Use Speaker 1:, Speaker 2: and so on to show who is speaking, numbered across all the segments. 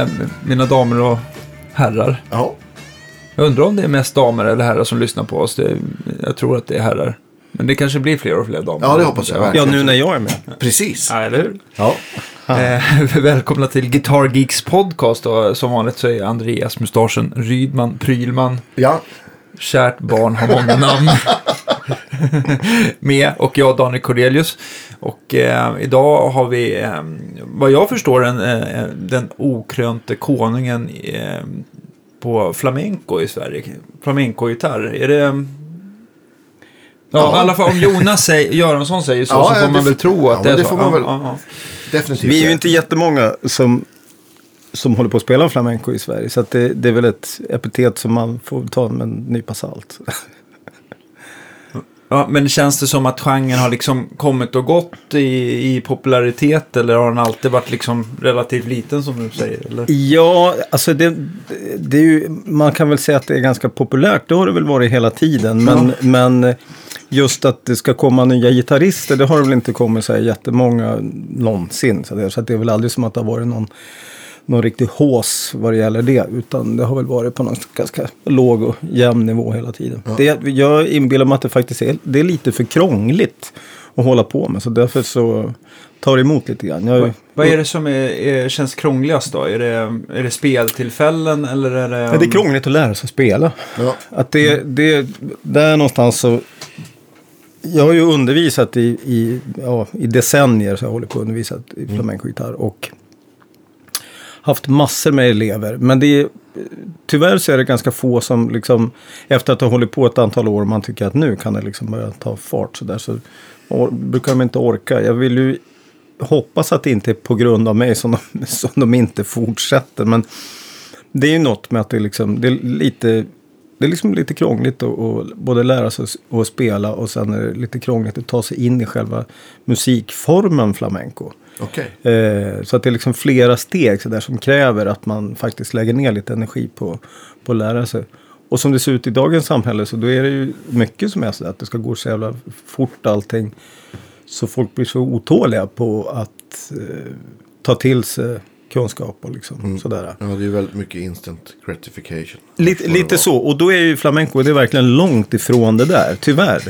Speaker 1: eh, mina damer och herrar.
Speaker 2: Ja,
Speaker 1: Jag undrar om det är mest damer eller herrar som lyssnar på oss. Det, jag tror att det är herrar. Men det kanske blir fler och fler damer.
Speaker 2: Ja, det hoppas jag
Speaker 3: Ja, nu när jag är med.
Speaker 2: precis.
Speaker 1: Ja, eller hur?
Speaker 2: Ja.
Speaker 1: Eh, välkomna till Guitar Geeks podcast. Och som vanligt så är Andreas Mustaschen Rydman Prylman.
Speaker 2: ja,
Speaker 1: Kärt barn har många namn. Med och jag Daniel Cordelius. Och eh, idag har vi, eh, vad jag förstår, en, eh, den okrönte konungen eh, på flamenco i Sverige. Flamenco-gitarr. Är det... Ja,
Speaker 2: Ja.
Speaker 1: i alla fall om Jonas säger, Göransson säger så,
Speaker 2: Ja,
Speaker 1: så
Speaker 2: ja,
Speaker 1: får
Speaker 2: det
Speaker 1: man väl tro att
Speaker 2: ja,
Speaker 1: det är
Speaker 2: det
Speaker 1: så.
Speaker 2: får man
Speaker 1: Ja,
Speaker 2: väl-
Speaker 1: ja, ja.
Speaker 2: definitivt.
Speaker 3: Vi är ju
Speaker 2: ja.
Speaker 3: inte jättemånga som, som håller på att spela flamenco i Sverige. Så att det, det är väl ett epitet som man får ta med en nypa salt.
Speaker 1: Ja, men känns det som att genren har liksom kommit och gått i, i popularitet eller har den alltid varit liksom relativt liten som du säger? Eller?
Speaker 3: Ja, alltså det, det är ju, man kan väl säga att det är ganska populärt. Det har det väl varit hela tiden. Men, men just att det ska komma nya gitarrister, det har det väl inte kommit så här jättemånga någonsin. Så, det, så det är väl aldrig som att det har varit någon, någon riktig hås vad det gäller det. Utan det har väl varit på någon ganska låg och jämn nivå hela tiden. Det, jag inbillar mig att det faktiskt är, det är lite för krångligt att hålla på med. Så därför så tar det emot lite grann. Jag,
Speaker 1: Vad är det som är, är, känns krångligast då? Är det, är det speltillfällen eller är det...
Speaker 3: Ja, det är krångligt att lära sig spela.
Speaker 2: Ja.
Speaker 3: Att det, det, där någonstans så... Jag har ju undervisat i, i, ja, i decennier, så jag håller på att undervisa i flamencogitarr. Och haft massor med elever. Men det är, tyvärr så är det ganska få som liksom, efter att ha hållit på ett antal år, man tycker att nu kan det liksom börja ta fart så där. Så or, brukar de inte orka. Jag vill ju hoppas att det inte är på grund av mig som de, som de inte fortsätter. Men det är ju något med att det, liksom, det är lite det är liksom lite krångligt att, att både lära sig att spela och sen är det lite krångligt att ta sig in i själva musikformen flamenco.
Speaker 2: Okej.
Speaker 3: Eh, så att det är liksom flera steg så där, som kräver att man faktiskt lägger ner lite energi på, på att lära sig. Och som det ser ut i dagens samhälle så då är det ju mycket som är så att det ska gå så jävla fort allting. Så folk blir så otåliga på att eh, ta till sig kunskap och liksom sådär.
Speaker 2: Ja, det är ju väldigt mycket instant gratification.
Speaker 3: Lite, lite så. Och då är ju flamenco det är verkligen långt ifrån det där, tyvärr.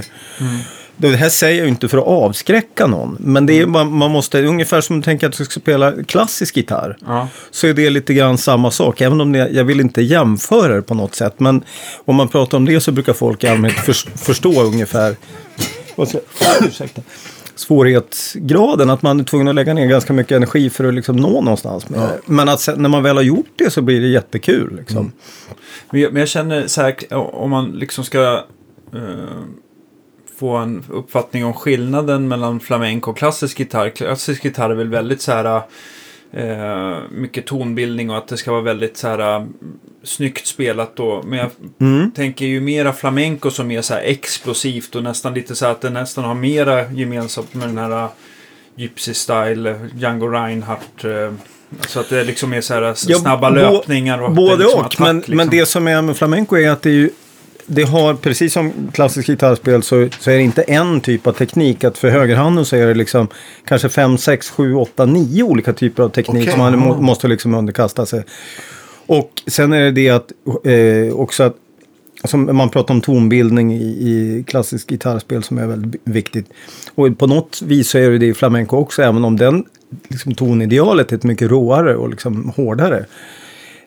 Speaker 3: Det här säger jag ju inte för att avskräcka någon. Men det är, man, man måste, ungefär som du tänker att du ska spela klassisk gitarr.
Speaker 1: Ja.
Speaker 3: Så är det lite grann samma sak. Även om det, jag vill inte jämföra det på något sätt. Men om man pratar om det så brukar folk i allmänhet förs- förstå ungefär ursäkta, svårighetsgraden. Att man är tvungen att lägga ner ganska mycket energi för att liksom nå någonstans med det. Men att sen, när man väl har gjort det så blir det jättekul. Liksom.
Speaker 1: Men jag, men jag känner så här, om man liksom ska eh, få en uppfattning om skillnaden mellan flamenco och klassisk gitarr. Klassisk gitarr är väl väldigt så här eh, mycket tonbildning och att det ska vara väldigt så här eh, snyggt spelat då. Men jag
Speaker 3: Mm.
Speaker 1: tänker ju mera flamenco som är så här explosivt och nästan lite så här att det nästan har mera gemensamt med den här eh, Gypsy Style, Django Reinhardt. eh, Så att det liksom är så här
Speaker 3: Ja,
Speaker 1: snabba
Speaker 3: bo-
Speaker 1: löpningar och
Speaker 3: Både
Speaker 1: liksom
Speaker 3: och,
Speaker 1: attack,
Speaker 3: men,
Speaker 1: liksom.
Speaker 3: men det som är med flamenco är att det, är ju, det har, precis som klassiskt gitarrspel, så, så är det inte en typ av teknik. Att för högerhanden så är det liksom kanske fem, sex, sju, åtta, nio olika typer av teknik
Speaker 2: Okej.
Speaker 3: som man må, måste liksom underkasta sig. Och sen är det det att eh, också att som man pratar om tonbildning i, i klassiskt gitarrspel som är väldigt viktigt. Och på något vis så är det det i flamenco också, även om den liksom, tonidealet är ett mycket råare och liksom hårdare.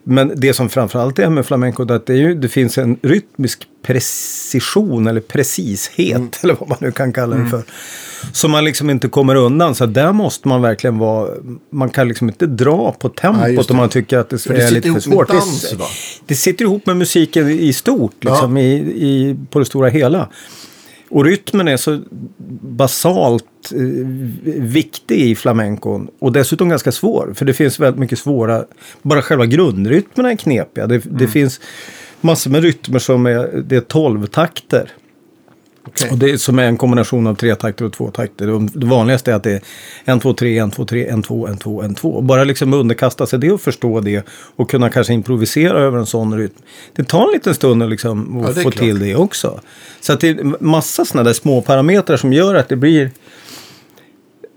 Speaker 3: Men det som framförallt är med flamenco det är att det, är ju, det finns en rytmisk precision eller precishet eller vad man nu kan kalla det för. Som man liksom inte kommer undan. Så där måste man verkligen vara, man kan liksom inte dra på tempot
Speaker 2: just
Speaker 3: om
Speaker 2: det.
Speaker 3: man tycker att det,
Speaker 2: För det
Speaker 3: är lite för svårt. Det-
Speaker 2: dans, va?
Speaker 3: det sitter ihop med musiken i stort, liksom, i, i, på det stora hela. Och rytmen är så basalt eh, viktig i flamencon. Och dessutom ganska svår. För det finns väldigt mycket svåra, bara själva grundrytmerna är knepiga. Det, det finns massor med rytmer som är, det är tolvtakter.
Speaker 2: Okej.
Speaker 3: Och det som är en kombination av tre takter och två takter. Det- vanligaste är att det är en, två, tre, en, två, tre, en, två, en, två, en, två. Och Bara liksom underkasta sig det och förstå det och kunna kanske improvisera över en sån rytm. Det tar en liten stund att liksom
Speaker 2: Ja, är
Speaker 3: få
Speaker 2: klart.
Speaker 3: till det också. Så att det är massa sådana där små parametrar som gör att det blir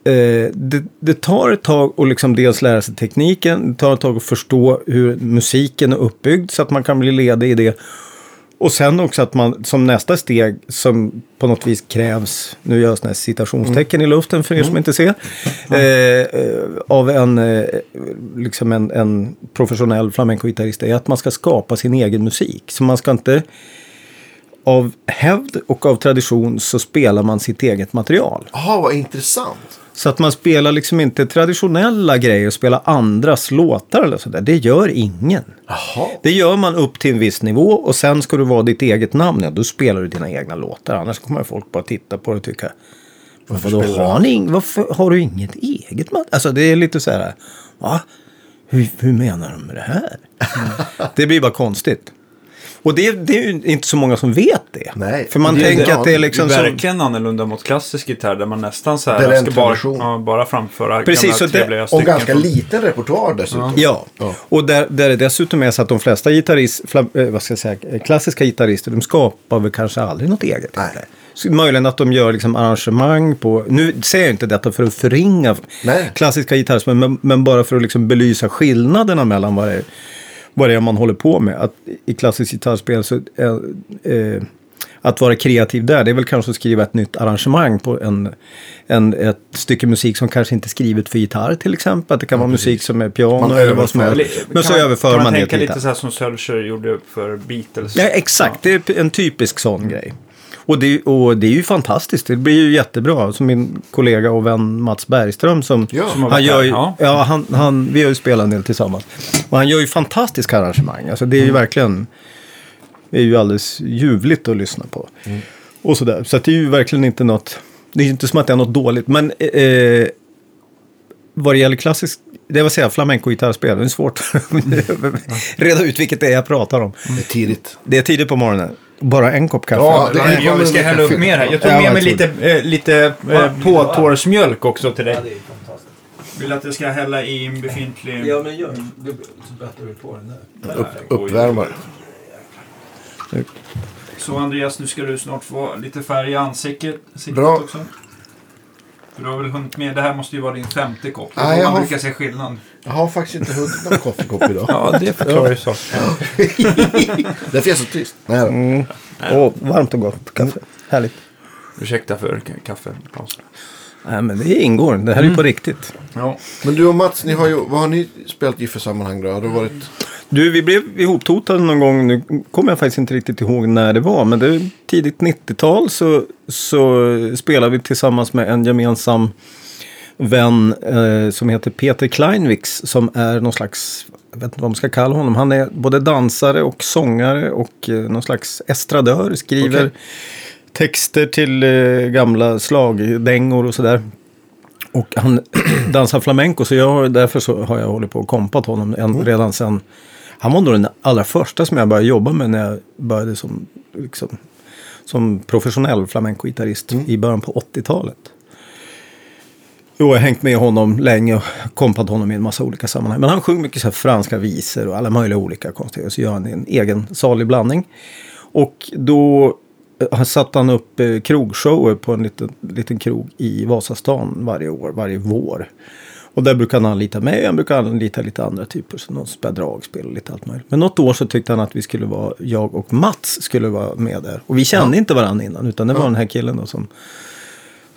Speaker 3: eh, det, det tar ett tag att liksom dels lära sig tekniken, det tar ett tag att förstå hur musiken är uppbyggd så att man kan bli ledig i det. Och sen också att man som nästa steg som på något vis krävs, nu gör jag sådana här citationstecken i luften för er som inte ser, eh, eh, av en, eh, liksom en, en professionell flamencogitarrist är att man ska skapa sin egen musik. Så man ska inte av hävd och av tradition så spelar man sitt eget material.
Speaker 2: Jaha, vad intressant.
Speaker 3: Så att man spelar liksom inte traditionella grejer och spelar andras låtar eller sådär. Det gör ingen.
Speaker 2: Jaha.
Speaker 3: Det gör man upp till en viss nivå och sen ska du vara ditt eget namn. Ja, då spelar du dina egna låtar. Annars kommer folk bara titta på det och tycka.
Speaker 2: Varför spelar
Speaker 3: har, ni, varför har du inget eget? Alltså det är lite så här. Va? Hur, hur menar de med det här? det blir bara konstigt. Och det, det är ju inte så många som vet det.
Speaker 2: Nej.
Speaker 3: För man
Speaker 2: Det är
Speaker 3: tänker
Speaker 2: det,
Speaker 3: att det är liksom
Speaker 1: det är
Speaker 3: som...
Speaker 1: verkligen annorlunda mot klassisk gitarr där man nästan så här ska bara, ja, bara framföra
Speaker 3: Precis,
Speaker 1: gamla trevliga
Speaker 2: Och
Speaker 1: stycken.
Speaker 2: ganska
Speaker 1: från-
Speaker 2: liten repertoar dessutom.
Speaker 3: Ja,
Speaker 2: Ja.
Speaker 3: och där, där det dessutom är så att de flesta gitarrist, eh, vad ska jag säga, klassiska gitarrister, de skapar väl kanske aldrig något eget.
Speaker 2: Nej.
Speaker 3: möjligen att de gör liksom arrangemang på, nu säger jag inte detta för att förringa
Speaker 2: Nej.
Speaker 3: klassiska gitarrister, men, men bara för att liksom belysa skillnaderna mellan vad det, är, vad det är man håller på med. Att I klassiskt gitarrspel så är, eh, att vara kreativ där, det är väl kanske att skriva ett nytt arrangemang på en, en, ett stycke musik som kanske inte är skrivet för gitarr till exempel. Att det kan vara musik som är piano
Speaker 2: Man
Speaker 3: eller vad som helst. Men så
Speaker 1: kan man-
Speaker 3: överför
Speaker 1: kan man
Speaker 3: man det
Speaker 1: tänka
Speaker 3: till
Speaker 1: lite
Speaker 3: gitarr.
Speaker 1: så här som Sölscher gjorde för Beatles.
Speaker 3: Ja, exakt. Det är en typisk sån grej. Och det, och det är ju fantastiskt. Det blir ju jättebra. Som min kollega och vän Mats Bergström som...
Speaker 2: Ja.
Speaker 1: Som
Speaker 3: han gör ju,
Speaker 1: ja.
Speaker 3: ja. han, han, vi har ju spelat en del tillsammans. Och han gör ju fantastiska arrangemang. Alltså det är ju verkligen... Det är ju alldeles ljuvligt att lyssna på. Och sådär. Så att det är ju verkligen inte något... Det är ju inte som att det är något dåligt. Men eh, vad det gäller klassisk... Det vill säga flamenco-gitarrspel. Det är svårt att reda ut vilket det är jag pratar om.
Speaker 2: Det är tidigt.
Speaker 3: Det är tidigt på morgonen. Bara en kopp kaffe.
Speaker 2: Ja, det-
Speaker 1: Ja,
Speaker 2: kommer
Speaker 1: vi ska hälla upp mer här. Jag tog
Speaker 3: Ja,
Speaker 1: med mig lite, eh, lite eh, påtårsmjölk också till dig. Vill att jag ska hälla i en befintlig...
Speaker 3: men gör det. Så vi på den där.
Speaker 2: Upp, uppvärmare.
Speaker 1: Så Andreas, nu ska du snart få lite färg i ansiktet siktet
Speaker 2: Bra.
Speaker 1: också. För du har väl hunnit med, det här måste ju vara din femte kopp. Det är
Speaker 2: Nej,
Speaker 1: då
Speaker 2: jag
Speaker 1: man brukar se skillnad.
Speaker 2: Jag har faktiskt inte hunnit någon koffekopp idag.
Speaker 1: Ja, det förklarar ju saken.
Speaker 2: Därför är jag så tyst. Nej, då.
Speaker 3: Mm. Åh, varmt och gott kaffe. Härligt.
Speaker 1: Ursäkta för k- kaffepaus.
Speaker 3: Nej, men det ingår. Det här är ju på riktigt.
Speaker 1: Ja.
Speaker 2: Men du och Mats, ni har ju, vad har ni spelat i för sammanhang då? Har det varit...
Speaker 3: Du, vi blev ihoptotade någon gång. Nu kommer jag faktiskt inte riktigt ihåg när det var. Men det är tidigt 90-tal så, så spelade vi tillsammans med en gemensam vän eh, som heter Peter Kleinwix. Som är någon slags, jag vet inte vad man ska kalla honom. Han är både dansare och sångare och eh, någon slags estradör. Skriver
Speaker 2: Okej.
Speaker 3: texter till eh, gamla slagdängor och sådär. Och han dansar flamenco så jag, därför så har jag hållit på och kompat honom en, redan sen. Han var nog den allra första som jag började jobba med när jag började som, liksom, som professionell flamenco-gitarrist i början på 80-talet. Jo, jag har hängt med honom länge och kompat honom i en massa olika sammanhang. Men han sjunger mycket så franska visor och alla möjliga olika konstigheter. Så gör han en egen salig blandning. Och då eh, satte han upp eh, krogshower på en liten, liten krog i Vasastan varje år, varje vår. Och där brukar han anlita mig, han brukar anlita lite andra typer, så någon spela dragspel och lite allt möjligt. Men något år så tyckte han att vi skulle vara, jag och Mats skulle vara med där. Och vi kände inte varandra innan, utan det var den här killen då som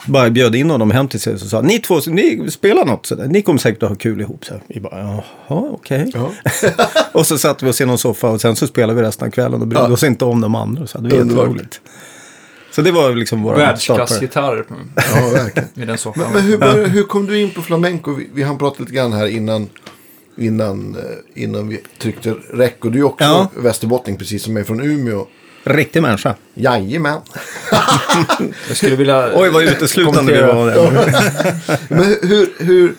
Speaker 3: bara bjöd in honom hem till sig och så sa ni två, ni spelar något sådär, ni kommer säkert att ha kul ihop. Så här. vi bara, jaha, okej.
Speaker 2: Ja.
Speaker 3: och så satt vi oss i någon soffa och sen så spelade vi resten av kvällen och brydde
Speaker 2: Ja.
Speaker 3: oss inte om de andra. Så vi
Speaker 2: Underbart.
Speaker 3: jätteroligt. Så det var liksom våra startare.
Speaker 1: Världsklassgitarr
Speaker 2: Ja, verkligen.
Speaker 1: i den soffan.
Speaker 2: Men, men hur, började, hur kom du in på flamenco? Vi, vi hann prata lite grann här innan, innan, eh, innan vi tryckte räck. Och du är också
Speaker 3: Ja.
Speaker 2: västerbottning, precis som jag är från Umeå.
Speaker 3: Riktig människa.
Speaker 2: Jajamän.
Speaker 1: Jag skulle vilja...
Speaker 3: Oj, vad uteslutande vi var där.
Speaker 2: Men hur, hur,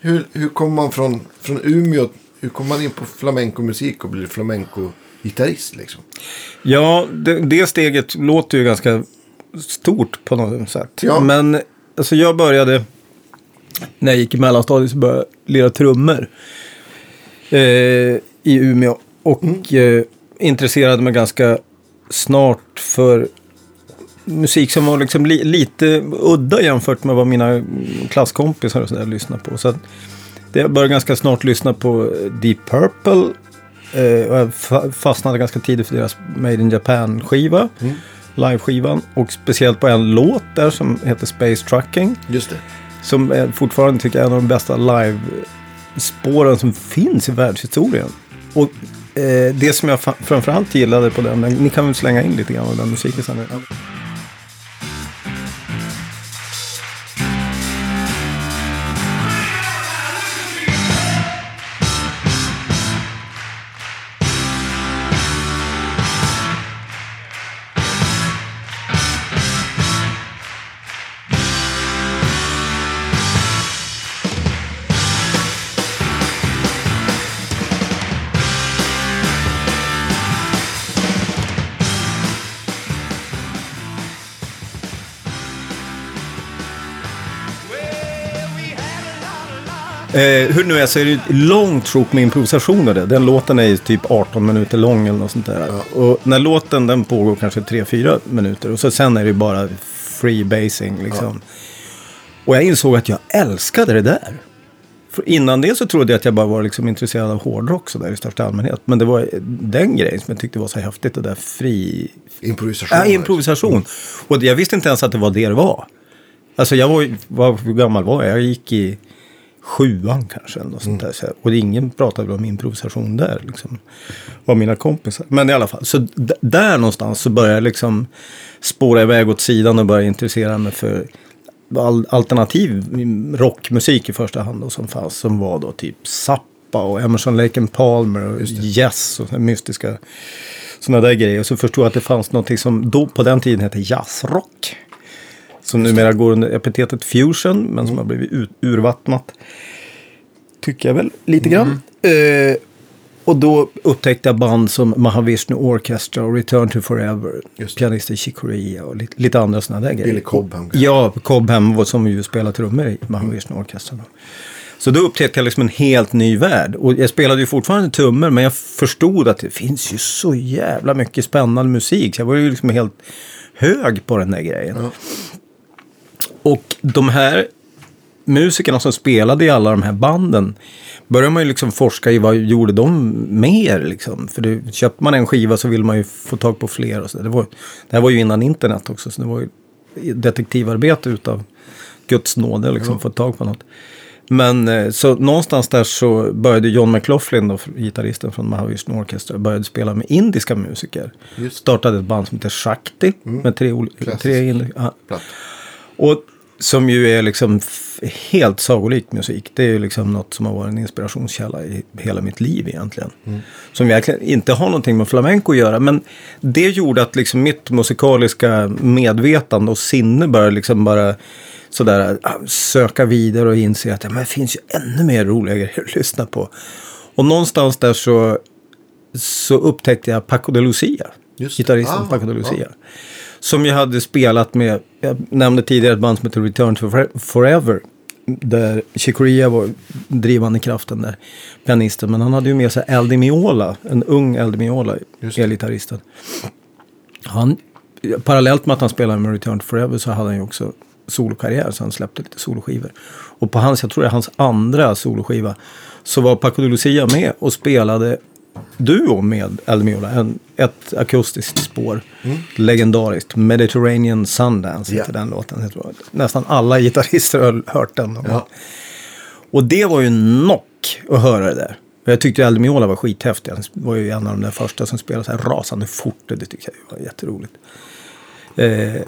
Speaker 2: hur, hur kommer man från, från Umeå? Hur kommer man in på flamenco-musik och blir flamenco-gitarrist liksom?
Speaker 3: Ja, det, det steget låter ju ganska stort på något sätt.
Speaker 2: Ja.
Speaker 3: Men alltså jag började, när jag gick i mellanstadiet så började jag lira trummor eh, i Umeå. Och eh, intresserade mig ganska snart för musik som var liksom li, lite udda jämfört med vad mina klasskompisar och sådär lyssnade på. Så att jag började ganska snart lyssna på Deep Purple. Eh, och jag fa- fastnade ganska tidigt för deras Made in Japan-skiva. Live-skivan. Och speciellt på en låt där som heter Space Trucking.
Speaker 2: Just det.
Speaker 3: Som är fortfarande tycker jag är en av de bästa live-spåren som finns i världshistorien. Och Eh, det som jag framförallt gillade på den, ni kan väl slänga in lite grann av den musiken sen. Eh, hur nu är så är det ett långt sjok med improvisationer. där. Den låten är ju typ 18 minuter lång eller något sånt där. Och när låten den pågår kanske 3-4 minuter. Och så sen är det ju bara free basing liksom. Och jag insåg att jag älskade det där. För innan det så trodde jag att jag bara var liksom intresserad av hårdrock så där i största allmänhet. Men det var den grejen som jag tyckte var så häftigt. Det där fri...
Speaker 2: Improvisation.
Speaker 3: Ja, improvisation. Och jag visste inte ens att det var det det var. Alltså jag var ju, vad, hur gammal var jag? Jag gick i sjuan kanske. Eller något sånt där. Så, och ingen pratade väl om improvisation där. Liksom, av mina kompisar. Men i alla fall. Så där någonstans så började jag liksom spåra iväg åt sidan och börja intressera mig för all, alternativ rockmusik i första hand. Då, som fanns. Som var då typ Zappa och Emerson Lake and Palmer och Yes och mystiska sådana där grejer. Och så förstod jag att det fanns något som då på den tiden hette jazzrock. Som numera går under epitetet fusion, men som har blivit urvattnat. Tycker jag väl lite grann. Eh, och då upptäckte jag band som Mahavishnu Orchestra och Return to Forever. Pianisten Chick Corea och lite, lite andra sådana där grejer.
Speaker 2: Billy Cobham.
Speaker 3: Ja, Cobham som ju spelar trummor i Mahavishnu Orchestra. Så då upptäckte jag liksom en helt ny värld. Och jag spelade ju fortfarande trummor, men jag förstod att det finns ju så jävla mycket spännande musik. Så jag var ju liksom helt hög på den där grejen.
Speaker 2: Ja.
Speaker 3: Och de här musikerna som spelade i alla de här banden börjar man ju liksom forska i vad gjorde de mer liksom. För det, köpte man en skiva så vill man ju få tag på fler och så. Det, var, det här var ju innan internet också så det var ju detektivarbete utav Guds nåde liksom, få tag på något. Men eh, så någonstans där så började John McLaughlin, då, gitarristen från Mahavishnu Orchestra, började spela med indiska musiker.
Speaker 2: Just.
Speaker 3: Startade ett band som heter Shakti med tre, tre indi- ja,
Speaker 2: Platt.
Speaker 3: Och som ju är liksom helt sagolik musik. Det är ju liksom något som har varit en inspirationskälla i hela mitt liv egentligen. Som verkligen inte har någonting med flamenco att göra. Men det gjorde att liksom mitt musikaliska medvetande och sinne började liksom bara sådär ah, söka vidare och inse att ja, men det finns ju ännu mer roliga grejer att lyssna på. Och någonstans där så, så upptäckte jag Paco de Lucia.
Speaker 2: Just.
Speaker 3: Gitarristen
Speaker 2: Ah,
Speaker 3: Paco de Lucia. Som jag hade spelat med, jag nämnde tidigare ett band som heter Return to Fore- Forever. Där Chicoria var drivande kraften där, pianisten. Men han hade ju med sig Aldi Miola, en ung Aldi Miola, elgitarristen. Han, parallellt med att han spelade med Return to Forever så hade han ju också solokarriär. Så han släppte lite soloskivor. Och på hans, jag tror det är hans andra soloskiva, så var Paco de Lucia med och spelade duo med Aldi Miola. En, ett akustiskt spår. Legendariskt. Mediterranean Sundance heter den låten. Jag tror nästan alla gitarrister har hört den.
Speaker 2: Ja.
Speaker 3: Och det var ju knock att höra det där. Jag tyckte Aldi Miola var skithäftig. Han var ju en av de där första som spelade så här rasande fort. Det tyckte jag var jätteroligt. Eh,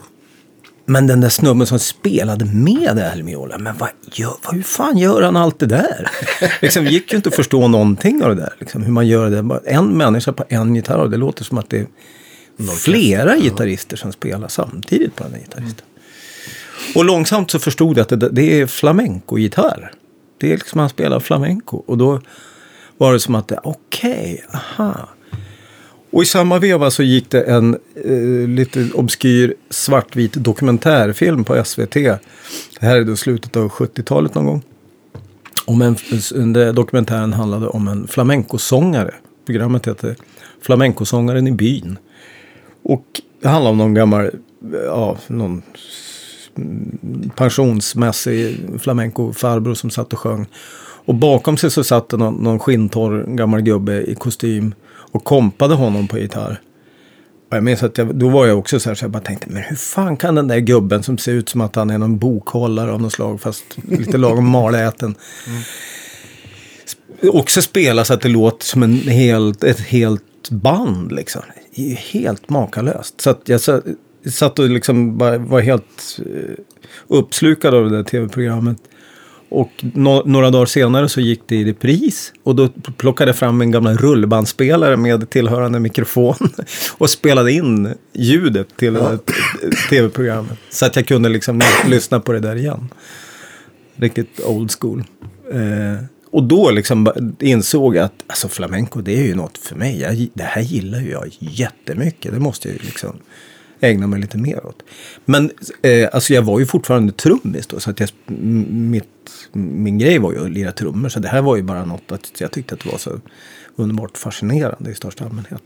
Speaker 3: men den där snubben som spelade med Aldi Miola. Men vad gör, vad, hur fan gör han allt det där? liksom, gick ju inte att förstå någonting av det där. Liksom, hur man gör det. Bara En människa på en gitarr. Det låter som att det är flera gitarrister som spelar samtidigt på den där gitarristen. Och långsamt så förstod jag att det, det är flamenco-gitarr. Det är liksom han spelar flamenco. Och då var det som att, det- okej, aha. Och i samma veva så gick det en eh, lite obskyr svartvit dokumentärfilm på SVT. Det här är då slutet av 70-talet någon gång. Om en, den dokumentären handlade om en flamencosångare. Programmet heter Flamencosångaren i byn. Och det handlar om någon gammal ja, någon pensionsmässig flamenco-farbror som satt och sjöng. Och bakom sig så satt det någon, någon skinntorr gammal gubbe i kostym och kompade honom på gitarr. Och jag minns att jag, då var jag också så här så jag bara tänkte, men hur fan kan den där gubben som ser ut som att han är någon bokhållare av något slag, fast lite lagom maläten. Mm. Också spela så att det låter som en helt, ett helt band liksom. Det är ju helt makalöst. Så att jag satt, och liksom bara var helt eh, uppslukad av det där tv-programmet. Och no några dagar senare så gick det i repris. Och då plockade jag fram en gamla rullbandspelare med tillhörande mikrofon. Och spelade in ljudet till ja. tv-programmet. Så att jag kunde liksom lyssna på det där igen. Riktigt old school. Eh, och då liksom insåg jag att alltså flamenco det är ju något för mig. Jag, det här gillar ju jag jättemycket. Det måste jag ju liksom ägna mig lite mer åt. Men eh, alltså jag var ju fortfarande trummis då. Så att jag, mitt, min grej var ju att lira trummor. Så det här var ju bara något att jag tyckte att det var så underbart fascinerande i största allmänhet.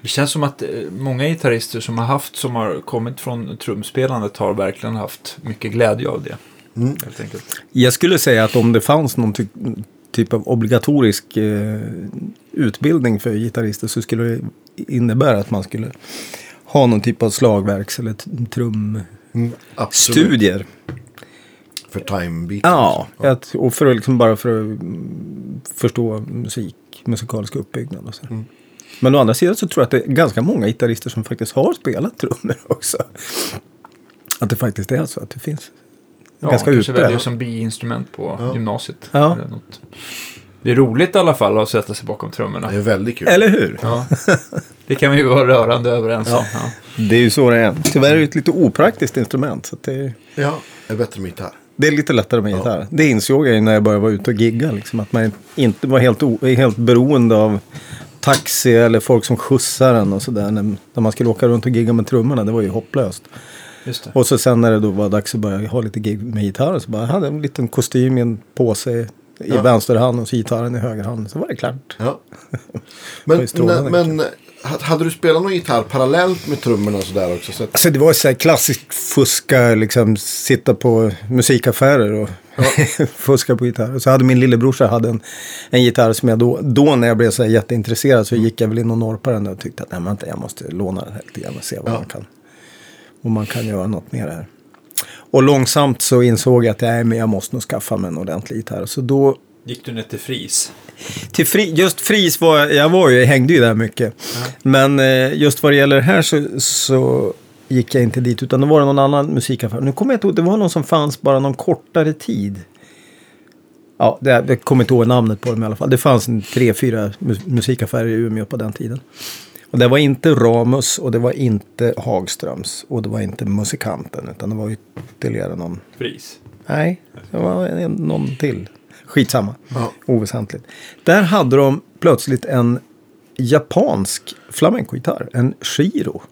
Speaker 1: Det känns som att eh, många gitarrister som har haft, som har kommit från trumspelandet har verkligen haft mycket glädje av det. Mm. Helt enkelt.
Speaker 3: Jag skulle säga att om det fanns någon ty typ av obligatorisk eh, utbildning för gitarrister så skulle det innebära att man skulle ha någon typ av slagverks eller trumstudier. Mm,
Speaker 2: för time-biten?
Speaker 3: Ja, ja. och för att liksom bara för att förstå musik, musikalisk uppbyggnad och så. Mm. Men å andra sidan så tror jag att det är ganska många gitarrister som faktiskt har spelat trummor också. Att det faktiskt är så att det finns.
Speaker 1: Ja, ganska kanske väljer som biinstrument på ja. gymnasiet. Ja. Eller något. Det är roligt i alla fall att sätta sig bakom trummorna.
Speaker 2: Det är väldigt kul.
Speaker 3: Eller hur? Ja.
Speaker 1: Det kan vi ju vara rörande överens om. Ja.
Speaker 3: Det är ju så det är. Tyvärr är det ett lite opraktiskt instrument. Så det är...
Speaker 2: Ja, det är bättre med gitarr.
Speaker 3: Det är lite lättare med ja. gitarr. Det insåg jag när jag började vara ute och gigga. Liksom, att man inte var helt, helt beroende av taxi eller folk som skjutsar en och sådär. När, när man skulle åka runt och gigga med trummorna. Det var ju hopplöst. Och så sen när det då var dags att börja ha lite gig med gitarr. Så bara, jag hade en liten kostym i en påse i ja. vänster hand och gitarren i höger hand. Så var det klart. Ja.
Speaker 2: men, men, men hade du spelat någon gitarr parallellt med trummorna och sådär också? Så
Speaker 3: att... Alltså det var så här klassiskt fuska, liksom sitta på musikaffärer och ja. fuska på gitarr. Så hade min lillebrorsa hade en, en gitarr som jag då, då när jag blev så här jätteintresserad så gick jag väl in och norpade den och tyckte att nej, men jag måste låna den här lite grann och se vad ja. man kan. Om man kan göra något mer här. Och långsamt så insåg jag att nej, men jag måste nog skaffa mig en ordentlig gitarr. Så då...
Speaker 1: Gick du ner till Fris?
Speaker 3: Till fri, just Fris var jag, var ju, jag hängde ju där mycket. Ja. Men eh, just vad det gäller det här så, så gick jag inte dit. Utan det var någon annan musikaffär. Nu kommer jag inte ihåg, det var någon som fanns bara någon kortare tid. Ja, det, jag kommer inte ihåg namnet på dem i alla fall. Det fanns en tre, fyra musikaffärer i Umeå på den tiden. Och det var inte Ramus och det var inte Hagströms och det var inte Musikanten utan det var ytterligare någon.
Speaker 1: Fris?
Speaker 3: Nej, det var någon till. Skitsamma, ja. oväsentligt. Där hade de plötsligt en japansk flamencogitarr, en Shiro.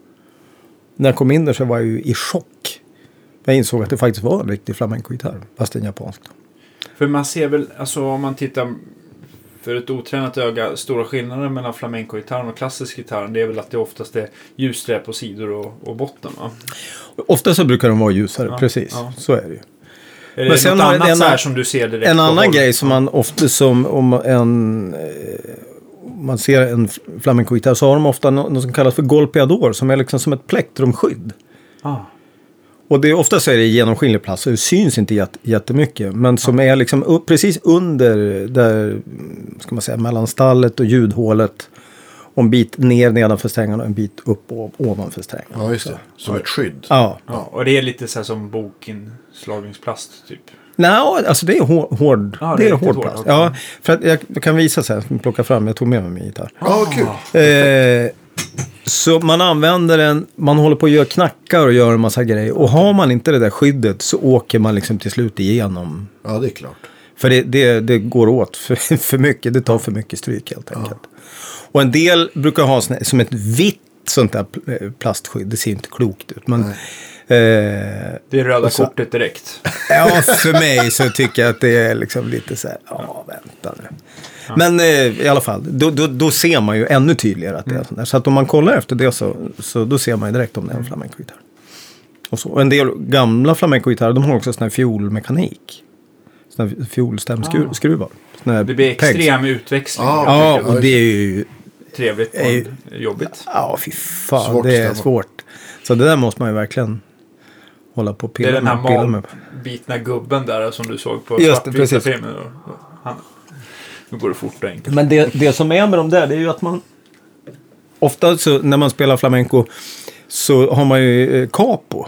Speaker 3: När jag kom in där så var jag ju i chock. Jag insåg att det faktiskt var en riktig flamencogitarr, fast en japansk.
Speaker 1: För man ser väl, alltså om man tittar för ett otränat öga, stora skillnader mellan flamenco-gitarren och klassisk gitarr det är väl att det oftast är ljussträ på sidor och, och botten va?
Speaker 3: Ofta så brukar de vara ljusare, ja, precis. Ja. Så är det ju.
Speaker 1: Är det Men sen något annat en, så här som du ser direkt
Speaker 3: En annan grej som man ofta som om en... Eh, man ser en flamenco-gitarr så har de ofta något som kallas för golpeador som är liksom som ett plektrumskydd. Ah. Och det är ofta så är det genomskinlig plast så det syns inte jättemycket. Men som är liksom upp, precis under där, ska man säga, mellan stallet och ljudhålet. Och en bit ner nedanför strängarna och en bit upp och ovanför strängarna.
Speaker 2: Ja, just det. Som ett skydd.
Speaker 3: Ja.
Speaker 1: ja. Och det är lite så här som bokinslagningsplast typ?
Speaker 3: Nej, alltså det är hård, hård, ja, det, det är hård plast. Hård, ja, för att jag kan visa så här, plocka fram, jag tog med mig min gitarr.
Speaker 2: Ja, ah, kul.
Speaker 3: Eh, så man använder den, man håller på att göra knackar och gör en massa grejer. Och har man inte det där skyddet så åker man liksom till slut igenom.
Speaker 2: Ja, det är klart.
Speaker 3: För det, det, det går åt för, för mycket, det tar för mycket stryk helt enkelt. Ja. Och en del brukar ha såna, som ett vitt sånt där eh, plastskydd, det ser inte klokt ut. Men, eh,
Speaker 1: det är röda så, kortet direkt.
Speaker 3: Ja, för mig så tycker jag att det är liksom lite så här, ja, vänta nu. Men eh, i alla fall, då, då, då, ser man ju ännu tydligare att det är mm. sånt där. Så att om man kollar efter det så, så då ser man ju direkt om det är en flamencogitarr. Och, så. och en del gamla flamenco-gitarrer de har också sån här fiolmekanik. Såna här fiolstämskruvar. Här
Speaker 1: Det blir
Speaker 3: pegs.
Speaker 1: extrem utväxling.
Speaker 2: Ja.
Speaker 3: Ja, och det är ju...
Speaker 1: Trevligt
Speaker 3: är ju-
Speaker 1: och jobbigt.
Speaker 3: Ja, fy fan.
Speaker 2: Svårt
Speaker 3: det är svårt. Så det där måste man ju verkligen hålla på och
Speaker 1: Det är
Speaker 3: pilla
Speaker 1: den här
Speaker 3: med. Pilla med.
Speaker 1: malbitna gubben där som du såg på
Speaker 3: Just
Speaker 1: svartvita
Speaker 3: precis.
Speaker 1: filmen. Och- och Han, nu går det fort och enkelt.
Speaker 3: Men det, det som är med de där, det är ju att man... Ofta så när man spelar flamenco så har man ju eh, capo.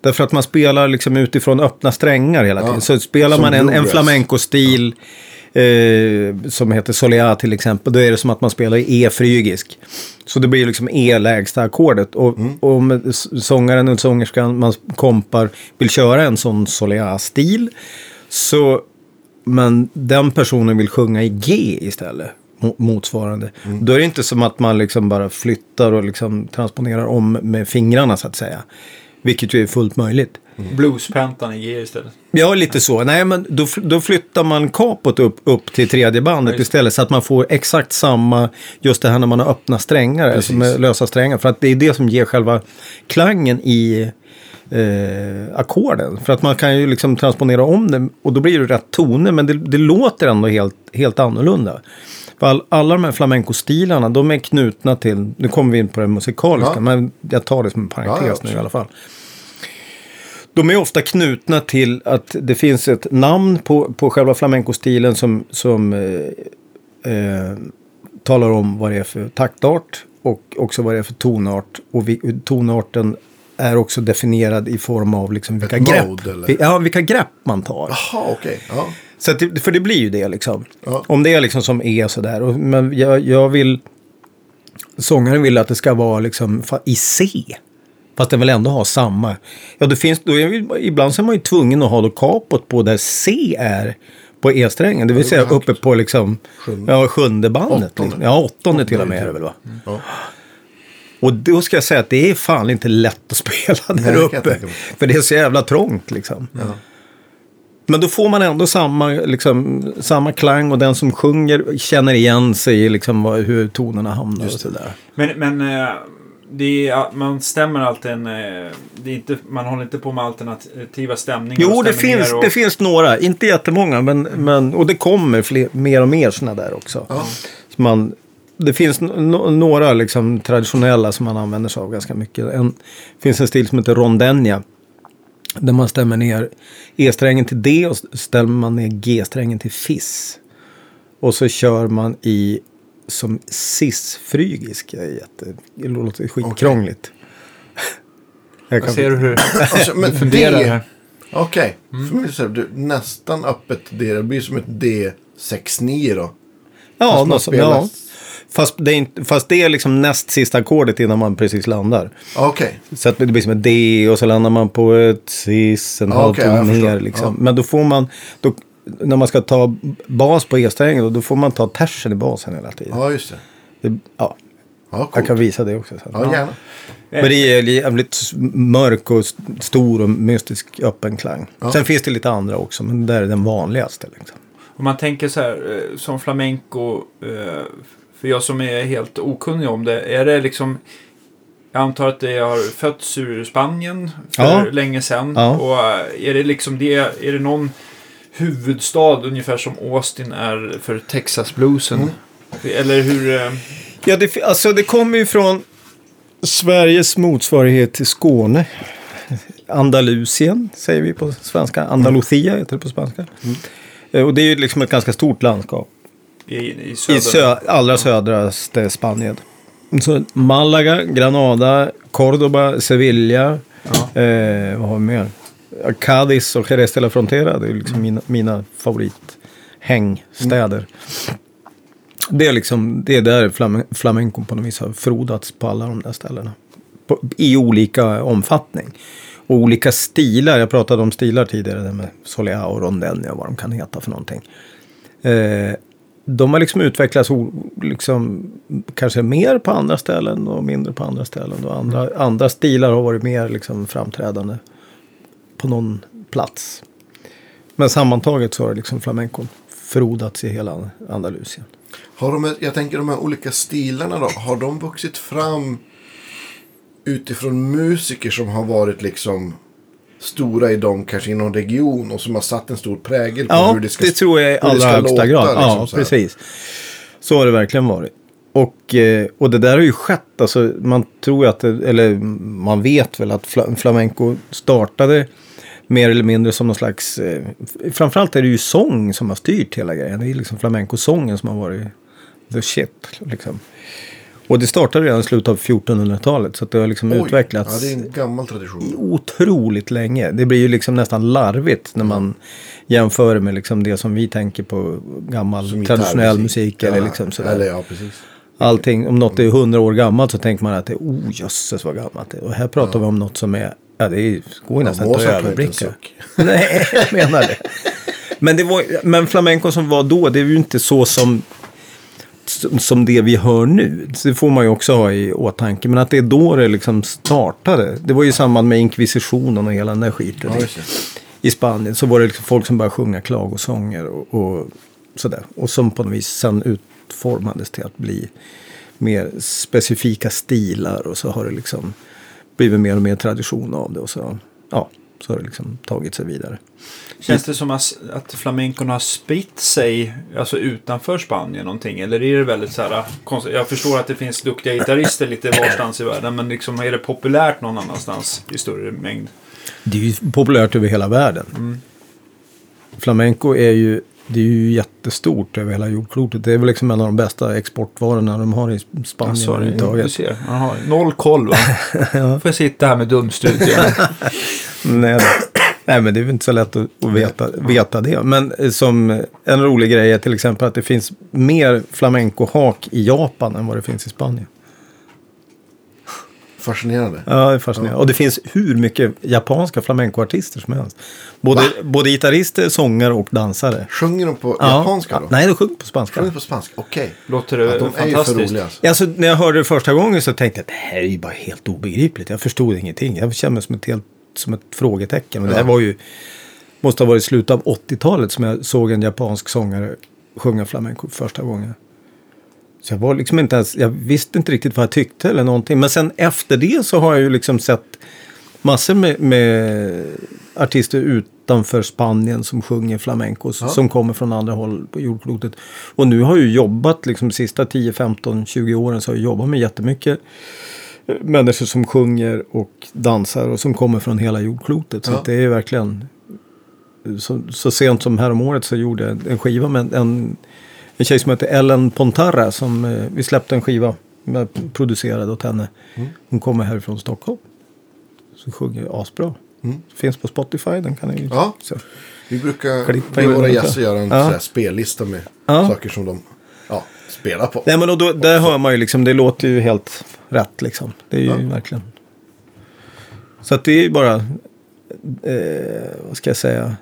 Speaker 3: Därför att man spelar liksom utifrån öppna strängar hela tiden.
Speaker 2: Ja,
Speaker 3: Så spelar man en, en flamenco-stil eh, som heter Soleá till exempel. Då är det som att man spelar i E-frygisk. Så det blir liksom E-lägsta ackordet. Och
Speaker 2: Mm.
Speaker 3: om sångaren och sångerskan man kompar vill köra en sån Soleá-stil. Så men den personen vill sjunga i G istället. mo- Motsvarande.
Speaker 2: Mm.
Speaker 3: Då är det inte som att man liksom bara flyttar och liksom transponerar om med fingrarna så att säga. Vilket ju är fullt möjligt.
Speaker 1: Bluespentan i G istället.
Speaker 3: Ja, lite så. Nej, men då, då flyttar man kapot upp, upp till tredje bandet
Speaker 1: Ja,
Speaker 3: istället. Så att man får exakt samma, just det här när man har öppna strängar, alltså med lösa strängar. För att det är det som ger själva klangen i eh, ackorden. För att man kan ju liksom transponera om det och då blir det rätt toner. Men det, det låter ändå helt, helt annorlunda. För all, alla de här flamenco-stilarna, de är knutna till, nu kommer vi in på det musikaliska,
Speaker 2: Ja.
Speaker 3: men jag tar det som en parentes
Speaker 2: Ja,
Speaker 3: nu i alla fall. De är ofta knutna till att det finns ett namn på, på själva flamenco-stilen som, som eh, eh, talar om vad det är för taktart och också vad det är för tonart. Och vi, tonarten är också definierad i form av liksom vilka
Speaker 2: Ett
Speaker 3: grepp.
Speaker 2: mode,
Speaker 3: Ja, vilka grepp man tar.
Speaker 2: Jaha, okej. Ja.
Speaker 3: Så det, för det blir ju det liksom.
Speaker 2: Ja.
Speaker 3: Om det är liksom som är sådär. Och, men jag, jag vill... Sångaren vill att det ska vara liksom i C. Fast den vill ändå ha samma. Ja, det finns, då är, ibland så är man ju tvungen att ha då kapot på där C är på E-strängen. Det vill säga uppe på liksom,
Speaker 2: Sjunde.
Speaker 3: ja, sjunde bandet.
Speaker 2: Åttonde.
Speaker 3: Liksom. Ja, åttonde till och med är det väl va?
Speaker 2: Ja.
Speaker 3: Och då ska jag säga att det är fan inte lätt att spela där
Speaker 2: Nej,
Speaker 3: uppe. För det är så jävla trångt liksom. Men då får man ändå samma, liksom, samma klang och den som sjunger känner igen sig i liksom, hur tonerna hamnar och sådär.
Speaker 1: Men, men eh, är, man stämmer alltid en... eh, inte, man håller inte på med alternativa stämningar
Speaker 3: Jo, det finns,
Speaker 1: och,
Speaker 3: det finns några. Inte jättemånga, men, men, och det kommer fler, mer och mer sådana där också.
Speaker 2: Ja.
Speaker 3: Så man, det finns no, några liksom, traditionella som man använder sig av ganska mycket. En, det finns en stil som heter rondenia. Där man stämmer ner E-strängen till D och stämmer man ner G-strängen till Fis. Och så kör man i som cis-frygisk. Det, är jätte, det låter skitkrångligt. Jag
Speaker 1: Vad
Speaker 3: kan-
Speaker 1: ser du hur
Speaker 2: Alltså, men
Speaker 1: funderar
Speaker 2: D-
Speaker 1: här?
Speaker 2: Okej, här, du, nästan öppet D. Det blir som ett D69 då.
Speaker 3: Ja, något ja. Fast det, är inte, fast det är liksom näst sista ackordet innan man precis landar.
Speaker 2: Okej,
Speaker 3: Så att det blir som ett D och så landar man på ett cis, en halv ton
Speaker 2: jag
Speaker 3: ner. Liksom.
Speaker 2: Ja.
Speaker 3: Men då får man, då, när man ska ta bas på E-strängen, då, då får man ta tersen i basen hela tiden.
Speaker 2: ja just det.
Speaker 3: Det, ja,
Speaker 2: Ja,
Speaker 3: jag
Speaker 2: coolt.
Speaker 3: kan visa det också. sen.
Speaker 2: Ja, gärna.
Speaker 3: Men det är jävligt mörk och st- stor och mystisk öppen klang.
Speaker 2: Ja.
Speaker 3: Sen finns det lite andra också, men det där är den vanligaste. Liksom.
Speaker 1: Om man tänker så här eh, som flamenco. eh, För jag som är helt okunnig om det. Är det liksom. Jag antar att det har fötts ur Spanien för
Speaker 3: Ja.
Speaker 1: länge sedan.
Speaker 3: Ja.
Speaker 1: Och eh, är det liksom det. Är det någon huvudstad ungefär som Austin är för Texas bluesen?
Speaker 2: Mm.
Speaker 1: Eller hur?
Speaker 3: Ja, det, alltså det kommer ju från Sveriges motsvarighet till Skåne. Andalusien säger vi på svenska. Andalusia heter det på spanska. Eh, Och det är ju liksom ett ganska stort landskap.
Speaker 1: I, i
Speaker 3: I
Speaker 1: södern?
Speaker 3: sö allra södraste Spanien. Så Malaga, Granada, Cordoba, Sevilla. Eh, vad har vi mer? Ja, Cádiz och Jerez de la Frontera. Det är liksom mina, mina favorithängstäder. Det är liksom, det är där flamen, flamencon på något vis har frodats på alla de där ställena. På, I olika omfattning. Och olika stilar, jag pratade om stilar tidigare, det med Solea och Rondelli och vad de kan heta för någonting. Eh, de har liksom utvecklats liksom, kanske mer på andra ställen och mindre på andra ställen. Och andra, andra stilar har varit mer liksom framträdande på någon plats. Men sammantaget så har liksom flamencon frodats i hela Andalusien.
Speaker 2: Har de, jag tänker de här olika stilarna då. Har de vuxit fram utifrån musiker som har varit liksom stora i dem, kanske i någon region och som har satt en stor prägel på
Speaker 3: Ja,
Speaker 2: hur det ska
Speaker 3: det tror jag i allra högsta
Speaker 2: låta,
Speaker 3: grad.
Speaker 2: liksom,
Speaker 3: ja,
Speaker 2: så
Speaker 3: precis. Så har det verkligen varit. Och, eh, och det där har ju skett. Alltså, man tror ju att eller man vet väl att fla- flamenco startade mer eller mindre som någon slags, eh, framförallt är det ju sång som har styrt hela grejen. Det är liksom flamenco-sången som har varit the shit. Liksom. Och det startade redan i slutet av 1400-talet så det har liksom
Speaker 2: Oj,
Speaker 3: utvecklats
Speaker 2: Ja, det är en gammal tradition.
Speaker 3: otroligt länge. Det blir ju liksom nästan larvigt när man jämför med liksom det som vi tänker på gammal
Speaker 2: Som
Speaker 3: traditionell musik. Eller
Speaker 2: Ja,
Speaker 3: liksom sådär.
Speaker 2: Eller ja, precis.
Speaker 3: Allting, om något är hundra år gammalt så tänker man att det är oh jösses vad gammalt det är. Och här pratar vi om något som är, ja det är, går ju nästan inte att överblicka. Nej, jag menar det. Men, det var, men flamenco som var då, det är ju inte så som, som, det vi hör nu. Så det får man ju också ha i åtanke. Men att det är då det liksom startade. Det var ju i samband med inkvisitionen och hela den där skiten.
Speaker 2: Ja.
Speaker 3: I Spanien så var det liksom folk som började sjunga klagosånger och, och sådär. Och som på något vis sen utformades till att bli mer specifika stilar. Och så har det liksom blivit mer och mer tradition av det. Och så, ja, så har det liksom tagit sig vidare.
Speaker 1: Känns det som att, flamencon har spritt sig alltså utanför Spanien någonting? Eller är det väldigt så här konstigt? Jag förstår att det finns duktiga gitarrister lite varstans i världen. Men liksom är det populärt någon annanstans i större mängd?
Speaker 3: Det är ju populärt över hela världen. Flamenco är ju, det är ju jättestort över hela jordklotet. Det är väl liksom en av de bästa exportvarorna de har i Spanien
Speaker 1: Alltså, du
Speaker 3: överhuvudtaget.
Speaker 1: ser. Aha, noll koll va? Får jag sitta här med dumstrut igen.
Speaker 3: Nej, nej, men det är väl inte så lätt att, att veta, veta det. Men eh, som eh, en rolig grej är till exempel att det finns mer flamenco-hak i Japan än vad det finns i Spanien.
Speaker 2: Fascinerande.
Speaker 3: Ja, det är fascinerande. Och det finns hur mycket japanska flamenco-artister som helst. Både, både gitarrister, sångare och dansare.
Speaker 2: Sjunger de på
Speaker 3: Ja.
Speaker 2: japanska då?
Speaker 3: Nej, de sjunger på spanska.
Speaker 2: Sjunger de på spanska? Okej.
Speaker 1: Låter
Speaker 2: Ja,
Speaker 1: det
Speaker 2: de är ju för
Speaker 1: fantastiskt?
Speaker 2: roliga. Alltså.
Speaker 3: Alltså, när jag hörde det första gången så tänkte jag att det här är ju bara helt obegripligt. Jag förstod ingenting. Jag kände mig som ett, helt, som ett frågetecken. Men det här var ju, måste ha varit slutet av 80-talet som jag såg en japansk sångare sjunga flamenco första gången. Så jag var liksom inte ens, jag visste inte riktigt vad jag tyckte eller någonting. Men sen efter det så har jag ju liksom sett massor med, med artister utanför Spanien som sjunger flamenco. Som kommer från andra håll på jordklotet. Och nu har jag ju jobbat liksom de sista 10, 15, 20 åren så har jag jobbat med jättemycket människor som sjunger och dansar och som kommer från hela jordklotet. Så
Speaker 2: Ja.
Speaker 3: det är verkligen så, så sent som häromåret så gjorde jag en skiva med en, en tjej som heter Ellen Pontarra. Som, eh, vi släppte en skiva med, producerad åt henne. Hon kommer härifrån Stockholm. Så sjunger asbra. Finns på Spotify, den kan ni
Speaker 2: Ja.
Speaker 3: så.
Speaker 2: Vi brukar med våra gäster göra en
Speaker 3: Ja.
Speaker 2: spellista med
Speaker 3: Ja.
Speaker 2: saker som de ja, spelar på.
Speaker 3: Nej men och då, där hör man ju liksom, det låter ju helt rätt liksom. Det är ju
Speaker 2: Ja.
Speaker 3: verkligen. Så att det är ju bara, eh, vad ska jag säga.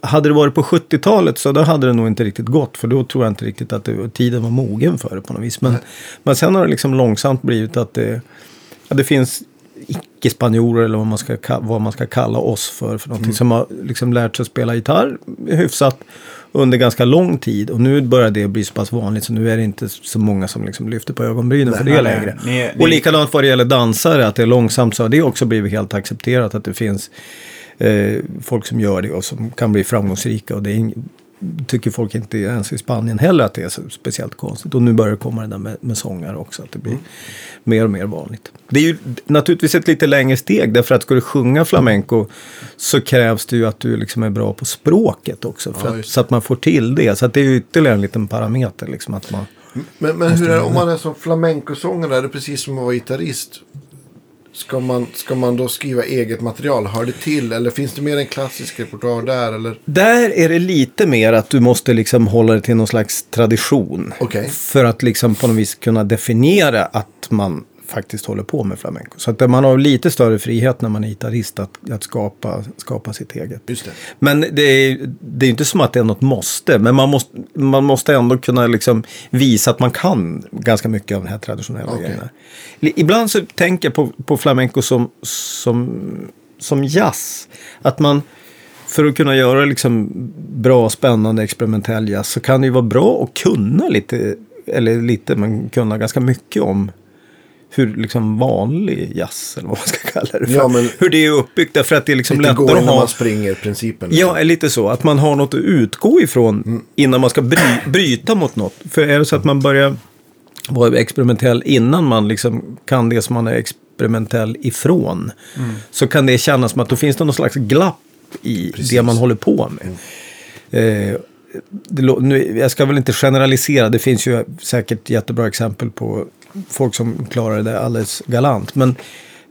Speaker 3: Hade det varit på 70-talet så då hade det nog inte riktigt gått. För då tror jag inte riktigt att det, tiden var mogen för det på något vis. Men, men sen har det liksom långsamt blivit att det, ja, det finns icke-spanjorer eller vad man, ska, ka- vad man ska kalla oss för. för någonting, Som har liksom lärt sig spela gitarr hyfsat under ganska lång tid. Och nu börjar det bli så pass vanligt så nu är det inte så många som liksom lyfter på ögonbrynen för det längre.
Speaker 1: ni- ni-
Speaker 3: Och likadant vad det gäller dansare, att det är långsamt så har det också blivit helt accepterat att det finns eh, folk som gör det och som kan bli framgångsrika. Och det är tycker folk inte ens i Spanien heller att det är så speciellt konstigt. Och nu börjar det komma det där med, med sångare också, att det blir mer och mer vanligt. Det är ju naturligtvis ett lite längre steg, därför att ska du sjunga flamenco så krävs det ju att du liksom är bra på språket också,
Speaker 2: Ja,
Speaker 3: att, så att man får till det. Så att det är ju ytterligare en liten parameter. Liksom, att man,
Speaker 2: Men, men hur är det om man är som flamencosångare? Är det precis som att vara gitarrist? Ska man, ska man då skriva eget material? Hör det till? Eller finns det mer en klassisk repertoar där? Eller?
Speaker 3: Där är det lite mer att du måste liksom hålla det till någon slags tradition.
Speaker 2: Okej.
Speaker 3: För att liksom på något vis kunna definiera att man faktiskt håller på med flamenco. Så att man har lite större frihet när man är gitarrist att, att skapa, skapa sitt eget.
Speaker 2: Just det.
Speaker 3: Men det är, det är inte som att det är något måste. Men man måste, man måste ändå kunna liksom visa att man kan ganska mycket av de här traditionella
Speaker 2: Okej.
Speaker 3: grejerna. Ibland så tänker jag på, på flamenco som, som, som jazz. Att man för att kunna göra liksom bra, spännande, experimentell jazz så kan det ju vara bra att kunna lite, eller lite, men kunna ganska mycket om hur liksom vanlig jazz, eller vad man ska kalla det för.
Speaker 2: Ja,
Speaker 3: hur det är uppbyggt, därför att det är liksom lättare att ha...
Speaker 2: man springer principen.
Speaker 3: Ja, lite så. Att man har något att utgå ifrån innan man ska bry, bryta mot något. För är det så att man börjar vara experimentell innan man liksom kan det som man är experimentell ifrån. Så kan det kännas som att då finns det någon slags glapp i det man håller på med. Eh, det, nu, jag ska väl inte generalisera, det finns ju säkert jättebra exempel på folk som klarar det alldeles galant. Men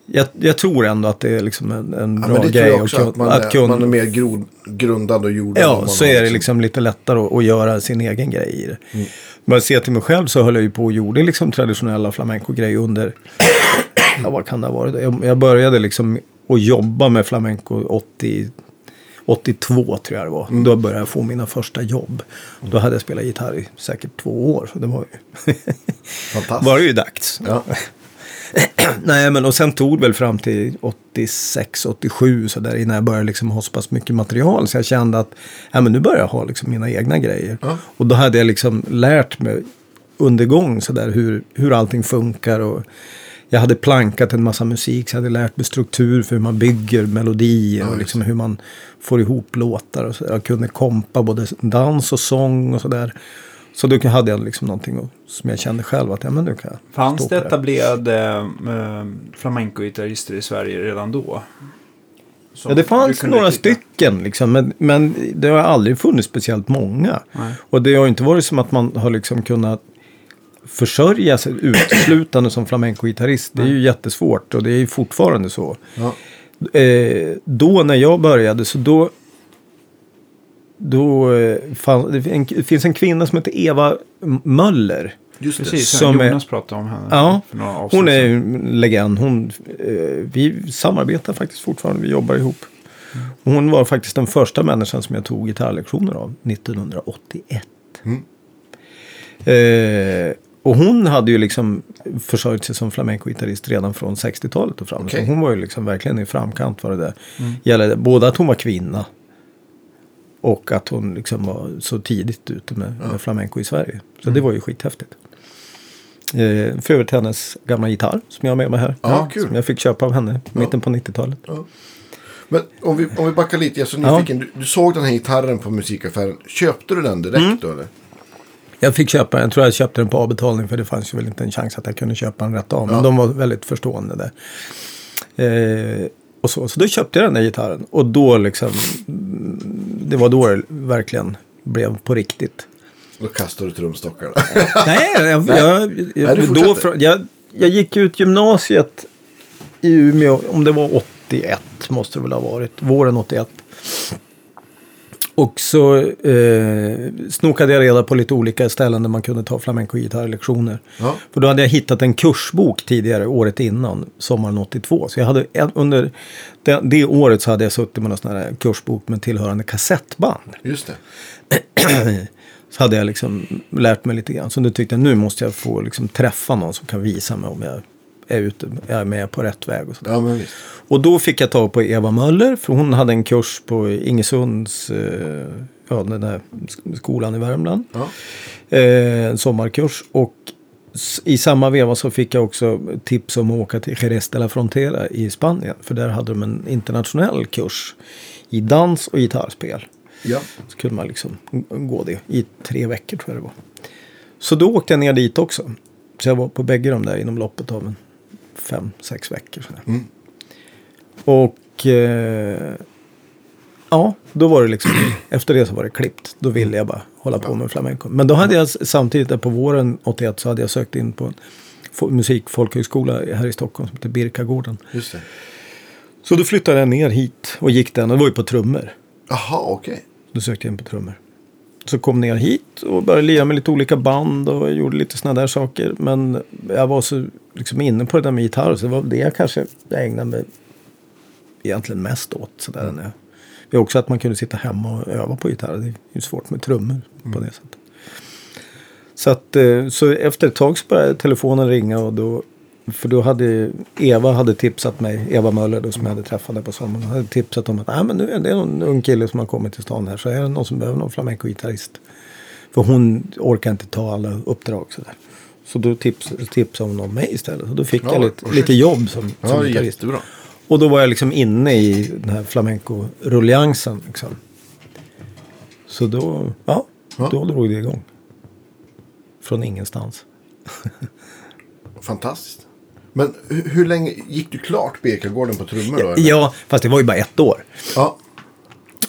Speaker 3: jag, jag tror ändå att det är liksom en, en
Speaker 2: Ja,
Speaker 3: bra
Speaker 2: det tror
Speaker 3: grej.
Speaker 2: jag också,
Speaker 3: att,
Speaker 2: man,
Speaker 3: att
Speaker 2: är, man är mer grod, grundad och jordad.
Speaker 3: Ja, så är det liksom lite lättare att, att göra sin egen grej i det.
Speaker 2: Mm.
Speaker 3: Men ser till mig själv så höll jag ju på och gjorde liksom traditionella flamenco-grejer under, ja vad kan det ha varit? Jag, jag började liksom att jobba med flamenco 80, 82 tror jag det var.
Speaker 2: Mm.
Speaker 3: Då började jag få mina första jobb. Då hade jag spelat gitarr i säkert två år. Så det var ju, var det ju dags.
Speaker 2: Ja.
Speaker 3: Nej, men och sen tog det väl fram till 86, 87 så där innan jag började liksom ha så pass mycket material. Så jag kände att ja, men nu börjar jag ha liksom mina egna grejer.
Speaker 2: Ja.
Speaker 3: Och då hade jag liksom lärt mig under gång så där hur, hur allting funkar. Och jag hade plankat en massa musik, så jag hade lärt mig struktur för hur man bygger melodier och liksom hur man får ihop låtar. Och så. Jag kunde kompa både dans och sång och sådär. Så då hade jag liksom någonting som jag kände själv att ja, men nu kan jag
Speaker 1: Fanns det etablerade äh, flamenco-gitarrister i Sverige redan då? Som
Speaker 3: Ja, det fanns några
Speaker 1: titta?
Speaker 3: stycken, liksom, men, men det har aldrig funnits speciellt många.
Speaker 1: Nej.
Speaker 3: Och det har inte varit som att man har liksom kunnat försörja sig uteslutande som flamenco-gitarrist. Det är ju jättesvårt och det är ju fortfarande så.
Speaker 2: Ja.
Speaker 3: Eh, då när jag började så då... Då eh, fann, det, fin- det finns en kvinna som heter Eva Möller.
Speaker 2: Just det.
Speaker 1: Precis,
Speaker 3: Som är-
Speaker 1: Jonas pratade om henne
Speaker 3: Ja, Hon är en legend. Hon, eh, vi samarbetar faktiskt fortfarande. Vi jobbar ihop. Och hon var faktiskt den första människan som jag tog gitarrlektioner av 1981.
Speaker 2: Mm.
Speaker 3: Eh, och hon hade ju liksom försörjt sig som flamenco-gitarrist redan från 60-talet och framåt.
Speaker 2: Okej.
Speaker 3: Så hon var ju liksom verkligen i framkant vad det där gällde. Både att hon var kvinna och att hon liksom var så tidigt ute med, med flamenco i Sverige. Så det var ju skithäftigt. Eh, för övrigt hennes gamla gitarr som jag har med mig här.
Speaker 2: Ja, kul.
Speaker 3: Som jag fick köpa av henne i mitten på 90-talet.
Speaker 2: Men om vi, om vi backar lite, jag är så
Speaker 3: Ja.
Speaker 2: nyfiken. Du, du såg den här gitarren på musikaffären. Köpte du den direkt
Speaker 3: Mm.
Speaker 2: då eller?
Speaker 3: Jag fick köpa, jag tror jag köpte den på avbetalning för det fanns ju väl inte en chans att jag kunde köpa den rätt av. Men
Speaker 2: Ja.
Speaker 3: de var väldigt förstående där. Eh, och så, så då köpte jag den där gitarren. Och då liksom, det var då det verkligen blev på riktigt.
Speaker 2: Då kastade du trumstockarna.
Speaker 3: Nej, jag, jag, jag,
Speaker 2: Nej,
Speaker 3: då, från- jag, jag gick ut gymnasiet i Umeå, om det var 81 måste det väl ha varit, våren 81. Och så eh, snokade jag reda på lite olika ställen där man kunde ta flamenco-gitarrlektioner.
Speaker 2: Ja.
Speaker 3: För då hade jag hittat en kursbok tidigare, året innan, sommaren 82. Så jag hade, en, under det, det året så hade jag suttit med en sån här kursbok med tillhörande kassettband
Speaker 2: Just det.
Speaker 3: så hade jag liksom lärt mig lite grann. Så nu tyckte jag nu måste jag få liksom träffa någon som kan visa mig om jag är ute, är med på rätt väg. Och, så.
Speaker 2: Ja, men visst.
Speaker 3: och då fick jag tag på Eva Möller, för hon hade en kurs på Ingesunds, eh, ja den där sk- skolan i Värmland.
Speaker 2: Ja.
Speaker 3: Eh, en sommarkurs. Och i samma veva så fick jag också tips om att åka till Jerez de la Frontera i Spanien. För där hade de en internationell kurs i dans och gitarrspel.
Speaker 2: Ja.
Speaker 3: Så kunde man liksom gå det i tre veckor tror jag det var. Så då åkte jag ner dit också. Så jag var på bägge de där inom loppet av en fem, sex veckor. Sådär.
Speaker 2: Mm.
Speaker 3: Och eh, ja, då var det liksom, efter det så var det klippt. Då ville jag bara hålla på med flamenco. Men då hade jag samtidigt, där på våren 81, så hade jag sökt in på en fo- musikfolkhögskola här i Stockholm som heter Birkagården.
Speaker 2: Just det.
Speaker 3: Så då flyttade jag ner hit och gick den och det var ju på trummor.
Speaker 2: Jaha, okej.
Speaker 3: Då sökte jag in på trummor. Så kom ner hit och började lira med lite olika band och gjorde lite sådana där saker. Men jag var så liksom inne på det där med gitarr så det var det jag kanske jag ägnade mig egentligen mest åt. Sådär,
Speaker 2: Mm.
Speaker 3: när det är också att man kunde sitta hemma och öva på gitarr. Det är ju svårt med trummor
Speaker 2: Mm.
Speaker 3: på det sättet. Så, att, eh, så efter ett tag så började telefonen ringa och då för då hade Eva hade tipsat mig, Eva Möller då, som jag hade träffat där på sommaren. hade tipsat om att ah, men nu är det någon ung kille som har kommit till stan här. Så är det någon som behöver någon flamenco-gitarrist. För hon orkar inte ta alla uppdrag sådär. Så då tips, tipsade hon om mig istället. Och då fick
Speaker 2: Ja,
Speaker 3: jag lite, lite jobb som,
Speaker 2: Ja,
Speaker 3: som gitarrist.
Speaker 2: jättebra.
Speaker 3: Och då var jag liksom inne i den här flamenco-rulliansen. Liksom. Så då, ja,
Speaker 2: Ja.
Speaker 3: då drog det igång. Från ingenstans.
Speaker 2: Fantastiskt. Men hur, hur länge gick du klart på Ekagården på trummor då? eller?
Speaker 3: Ja, fast det var ju bara ett år.
Speaker 2: ja.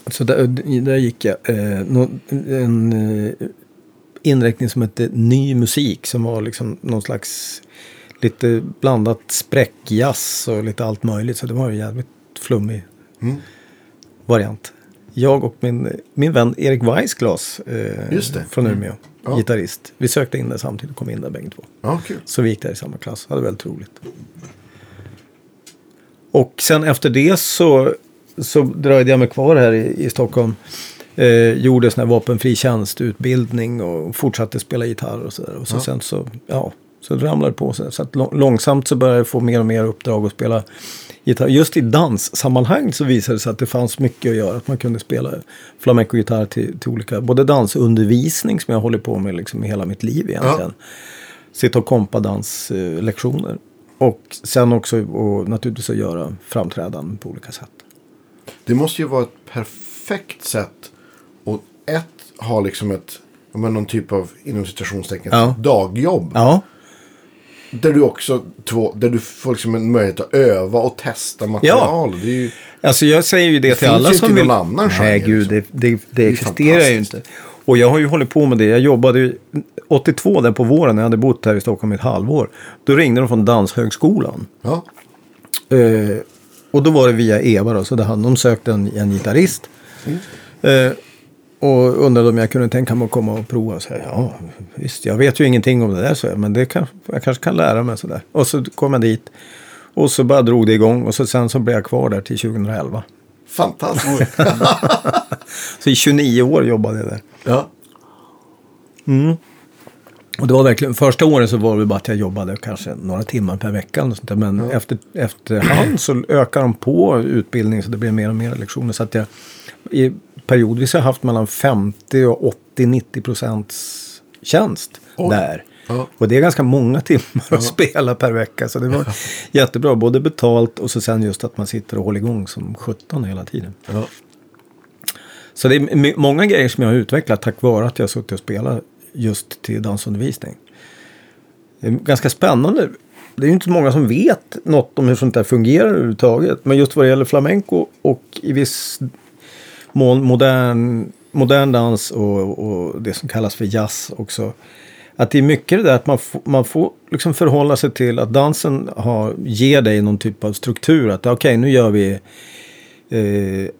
Speaker 3: Så där, där gick jag eh, nå- en eh, inriktning som hette ny musik. Som var liksom någon slags lite blandat spräckjazz och lite allt möjligt. Så det var en jävligt flummig
Speaker 2: Mm.
Speaker 3: variant. Jag och min, min vän Erik Weissglas eh, från Umeå,
Speaker 2: Ja.
Speaker 3: gitarrist. Vi sökte in där samtidigt och kom in där bägge två.
Speaker 2: Ja, kul.
Speaker 3: Så vi gick där i samma klass. Hade väldigt roligt. Och sen efter det så, så dröjde jag mig kvar här i, i Stockholm. Eh, gjorde sån här vapenfri tjänstutbildning och fortsatte spela gitarr och sådär. Och så
Speaker 2: Ja.
Speaker 3: sen så, ja, så ramlade det på sig. Så långsamt så började jag få mer och mer uppdrag att spela gitarr. Just i danssammanhang så visade det sig att det fanns mycket att göra. Att man kunde spela flamenco-gitarr till, till olika, både dansundervisning som jag håller på med liksom hela mitt liv egentligen sitta och kompa danslektioner. Och sen också och naturligtvis att göra framträdanden på olika sätt.
Speaker 2: Det måste ju vara ett perfekt sätt att ett, ha liksom ett, ja, men någon typ av, inom citationstecken,
Speaker 3: Ja.
Speaker 2: dagjobb.
Speaker 3: Ja,
Speaker 2: Där du också, två, där du får liksom en möjlighet att öva och testa material. Det är ju,
Speaker 3: alltså jag säger ju det,
Speaker 2: Det
Speaker 3: till
Speaker 2: finns
Speaker 3: alla
Speaker 2: ju
Speaker 3: som
Speaker 2: inte i
Speaker 3: vill.
Speaker 2: någon annan
Speaker 3: Nej,
Speaker 2: genre,
Speaker 3: gud, det,
Speaker 2: liksom.
Speaker 3: det, det,
Speaker 2: är
Speaker 3: existerar ju inte. Och jag har ju hållit på med det. Jag jobbade ju 82 där på våren när jag hade bott här i Stockholm i ett halvår. Då ringde de från Danshögskolan.
Speaker 2: ja,
Speaker 3: Eh, och då var det via Eva då, så hade de sökt en, en gitarrist. Eh, och undrade om jag kunde tänka mig att komma och prova. Så här, ja, visst, jag vet ju ingenting om det där, så jag, men det kan, jag kanske kan lära mig sådär. Och så kom jag dit. Och så bara drog det igång och så, sen så blev jag kvar där till 2011.
Speaker 2: fantastiskt.
Speaker 3: Så i 29 år jobbade jag där.
Speaker 2: ja.
Speaker 3: Och det var verkligen, första åren så var det bara att jag jobbade kanske några timmar per vecka. Och sånt där. Men efter, efterhand så ökar de på utbildningen så det blir mer och mer lektioner. Så att jag i periodvis har haft mellan 50 och 80-90 procents tjänst
Speaker 2: Oj.
Speaker 3: där.
Speaker 2: Ja.
Speaker 3: Och det är ganska många timmar att spela per vecka. Så det var jättebra. Både betalt och så sen just att man sitter och håller igång som 17 hela tiden.
Speaker 2: Ja.
Speaker 3: Så det är många grejer som jag har utvecklat tack vare att jag har suttit och spelat just till dansundervisning. Det är ganska spännande. Det är ju inte så många som vet något om hur sånt där fungerar överhuvudtaget. Men just vad det gäller flamenco och i viss modern, modern dans och, och det som kallas för jazz också. Att det är mycket det där att man, man får liksom förhålla sig till att dansen har, ger dig någon typ av struktur. Att okej, nu gör vi eh,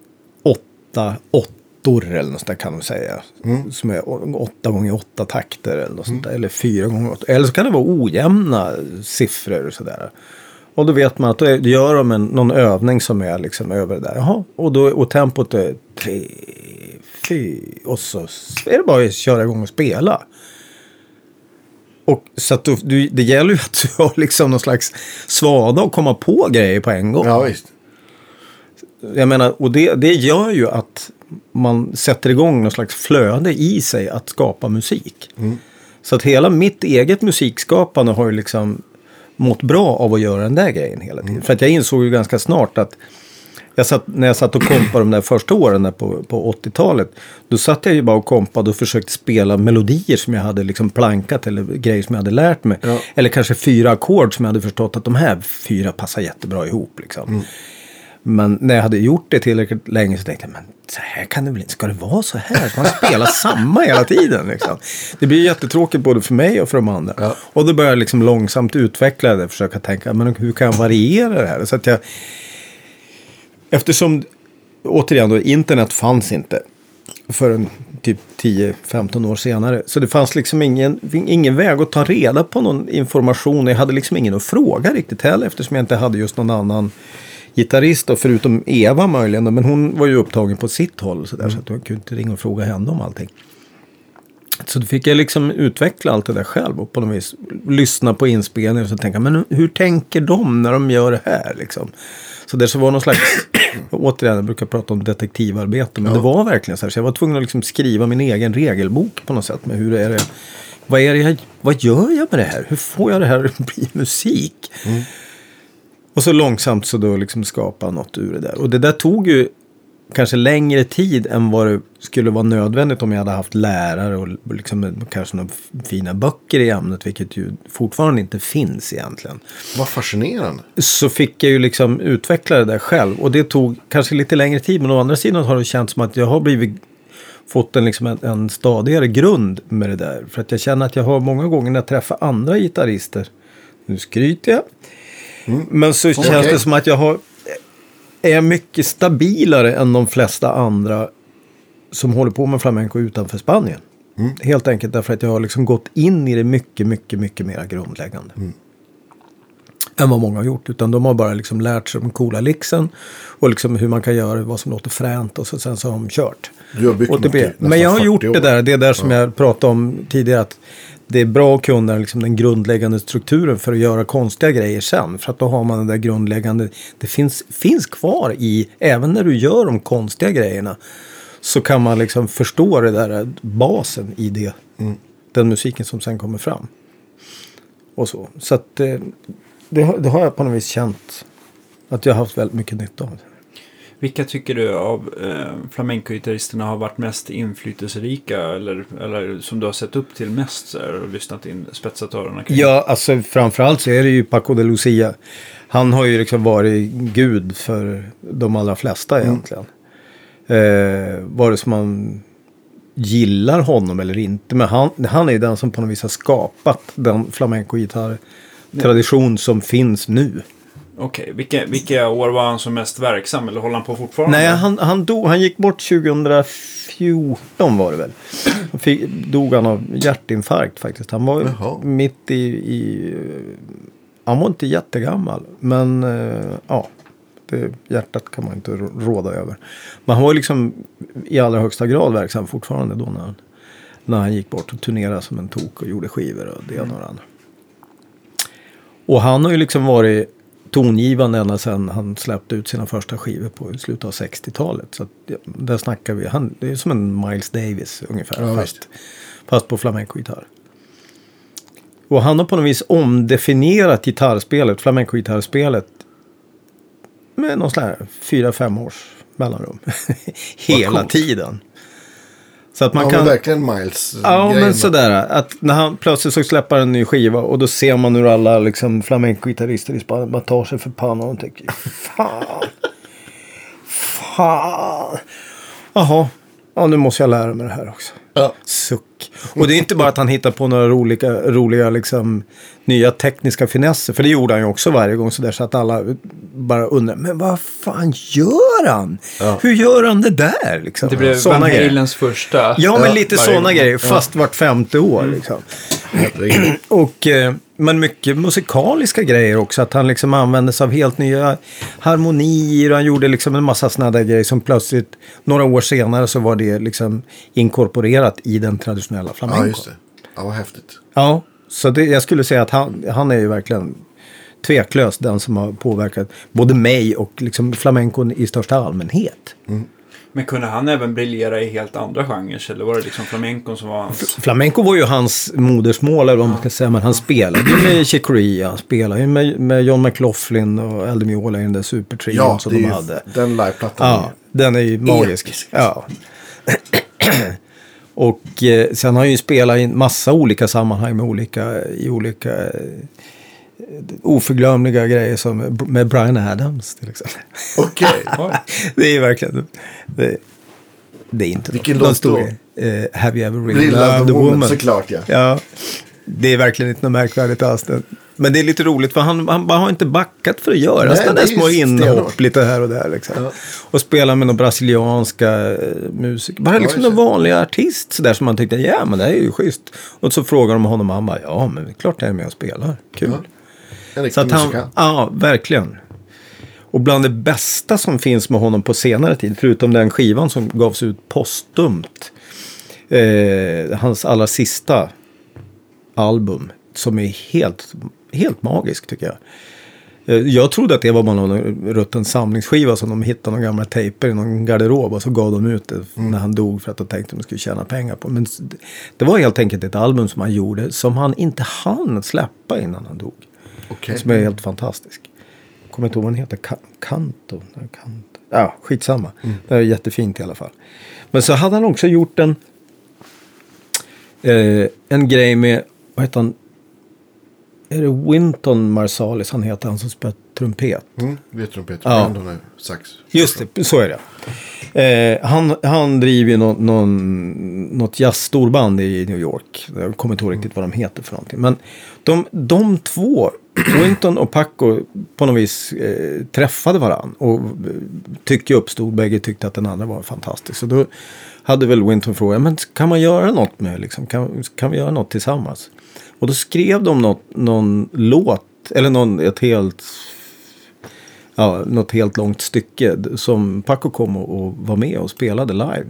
Speaker 3: åtta åttor eller något sånt där kan man säga. Som är åtta gånger åtta takter eller något sånt där. Eller fyra gånger åtta. Eller så kan det vara ojämna siffror och sådär. Och då vet man att då gör de en, någon övning som är liksom över det där. Jaha, och, då, och tempot är tre, fyra. Och så är det bara att köra igång och spela. Och så att du, du, det gäller ju att du har liksom någon slags svada och komma på grejer på en gång.
Speaker 2: ja, visst.
Speaker 3: Jag menar, och det, det gör ju att man sätter igång någon slags flöde i sig att skapa musik. Så att hela mitt eget musikskapande har ju liksom mått bra av att göra den där grejen hela tiden. För att jag insåg ju ganska snart att jag satt, när jag satt och kompade de där första åren där på, på 80-talet. Då satt jag ju bara och kompade och försökte spela melodier som jag hade liksom plankat eller grejer som jag hade lärt mig.
Speaker 2: Ja.
Speaker 3: Eller kanske fyra ackord som jag hade förstått att de här fyra passar jättebra ihop. Liksom. Men när jag hade gjort det tillräckligt länge så tänkte jag, men så här kan det väl inte, ska det vara så här? Ska man spela samma hela tiden? Liksom? Det blir jättetråkigt både för mig och för de andra.
Speaker 2: Ja.
Speaker 3: Och då började jag liksom långsamt utveckla det, försöka tänka, men hur kan jag variera det här? Så att jag, eftersom, återigen då, internet fanns inte förrän typ 10-15 år senare. Så det fanns liksom ingen, ingen väg att ta reda på någon information. Jag hade liksom ingen att fråga riktigt heller eftersom jag inte hade just någon annan gitarrist då, förutom Eva möjligen. Men hon var ju upptagen på sitt håll så, där, så att jag kunde inte ringa och fråga henne om allting. Så då fick jag liksom utveckla allt det där själv och på något vis lyssna på inspelningar och så tänka, men hur tänker de när de gör det här liksom? Så det så var någon slags, återigen, jag brukar prata om detektivarbete, men
Speaker 2: Ja.
Speaker 3: det var verkligen så här. Så jag var tvungen att liksom skriva min egen regelbok på något sätt med hur är det, vad, är det jag, vad gör jag med det här? Hur får jag det här att bli musik? Och så långsamt så då liksom skapa något ur det där. Och det där tog ju kanske längre tid än vad det skulle vara nödvändigt om jag hade haft lärare och liksom kanske några fina böcker i ämnet, vilket ju fortfarande inte finns egentligen.
Speaker 2: Vad fascinerande.
Speaker 3: Så fick jag ju liksom utveckla det där själv. Och det tog kanske lite längre tid, men å andra sidan har det känts som att jag har blivit fått en, liksom en, en stadigare grund med det där. För att jag känner att jag har många gånger när jag träffar andra gitarrister, nu skryter jag, men så känns det som att jag har, är mycket stabilare än de flesta andra som håller på med flamenco utanför Spanien. Helt enkelt därför att jag har liksom gått in i det mycket, mycket, mycket mer grundläggande. Än vad många har gjort. Utan de har bara liksom lärt sig de coola licksen. Och liksom hur man kan göra vad som låter fränt. Och så, sen så har de kört.
Speaker 2: Du har byggt nästan
Speaker 3: men jag har
Speaker 2: 40
Speaker 3: gjort
Speaker 2: år.
Speaker 3: det där, det där som jag pratade om tidigare. Att det är bra att kunna liksom den grundläggande strukturen för att göra konstiga grejer sen. För att då har man den där grundläggande, det finns, finns kvar i, även när du gör de konstiga grejerna. Så kan man liksom förstå det där basen i det. Den musiken som sen kommer fram. Och så. Så att eh, det, har- det har jag på något vis känt. Att jag har haft väldigt mycket nytta av.
Speaker 1: Vilka tycker du av eh, flamenco-gitarristerna har varit mest inflytelserika eller, eller som du har sett upp till mest här, och lyssnat in, spetsat öronen kring?
Speaker 3: Ja, alltså framförallt så är det ju Paco de Lucia. Han har ju liksom varit gud för de allra flesta egentligen. Eh, vare sig man gillar honom eller inte. Men han, han är ju den som på något vis har skapat den flamenco-gitarr-tradition som finns nu.
Speaker 1: Okej, vilka, vilka år var han som mest verksam eller håller han på fortfarande?
Speaker 3: Nej, han, han, dog, han gick bort 2014 var det väl. Han fick, dog han av hjärtinfarkt faktiskt. Han var
Speaker 2: Jaha.
Speaker 3: mitt i, i... Han var inte jättegammal. Men eh, ja, det, hjärtat kan man inte rå- råda över. Men han var liksom i allra högsta grad verksam fortfarande då när han, när han gick bort och turnerade som en tok och gjorde skivor och det ena och det andra. Och han har ju liksom varit tongivande ända sedan han släppte ut sina första skivor på slutet av 60-talet. Så där snackar vi, han, det är som en Miles Davis ungefär.
Speaker 2: Ja,
Speaker 3: fast, fast på flamenco-gitarr. Och han har på något vis omdefinierat gitarrspelet, flamenco-gitarrspelet. Med någon sån här fyra, fem års mellanrum. Hela tiden. Så att man
Speaker 2: Man
Speaker 3: kan...
Speaker 2: verkligen Miles.
Speaker 3: Ja, men sådär. Att när han plötsligt så släpper en ny skiva och då ser man hur alla liksom, flamenco-gitarrister i Spanien bara tar sig för pannan och tänker fan. Fan. Jaha. Ja, nu måste jag lära mig det här också.
Speaker 2: Ja.
Speaker 3: Suck. Och det är inte bara att han hittar på några roliga, roliga liksom, nya tekniska finesser. För det gjorde han ju också varje gång sådär så att alla bara undrar. Men vad fan gör han?
Speaker 2: Ja.
Speaker 3: Hur gör han det där? Liksom?
Speaker 1: Det blev
Speaker 3: Såna
Speaker 1: Van. Halens första.
Speaker 3: Ja, men
Speaker 2: Ja,
Speaker 3: lite
Speaker 1: varje
Speaker 3: sådana grejer. Fast vart femte år liksom.
Speaker 2: Herregud.
Speaker 3: Och, eh, men mycket musikaliska grejer också. Att han liksom använde sig av helt nya harmonier. Och han gjorde liksom en massa sådana där grejer som plötsligt, några år senare så var det liksom inkorporerat i den traditionella flamencon.
Speaker 2: Ja, just det. Ja, vad häftigt.
Speaker 3: Ja, så det, jag skulle säga att han, han är ju verkligen tveklöst den som har påverkat både mig och liksom flamencon i största allmänhet.
Speaker 1: Men kunde han även briljera i helt andra genrer? Eller var det liksom flamencon som var hans...
Speaker 3: Flamenco var ju hans modersmål, eller vad man ska säga. Men han spelade ju med Chick. Han spelade ju med, med John McLaughlin och Eldie Miola i den där supertrion
Speaker 2: Ja,
Speaker 3: som de hade.
Speaker 2: den liveplattan.
Speaker 3: Ja, den är ju magisk.
Speaker 2: Episk.
Speaker 3: Ja. och eh, sen har han ju spelat i en massa olika sammanhang med olika, i olika eh, oförglömliga grejer som med Brian Adams till exempel.
Speaker 2: Okej.
Speaker 1: Oj.
Speaker 3: det är verkligen, det, det är inte
Speaker 2: Vilken
Speaker 3: någon
Speaker 2: låt då?
Speaker 3: Eh, Have you ever really, loved a woman?
Speaker 2: såklart ja.
Speaker 3: Ja, det är verkligen inte något märkvärdigt alls. Men det är lite roligt för han, han har inte backat för att göra sådana där små inhopp lite här och där. Liksom.
Speaker 2: Ja.
Speaker 3: Och spela med några brasilianska eh, musiker. Bara liksom någon vanlig artist sådär som man tyckte, ja men det här är ju schysst. Och så frågar de honom och han bara, ja men klart jag är med och spelar. Kul.
Speaker 2: Ja. En
Speaker 3: Så att han, ja, verkligen. Och bland det bästa som finns med honom på senare tid, förutom den skivan som gavs ut postumt, eh, hans allra sista album, som är helt, helt magisk tycker jag. Eh, Jag trodde att det var bara någon rutten samlingsskiva som de hittade några gamla tejper i någon garderob och så gav de ut det när han dog för att de tänkte att de skulle tjäna pengar på. Men det var helt enkelt ett album som han gjorde som han inte hann släppa innan han dog.
Speaker 2: Okej.
Speaker 3: Som är helt fantastisk. Jag kommer inte ihåg vad den heter. Ka- Kanto? Ja, skitsamma. Det är jättefint i alla fall. Men så hade han också gjort en, eh, en grej med, vad heter han? Är det Winton Marsalis han heter, han som spelar trumpet?
Speaker 2: Mm, vet du Peter?
Speaker 3: Ja.
Speaker 2: Brandon är sax.
Speaker 3: Just det, så är det. Eh, han, han driver ju någon, någon, något jazzstorband i New York. Jag kommer inte ihåg riktigt vad de heter för någonting. Men de, de två, Winton och Paco, på något vis eh, träffade varann. Och eh, tycke uppstod, bägge tyckte att den andra var fantastisk. Så då hade väl Winton frågat, men kan man göra något med, liksom, kan, kan vi göra något tillsammans? Och då skrev de något, någon låt, eller någon, ett helt ja, något helt långt stycke som Paco kom och, och var med och spelade live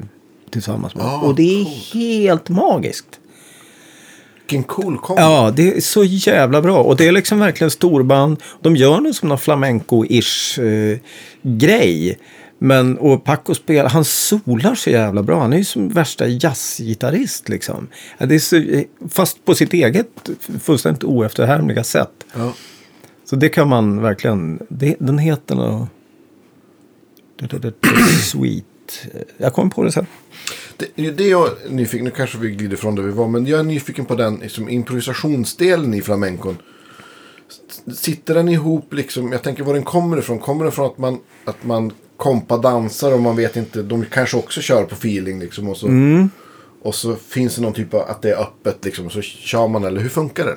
Speaker 3: tillsammans med.
Speaker 2: Ah,
Speaker 3: och det är
Speaker 2: coolt.
Speaker 3: helt magiskt.
Speaker 2: Vilken cool kombo.
Speaker 3: Ja, det är så jävla bra. Och det är liksom verkligen storband. De gör nog som någon flamenco-ish eh, grej. Men, och Paco spelar, han solar så jävla bra. Han är ju som värsta jazzgitarrist liksom. Ja, det är så, eh, fast på sitt eget fullständigt oefterhärmliga sätt.
Speaker 2: Ja.
Speaker 3: Så det kan man verkligen. Det, den heter något... Sweet. Jag kommer på det sen.
Speaker 2: Det, det jag är nyfiken, nu kanske vi glider från där vi var, men jag är nyfiken på den liksom, improvisationsdelen i flamencon. Sitter den ihop liksom, jag tänker var den kommer ifrån. Kommer den från att man, att man kompar dansar och man vet inte, de kanske också kör på feeling liksom. Och så, och så finns det någon typ av, att det är öppet liksom, och så kör man, eller hur funkar det?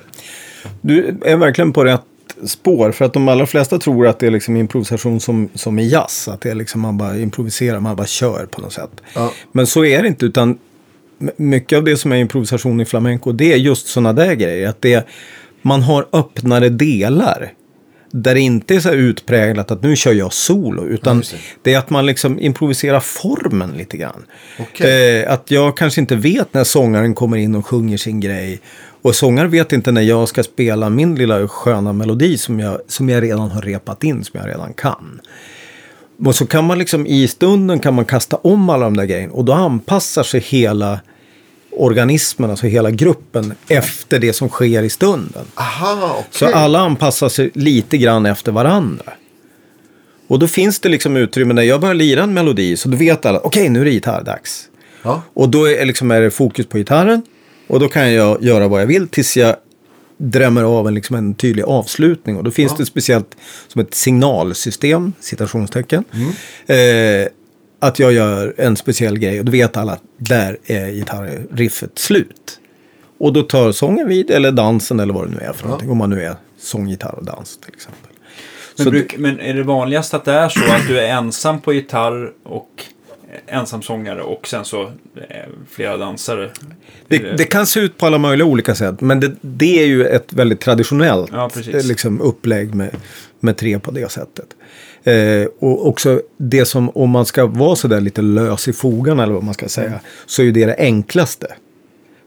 Speaker 3: Du är verkligen på rätt spår. För att de allra flesta tror att det är liksom improvisation som, som i jazz. Att det är liksom man bara improviserar, man bara kör på något sätt.
Speaker 2: Ja.
Speaker 3: Men så är det inte. utan Mycket av det som är improvisation i flamenco det är just sådana där grejer. Att det, man har öppnare delar. Där det inte är så utpräglat att nu kör jag solo. Utan
Speaker 2: just det.
Speaker 3: är att man liksom improviserar formen lite grann.
Speaker 2: Okej.
Speaker 3: Eh, att jag kanske inte vet när sångaren kommer in och sjunger sin grej. Och sångaren vet inte när jag ska spela min lilla sköna melodi som jag, som jag redan har repat in, som jag redan kan. Och så kan man liksom i stunden kan man kasta om alla de där grejerna. Och då anpassar sig hela organismen, alltså hela gruppen, efter det som sker i stunden.
Speaker 2: Aha, okej.
Speaker 3: Så alla anpassar sig lite grann efter varandra. Och då finns det liksom utrymme när jag börjar lira en melodi så då vet alla, okej nu är det gitarrdags.
Speaker 2: Ja.
Speaker 3: Och då är, liksom, är det fokus på gitarren. Och då kan jag göra vad jag vill tills jag drämmer av en, liksom en tydlig avslutning. Och då finns det speciellt som ett signalsystem, citationstecken. Eh, att jag gör en speciell grej och då vet alla att där är gitarriffet slut. Och då tar sången vid, eller dansen eller vad det nu är för någonting. Om man nu är sång, gitarr och dans till exempel.
Speaker 1: Men, bruk, men är det vanligast att det är så att du är ensam på gitarr och eh, ensam sångare och sen så eh, flera dansare?
Speaker 3: Det, det kan se ut på alla möjliga olika sätt. Men det, det är ju ett väldigt traditionellt
Speaker 1: Ja,
Speaker 3: eh, liksom, upplägg med, med tre på det sättet. Eh, och också det som, om man ska vara sådär lite lös i fogarna eller vad man ska säga. Så är ju det det enklaste.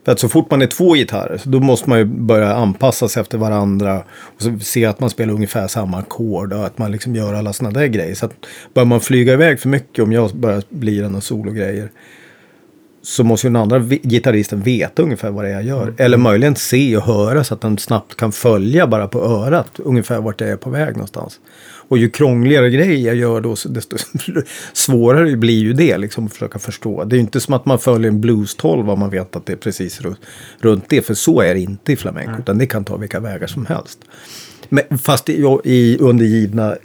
Speaker 3: För att så fort man är två gitarrer, så då måste man ju börja anpassa sig efter varandra. Och så se att man spelar ungefär samma ackord och att man liksom gör alla sådana där grejer. Så att börjar man flyga iväg för mycket, om jag börjar bli några sologrejer. Så måste ju den andra gitarristen veta ungefär vad det är jag gör. Eller möjligen se och höra så att den snabbt kan följa bara på örat ungefär vart jag är på väg någonstans. Och ju krångligare grejer jag gör då, desto svårare blir ju det liksom att försöka förstå. Det är ju inte som att man följer en blues 12 om man vet att det är precis ru- runt det. För så är det inte i flamenco, utan det kan ta vilka vägar som helst. Men fast i, i, under givna,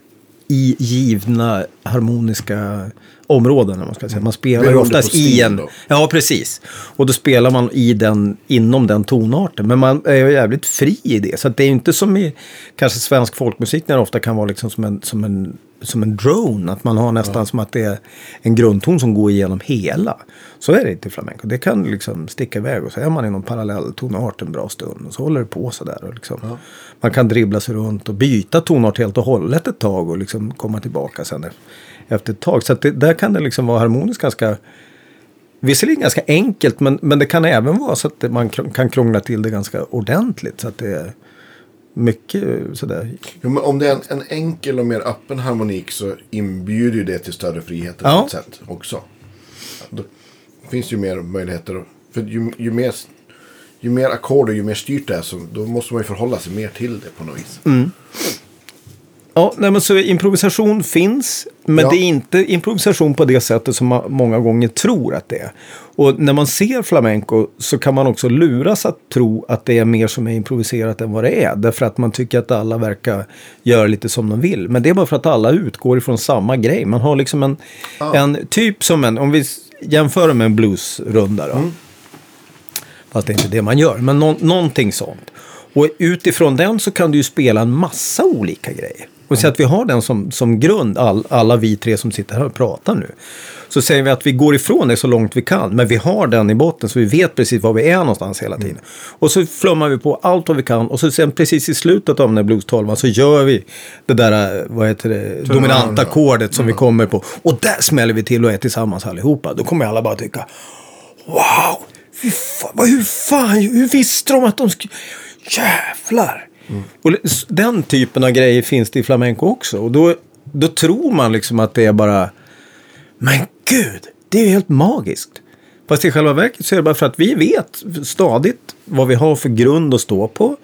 Speaker 3: i givna harmoniska områden. om Man, ska säga. man spelar ju oftast i en...
Speaker 2: då.
Speaker 3: Ja, precis. Och då spelar man i den, inom den tonarten. Men man är ju jävligt fri i det. Så det är ju inte som i kanske svensk folkmusik när det ofta kan vara liksom som en, som en, som en drone. Att man har nästan som att det är en grundton som går igenom hela. Så är det inte i flamenco. Det kan liksom sticka iväg och så är man i någon parallell tonart en bra stund. Och så håller det på sådär. Och liksom, Man kan dribbla sig runt och byta tonart helt och hållet ett tag och liksom komma tillbaka sen efter ett tag. Så det, där kan det liksom vara harmoniskt ganska Visserligen ganska enkelt men, men det kan även vara så att man kan krångla till det ganska ordentligt. Så att det, mycket sådär.
Speaker 2: Jo, men om det är en, en enkel och mer öppen harmonik så inbjuder ju det till större friheter
Speaker 3: Ja.
Speaker 2: på ett sätt också. Då finns ju mer möjligheter. För ju, ju mer, ju mer ackord och ju mer styrt det är så då måste man ju förhålla sig mer till det på något vis.
Speaker 3: Mm. Ja, nej, men så improvisation finns, men
Speaker 2: Ja.
Speaker 3: det är inte improvisation på det sättet som man många gånger tror att det är. Och när man ser flamenco så kan man också luras att tro att det är mer som är improviserat än vad det är. Därför att man tycker att alla verkar göra lite som de vill. Men det är bara för att alla utgår ifrån samma grej. Man har liksom en, en typ som en, om vi jämför med en bluesrunda då. Fast det är inte det man gör, men nå- någonting sånt. Och utifrån den så kan du ju spela en massa olika grejer. Och säg att vi har den som, som grund, all, alla vi tre som sitter här och pratar nu. Så säger vi att vi går ifrån det så långt vi kan, men vi har den i botten så vi vet precis var vi är någonstans hela tiden. Och så flummar vi på allt vad vi kan och så sen precis i slutet av den där blues 12 så gör vi det där, vad heter det, dominanta ackordet som vi kommer på. Och där smäller vi till och är tillsammans allihopa. Då kommer alla bara tycka Wow! Fy fan, vad- hur fan, hur visste de att de skulle... Jävlar! Och den typen av grejer finns det i flamenco också. Och då, då tror man liksom att det är bara... Men gud, det är ju helt magiskt. Fast i själva verket så är det bara för att vi vet stadigt vad vi har för grund att stå på.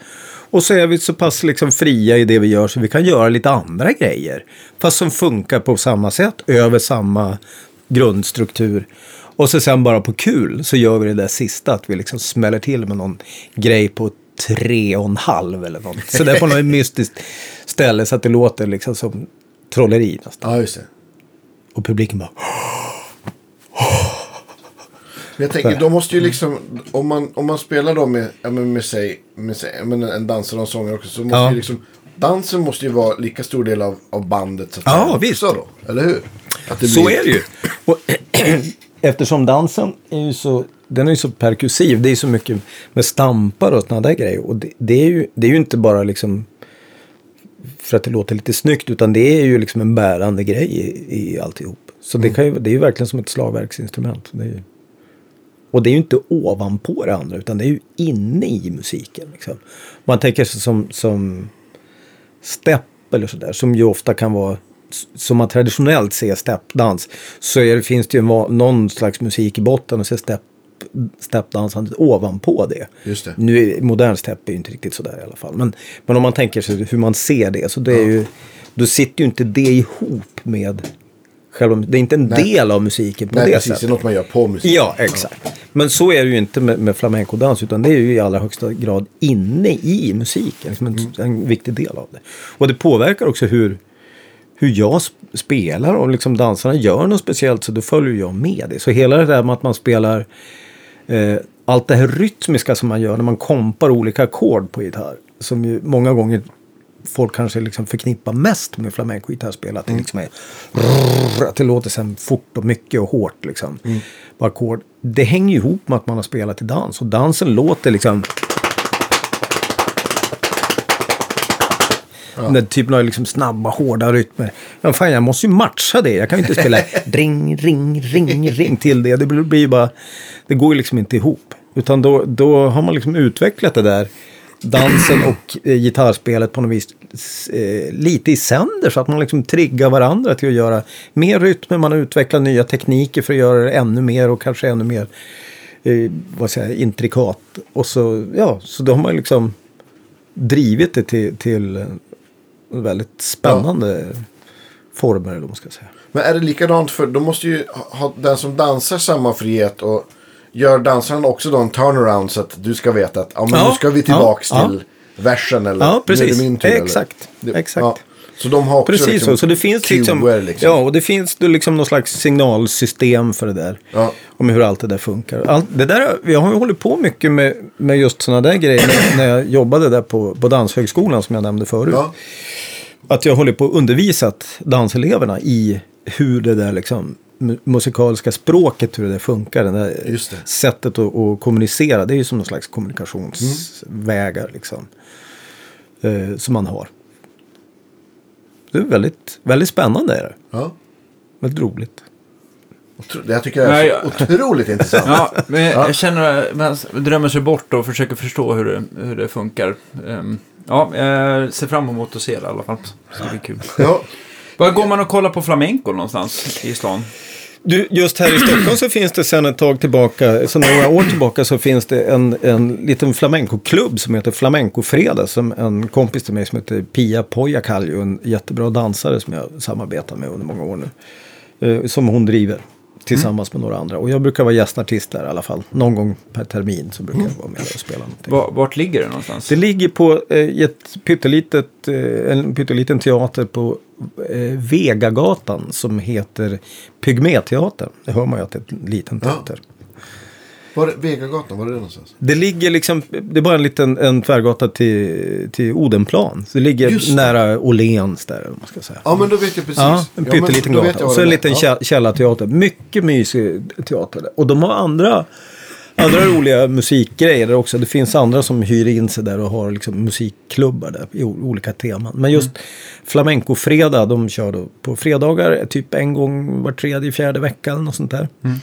Speaker 3: Och så är vi så pass liksom fria i det vi gör så vi kan göra lite andra grejer. Fast som funkar på samma sätt, över samma grundstruktur. Och så sen bara på kul så gör vi det där sista, att vi liksom smäller till med någon grej på ett tre och en halv eller något. Så där på något mystiskt ställe så att det låter liksom som trolleri nästan.
Speaker 2: Ja, just det.
Speaker 3: Och publiken bara...
Speaker 2: Men jag tänker, då måste ju liksom, om man, om man spelar då med, men med sig, med sig men en dansare och en sångare också, så måste
Speaker 3: Ja.
Speaker 2: ju liksom, dansen måste ju vara lika stor del av, av bandet. Så att
Speaker 3: Ja,
Speaker 2: säga,
Speaker 3: visst.
Speaker 2: också Då, eller hur? Att det
Speaker 3: Så
Speaker 2: blir-
Speaker 3: är det ju. Och eftersom dansen är ju så, den är ju så perkussiv. Det är så mycket med stampar och sådana där grejer. Och det, det, är ju, det är ju inte bara liksom för att det låter lite snyggt. Utan det är ju liksom en bärande grej i, i alltihop. Så det, kan ju, det är ju verkligen som ett slagverksinstrument. Det ju, och det är ju inte ovanpå det andra. Utan det är ju inne i musiken. Liksom. Man tänker sig som, som stepp eller sådär. Som ju ofta kan vara som man traditionellt ser steppdans. Så är, finns det ju någon slags musik i botten och så är stepp, steppdansandet ovanpå det.
Speaker 2: Just det.
Speaker 3: Nu är modern stepp är ju inte riktigt sådär i alla fall. Men, men om man tänker sig hur man ser det. Så det är ju, då sitter ju inte det ihop med själva, det är inte en
Speaker 2: Nej.
Speaker 3: del av musiken på
Speaker 2: Nej,
Speaker 3: det
Speaker 2: precis.
Speaker 3: sättet.
Speaker 2: Det är något man gör på musik.
Speaker 3: Ja, exakt. Men så är det ju inte med, med flamencodans utan det är ju i allra högsta grad inne i musiken. Liksom en, en viktig del av det. Och det påverkar också hur, hur jag sp- spelar och liksom dansarna gör något speciellt så då följer jag med det. Så hela det där med att man spelar eh, allt det här rytmiska som man gör när man kompar olika ackord på gitarr. Som ju många gånger folk kanske liksom förknippar mest med flamenco-gitarrspel. Att det liksom är att det låter sen fort och mycket och hårt liksom. På ackord. Det hänger ihop med att man har spelat i dans. Och dansen låter liksom... Den typen av liksom snabba, hårda rytmer. Ja, fan, jag måste ju matcha det. Jag kan ju inte spela ring, ring, ring, ring till det. Det blir ju bara... Det går ju liksom inte ihop. Utan då, då har man liksom utvecklat det där dansen och eh, gitarrspelet på något vis eh, lite i sänder så att man liksom triggar varandra till att göra mer rytmer. Man utvecklar nya tekniker för att göra det ännu mer och kanske ännu mer eh, vad säger, intrikat. Och så, ja, så då har man liksom drivit det till, till eh, väldigt spännande former eller man ska säga.
Speaker 2: Men är det likadant för, då måste ju ha, den som dansar samma frihet och gör dansaren också då en turnaround så att du ska veta att ja, men
Speaker 3: Ja,
Speaker 2: nu ska vi tillbaks
Speaker 3: ja,
Speaker 2: till versen eller
Speaker 3: Ja,
Speaker 2: nu är
Speaker 3: precis.
Speaker 2: det min tur. eller-
Speaker 3: Exakt,
Speaker 2: Det-
Speaker 3: exakt.
Speaker 2: Så de har också
Speaker 3: Precis
Speaker 2: liksom
Speaker 3: så. Så det finns liksom,
Speaker 2: liksom.
Speaker 3: Ja, och det finns liksom någon slags signalsystem för det där.
Speaker 2: Ja.
Speaker 3: Om hur allt det där funkar. Allt, det där, jag har ju hållit på mycket med, med just sådana där grejer när, jag jobbade där på, på Danshögskolan som jag nämnde förut.
Speaker 2: Ja.
Speaker 3: Att jag håller på och undervisat danseleverna i hur det där liksom mu- musikaliska språket, hur det funkar. Det där
Speaker 2: det.
Speaker 3: sättet att, att kommunicera. Det är ju som någon slags kommunikationsvägar liksom. Eh, som man har. Det är väldigt, väldigt spännande. Är det.
Speaker 2: Ja.
Speaker 3: Väldigt roligt.
Speaker 2: Otro- Det här tycker jag är
Speaker 1: Nej,
Speaker 2: så otroligt intressant.
Speaker 1: Ja, men jag känner att man drömmer sig bort och försöker förstå hur det, hur det funkar. Ehm, ja, jag ser fram emot att se det i alla fall. Så det blir kul.
Speaker 2: Ja,
Speaker 1: Var går man och kollar på flamenco någonstans i stan?
Speaker 3: Du, just här i Stockholm så finns det sedan ett tag tillbaka, så några år tillbaka så finns det en, en liten flamencoklubb som heter Flamencofredag. Som en kompis till mig som heter Pia Pojakalju, en jättebra dansare som jag samarbetar med under många år nu. Eh, som hon driver tillsammans med några andra. Och jag brukar vara gästartist där i alla fall. Någon gång per termin så brukar jag vara med och spela någonting.
Speaker 1: Var, vart ligger det någonstans?
Speaker 3: Det ligger på eh, ett pyttelitet, eh, en pytteliten teater på eh, Vegagatan som heter Pygméteatern. Det hör man ju att det är en liten
Speaker 2: Ja. Var det Vegagatan, var är det någonstans?
Speaker 3: Det ligger liksom, det är bara en liten en tvärgata till, till Odenplan. Så det ligger
Speaker 2: Just det.
Speaker 3: nära Åhléns där, man ska säga.
Speaker 2: Ja, men då vet jag precis.
Speaker 3: Ja, en pytteliten
Speaker 2: vet
Speaker 3: gata. Och så en
Speaker 2: det
Speaker 3: liten
Speaker 2: ja.
Speaker 3: kä- källarteater. Mycket mysig teater. där. Och de har andra, andra roliga musikgrejer där också. Det finns andra som hyr in sig där och har liksom musikklubbar där i olika teman. Men just
Speaker 2: Mm.
Speaker 3: flamencofredag, de kör då på fredagar, typ en gång var tredje, fjärde vecka eller något sånt där.
Speaker 2: Mm.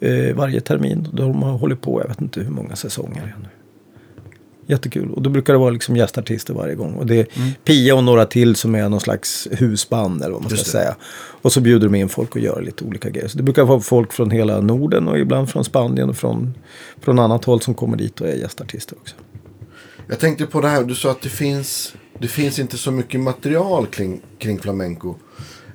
Speaker 3: Eh, varje termin. De har hållit på, jag vet inte hur många säsonger nu. Jättekul. Och då brukar det vara liksom gästartister varje gång. Och det är Pia och några till som är någon slags husband eller vad man ska
Speaker 2: det.
Speaker 3: säga. Och så bjuder de in folk och gör lite olika grejer. Så det brukar vara folk från hela Norden och ibland från Spanien och från, från annat håll som kommer dit och är gästartister också.
Speaker 2: Jag tänkte på det här, du sa att det finns, det finns inte så mycket material kring, kring flamenco.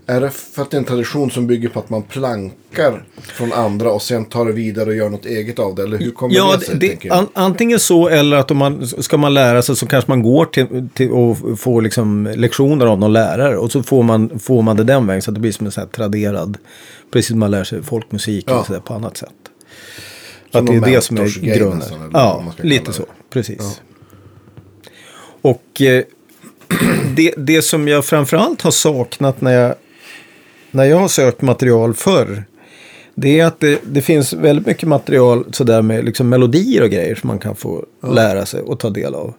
Speaker 2: Är det för att det är en tradition som bygger på att man plankar från andra och sen tar det vidare och gör något eget av det? Eller hur kommer
Speaker 3: Ja,
Speaker 2: det sig?
Speaker 3: det, an, antingen så eller att om man, ska man lära sig så kanske man går till, till och får liksom lektioner av någon lärare. Och så får man, får man det den vägen så att det blir som en sån traderad, precis som man lär sig folkmusik
Speaker 2: Ja.
Speaker 3: eller så där, på annat sätt.
Speaker 2: Som
Speaker 3: att det är det som är grunden.
Speaker 2: nästan,
Speaker 3: Ja, lite så. Precis. Och eh, det, det som jag framförallt har saknat när jag, när jag har sökt material förr. Det är att det, det finns väldigt mycket material sådär med liksom melodier och grejer som man kan få lära sig och ta del av.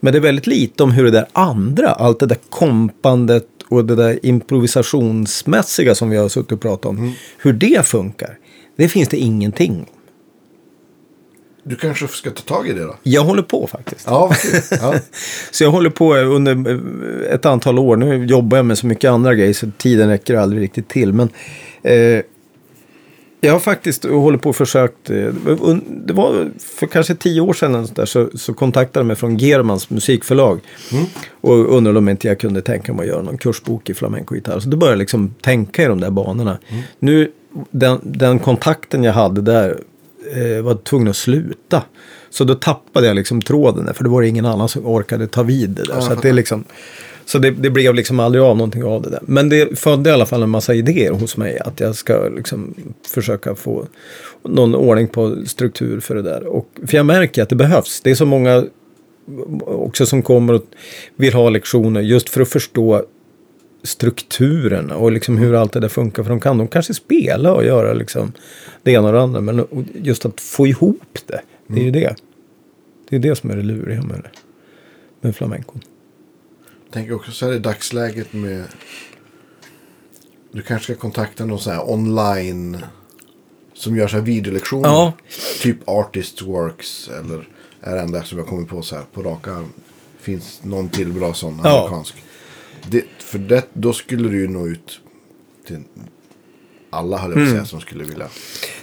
Speaker 3: Men det är väldigt lite om hur det där andra, allt det där kompandet och det där improvisationsmässiga som vi har suttit och pratat om. Hur det funkar. Det finns det ingenting.
Speaker 2: Du kanske ska ta tag i det då?
Speaker 3: Jag håller på faktiskt.
Speaker 2: Ja, ja.
Speaker 3: Så jag håller på under eh, ett antal år. Nu jobbar jag med så mycket andra grejer så tiden räcker aldrig riktigt till. Men eh, jag har faktiskt hållit på och försökt. Eh, det var för kanske tio år sedan där, så, så kontaktade de mig från Germans musikförlag. Och undrade om inte jag kunde tänka mig att göra någon kursbok i flamencogitarr. Så då började jag liksom tänka i de där banorna. Nu, den, den kontakten jag hade där eh, var tvungen att sluta. Så då tappade jag liksom tråden där, för det var ingen annan som orkade ta vid det där.
Speaker 2: Ja,
Speaker 3: så det, liksom, så det, det blev liksom aldrig av någonting av det där. Men det födde i alla fall en massa idéer hos mig att jag ska liksom försöka få någon ordning på struktur för det där. Och, för jag märker att det behövs. Det är så många också som kommer och vill ha lektioner just för att förstå strukturen och liksom hur allt det där funkar. För de kan de kanske spela och göra liksom det ena och det andra. Men just att få ihop det, det är ju det. Det är det som är det luriga med det. Med flamencon.
Speaker 2: tänker också så här i dagsläget med... Du kanske ska kontakta någon sån här online... Som gör så här videolektioner.
Speaker 3: Ja.
Speaker 2: Typ Artists Works eller är det enda som jag kommer på så här på rak arm. Finns någon till bra sån
Speaker 3: Ja.
Speaker 2: amerikansk. Det, för det, då skulle du ju nå ut till alla höll jag att säga
Speaker 3: Mm.
Speaker 2: som skulle vilja.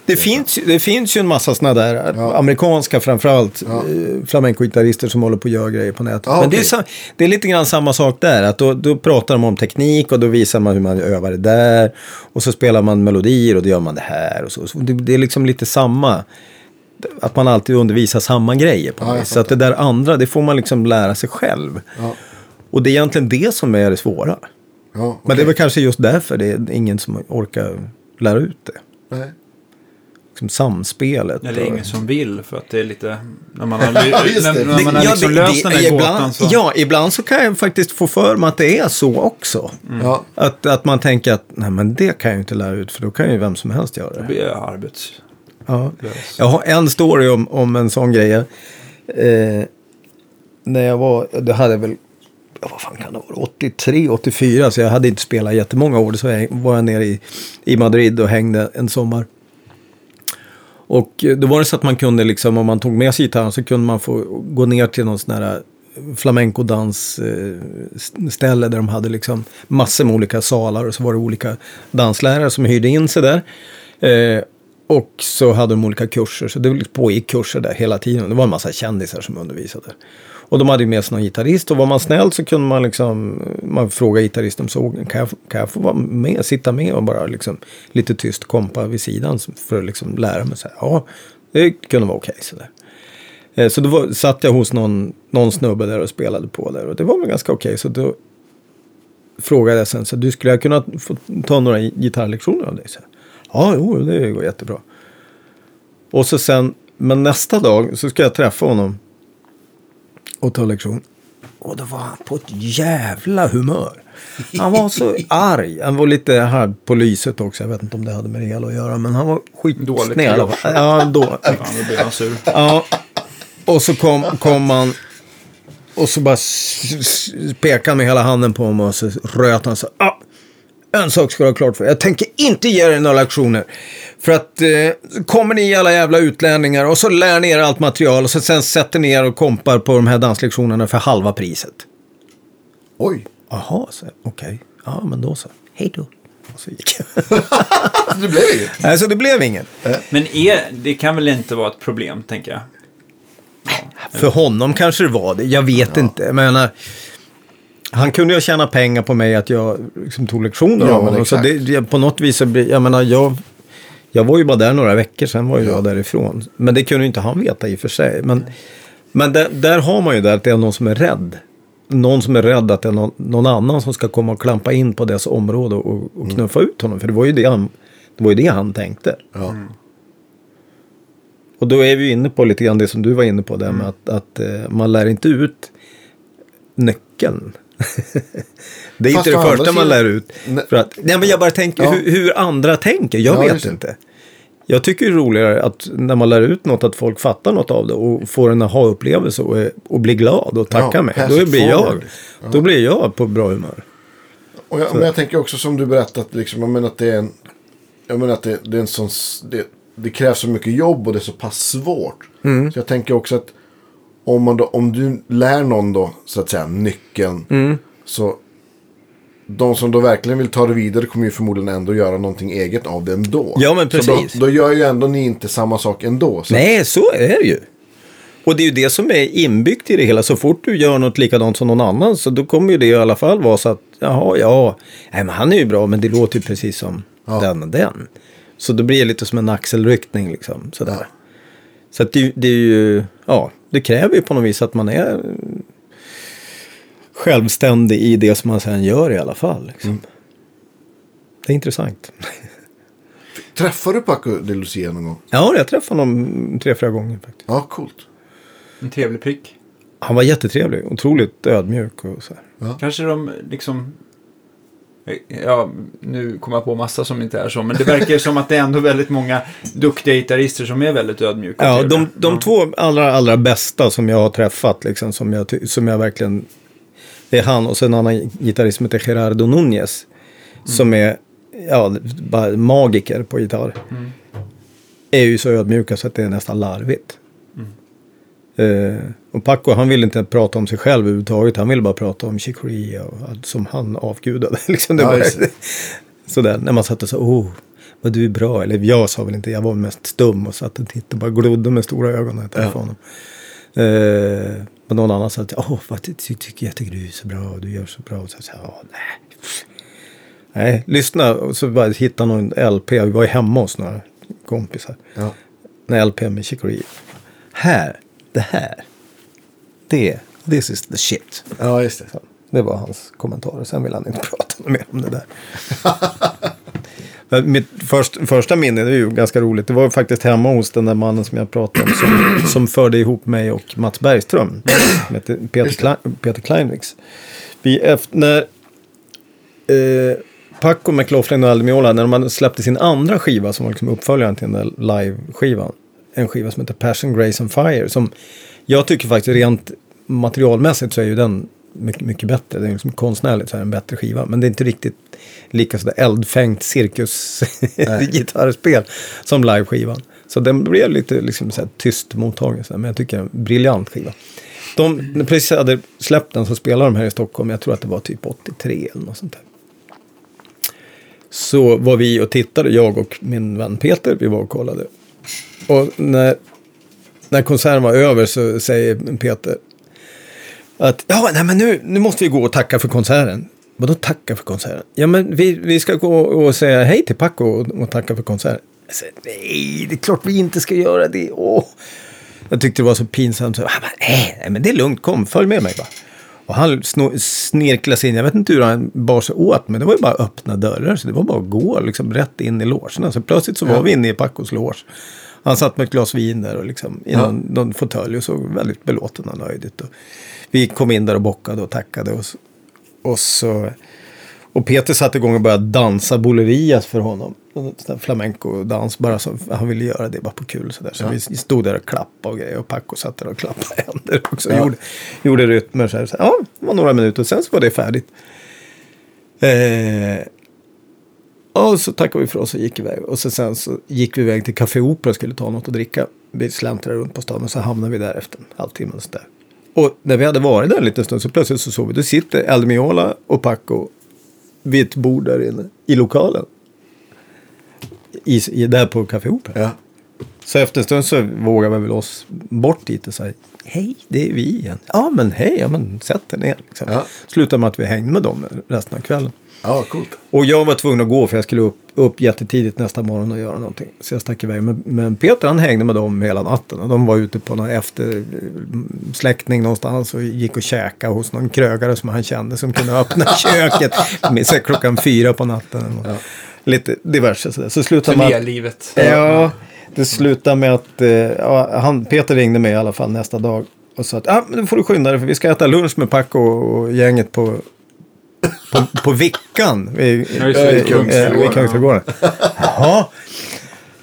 Speaker 3: Det finns, det finns ju en massa sådana där,
Speaker 2: Ja.
Speaker 3: amerikanska framförallt,
Speaker 2: Ja.
Speaker 3: ja. flamenco-gitarrister som håller på att göra grejer på nätet.
Speaker 2: Ja,
Speaker 3: Men det, är det är lite grann samma sak där, att då, då pratar de om teknik och då visar man hur man övar det där. Och så spelar man melodier och då gör man det här och så. så det, det är liksom lite samma, att man alltid undervisar samma grejer på något vis. Så att det där andra, det får man liksom lära sig själv.
Speaker 2: Ja.
Speaker 3: Och det är egentligen det som är det svåra.
Speaker 2: Ja,
Speaker 3: Men det är väl kanske just därför det är ingen som orkar lära ut det.
Speaker 2: Nej.
Speaker 3: Liksom samspelet.
Speaker 1: Eller
Speaker 3: och-
Speaker 1: ingen som vill för att det är lite... När man har, när, när man har
Speaker 3: Ja,
Speaker 1: liksom
Speaker 3: det-
Speaker 1: löst
Speaker 3: det-
Speaker 1: den här
Speaker 3: ibland,
Speaker 1: gåtan så...
Speaker 3: Ja, ibland så kan jag faktiskt få för mig att det är så också.
Speaker 2: Ja.
Speaker 3: Att, att man tänker att nej men det kan jag ju inte lära ut för då kan ju vem som helst göra
Speaker 1: Det
Speaker 3: det.
Speaker 1: blir arbets...
Speaker 3: Ja. Jag har en story om, om en sån grej. Eh, när jag var, det hade väl ja, vad fan kan det vara, 83, 84. Så jag hade inte spelat jättemånga år. Så var jag nere i, i Madrid och hängde en sommar. Och eh, då var det så att man kunde liksom, om man tog med sig gitarren så kunde man få gå ner till någon sån här eh, flamencodansställe eh, där de hade liksom massor med olika salar och så var det olika danslärare som hyrde in sig där. Eh, och så hade de olika kurser, så det liksom pågick kurser där hela tiden. Det var en massa kändisar som undervisade. Och de hade ju med sig någon gitarrist och var man snäll så kunde man liksom, man frågade gitarristen såg kan jag, kan jag få vara med, sitta med och bara liksom lite tyst kompa vid sidan för att liksom lära mig. Så här, ja, det kunde vara okej sådär. Eh, så då var, satt jag hos någon, någon snubbe där och spelade på där och det var väl ganska okej. Så då frågade jag sen, så du skulle jag kunna få ta några gitarrlektioner av dig? Så, ja, jo, det går jättebra. Och så sen, men nästa dag så ska jag träffa honom och ta lektion. Och då var han på ett jävla humör. Han var så arg. Han var lite här på lyset också. Jag vet inte om det hade med det hela att göra. Men han var
Speaker 1: Dåligt
Speaker 3: skitsnäll. fall. Ja, då.
Speaker 1: Fan, då blir man sur.
Speaker 3: Ja. Och så kom, kom han. Och så bara pekade han med hela handen på mig och så röt han så. Ah, en sak ska du ha klart för Jag tänker inte ge er några lektioner. För att eh, kommer ni alla jävla utlänningar och så lär ni er allt material och så sen sätter ni er och kompar på de här danslektionerna för halva priset.
Speaker 2: Oj,
Speaker 3: Jaha, så okej. Ja, men då så. Hej då. Och så gick jag.
Speaker 2: det blev inget.
Speaker 3: Nej, så det blev inget.
Speaker 1: Men är, det kan väl inte vara ett problem, tänker jag.
Speaker 3: För honom kanske det var det. Jag vet inte. Jag menar, han kunde ju tjäna pengar på mig att jag liksom tog lektioner
Speaker 2: Ja,
Speaker 3: av honom. Så det, det, på något vis så jag menar, jag, jag var ju bara där några veckor, sen var ju jag därifrån. Men det kunde ju inte han veta i och för sig. Men, men där, där har man ju det att det är någon som är rädd. Någon som är rädd att det är någon, någon annan som ska komma och klampa in på dess område och, och knuffa ut honom. För det var ju det han, det var ju det han tänkte.
Speaker 2: Ja.
Speaker 3: Och då är vi ju inne på lite grann det som du var inne på där med att, att eh, man lär inte ut nyckeln. det är
Speaker 2: Fast
Speaker 3: inte det första man lär ut. För att, nej men jag bara tänker
Speaker 2: Ja.
Speaker 3: hur, hur andra tänker. Jag
Speaker 2: Ja,
Speaker 3: vet inte. Jag tycker det är roligare att när man lär ut något att folk fattar något av det och får en aha-upplevelse och, och blir glad och tackar
Speaker 2: Ja,
Speaker 3: mig. Då blir, jag, då blir jag på bra humör.
Speaker 2: Och jag, men jag tänker också som du berättat, liksom, jag menar att det är en, jag menar att det, det är en sån, det, det krävs så mycket jobb och det är så pass svårt.
Speaker 3: Mm.
Speaker 2: Så jag tänker också att om, man då, om du lär någon då, så att säga, nyckeln.
Speaker 3: Mm.
Speaker 2: Så de som då verkligen vill ta det vidare kommer ju förmodligen ändå göra någonting eget av det ändå.
Speaker 3: Ja, men
Speaker 2: Så
Speaker 3: precis.
Speaker 2: då, då gör ju ändå ni inte samma sak ändå. Så
Speaker 3: Nej, så är det ju. Och det är ju det som är inbyggt i det hela. Så fort du gör något likadant som någon annan så då kommer ju det i alla fall vara så att jaha, ja, nej, men han är ju bra men det låter ju precis som
Speaker 2: Ja.
Speaker 3: den och den. Så då blir det lite som en axelryckning liksom. Sådär.
Speaker 2: Ja.
Speaker 3: Så att det, det är ju, ja, det kräver ju på något vis att man är självständig i det som man sen gör i alla fall. Liksom. Det är intressant.
Speaker 2: Träffar du Paco de Lucia någon gång?
Speaker 3: Ja, jag träffade honom tre, fyra gånger faktiskt.
Speaker 2: Ja, coolt.
Speaker 1: En trevlig prick.
Speaker 3: Han var jättetrevlig, otroligt ödmjuk och så här.
Speaker 1: Kanske de liksom... Ja, nu kommer jag på massa som inte är så, men det verkar som att det är ändå väldigt många duktiga gitarrister som är väldigt ödmjuka.
Speaker 3: Ja, de, de två allra, allra bästa som jag har träffat, liksom, som, jag, som jag verkligen... Det är han och så en annan gitarrist som heter Gerardo Núñez. Som är ja, bara magiker på gitarr. Är ju så ödmjuka så att det är nästan larvigt. Eh, och Paco han ville inte prata om sig själv överhuvudtaget. Han ville bara prata om Chick Corea och allt som han avgudade. liksom det
Speaker 2: Ja,
Speaker 3: var, sådär, när man satt och sa oh, vad du är bra. Eller jag sa väl inte, jag var mest stum och satt och tittade och bara glodde med stora ögon
Speaker 2: Ja.
Speaker 3: honom. Eh, men någon annan sa att åh, vad ty, ty, tycker jag tycker du är så bra du gör så bra. Och så sa jag, "Ja, nej. Nej, lyssna och så bara hitta någon LP. Vi var ju hemma hos några kompisar.
Speaker 2: Ja.
Speaker 3: En LP med Chick Corea. Här, det här. Det, this is the shit.
Speaker 2: ja, just det.
Speaker 3: Så, det var hans kommentarer. Sen ville han inte prata mer om det där. Mitt först, första minne, det är ju ganska roligt. Det var faktiskt hemma hos den där mannen som jag pratade om. Som, som förde ihop mig och Mats Bergström. Heter Peter, Klein, Peter Kleinviks. Vi efter, när eh, Paco McLaughlin och Aldemiola, när de hade släppte sin andra skiva som var liksom uppföljaren till den där live-skivan. En skiva som heter Passion, Grace and Fire. Som jag tycker faktiskt rent materialmässigt så är ju den mycket, mycket bättre. Det är liksom konstnärligt så här en bättre skiva. Men det är inte riktigt lika sådär eldfängt cirkusgitarrspel som liveskivan. Så den blev lite liksom så tyst mottagen. Men jag tycker det är en briljant skiva. De, när precis hade släppt den så spelade de här i Stockholm. Jag tror att det var typ 83 eller något sånt där. Så var vi och tittade, jag och min vän Peter, vi var och kollade. Och när, när konserten var över så säger Peter att ja, nej, men nu, nu måste vi gå och tacka för konserten. Vadå tacka för konserten? Ja, men vi, vi ska gå och säga hej till Paco och, och tacka för konserten. Jag säger, nej, det är klart vi inte ska göra det. Åh. Jag tyckte det var så pinsamt. Så, han bara, nej, nej, men det är lugnt, kom, följ med mig bara. Och han snirklade sig in, jag vet inte hur han bar sig åt, men det var ju bara öppna dörrar. Så det var bara att gå liksom rätt in i logerna. Så plötsligt så var vi inne i Pacos loge. Han satt med ett glas vin där och liksom i någon, någon fåtölj och såg väldigt belåten och nöjd ut. Och vi kom in där och bockade och tackade. Och, och, så, och Peter satte igång och började dansa bolerias för honom. Flamenco-dans, bara så han ville göra det bara på kul. Så, där. så vi stod där och klappade och grejer. Och Paco satt där och klappade händer också.
Speaker 2: Ja.
Speaker 3: Gjorde, gjorde rytmer så här. Så, ja, det var några minuter. Sen så var det färdigt. Eh, och så tackade vi för oss och gick iväg. Och så sen så gick vi iväg till Café Opera och skulle ta något att dricka. Vi släntrade runt på stan och så hamnade vi där efter en halvtimme. Och, så där. och när vi hade varit där en liten stund så plötsligt så såg vi, då sitter Eldemiola och Paco vid ett bord där inne i lokalen. I, i, där på Café Opera.
Speaker 2: Ja.
Speaker 3: Så efter en stund så vågade vi väl oss bort dit och sa hej, det är vi igen. Ja, men hej, ja, men sätt er ner. Liksom.
Speaker 2: Ja.
Speaker 3: Slutade med att vi hängde med dem resten av kvällen.
Speaker 2: Ja, coolt.
Speaker 3: Och jag var tvungen att gå för jag skulle upp, upp jättetidigt nästa morgon och göra någonting. Så jag stack iväg. Men, men Peter han hängde med dem hela natten. Och de var ute på någon eftersläckning någonstans och gick och käkade hos någon krögare som han kände som kunde öppna köket med, så klockan fyra på natten. Och Lite diverse sådär. Så slutade man...
Speaker 1: Turnélivet.
Speaker 3: Ja, det slutade med att eh, ja, han, Peter ringde mig i alla fall nästa dag och sa att ah, nu får du skynda dig för vi ska äta lunch med Paco och gänget på, på, på Vickan. I,
Speaker 1: Ja, Kungsträdgården.
Speaker 3: Jaha.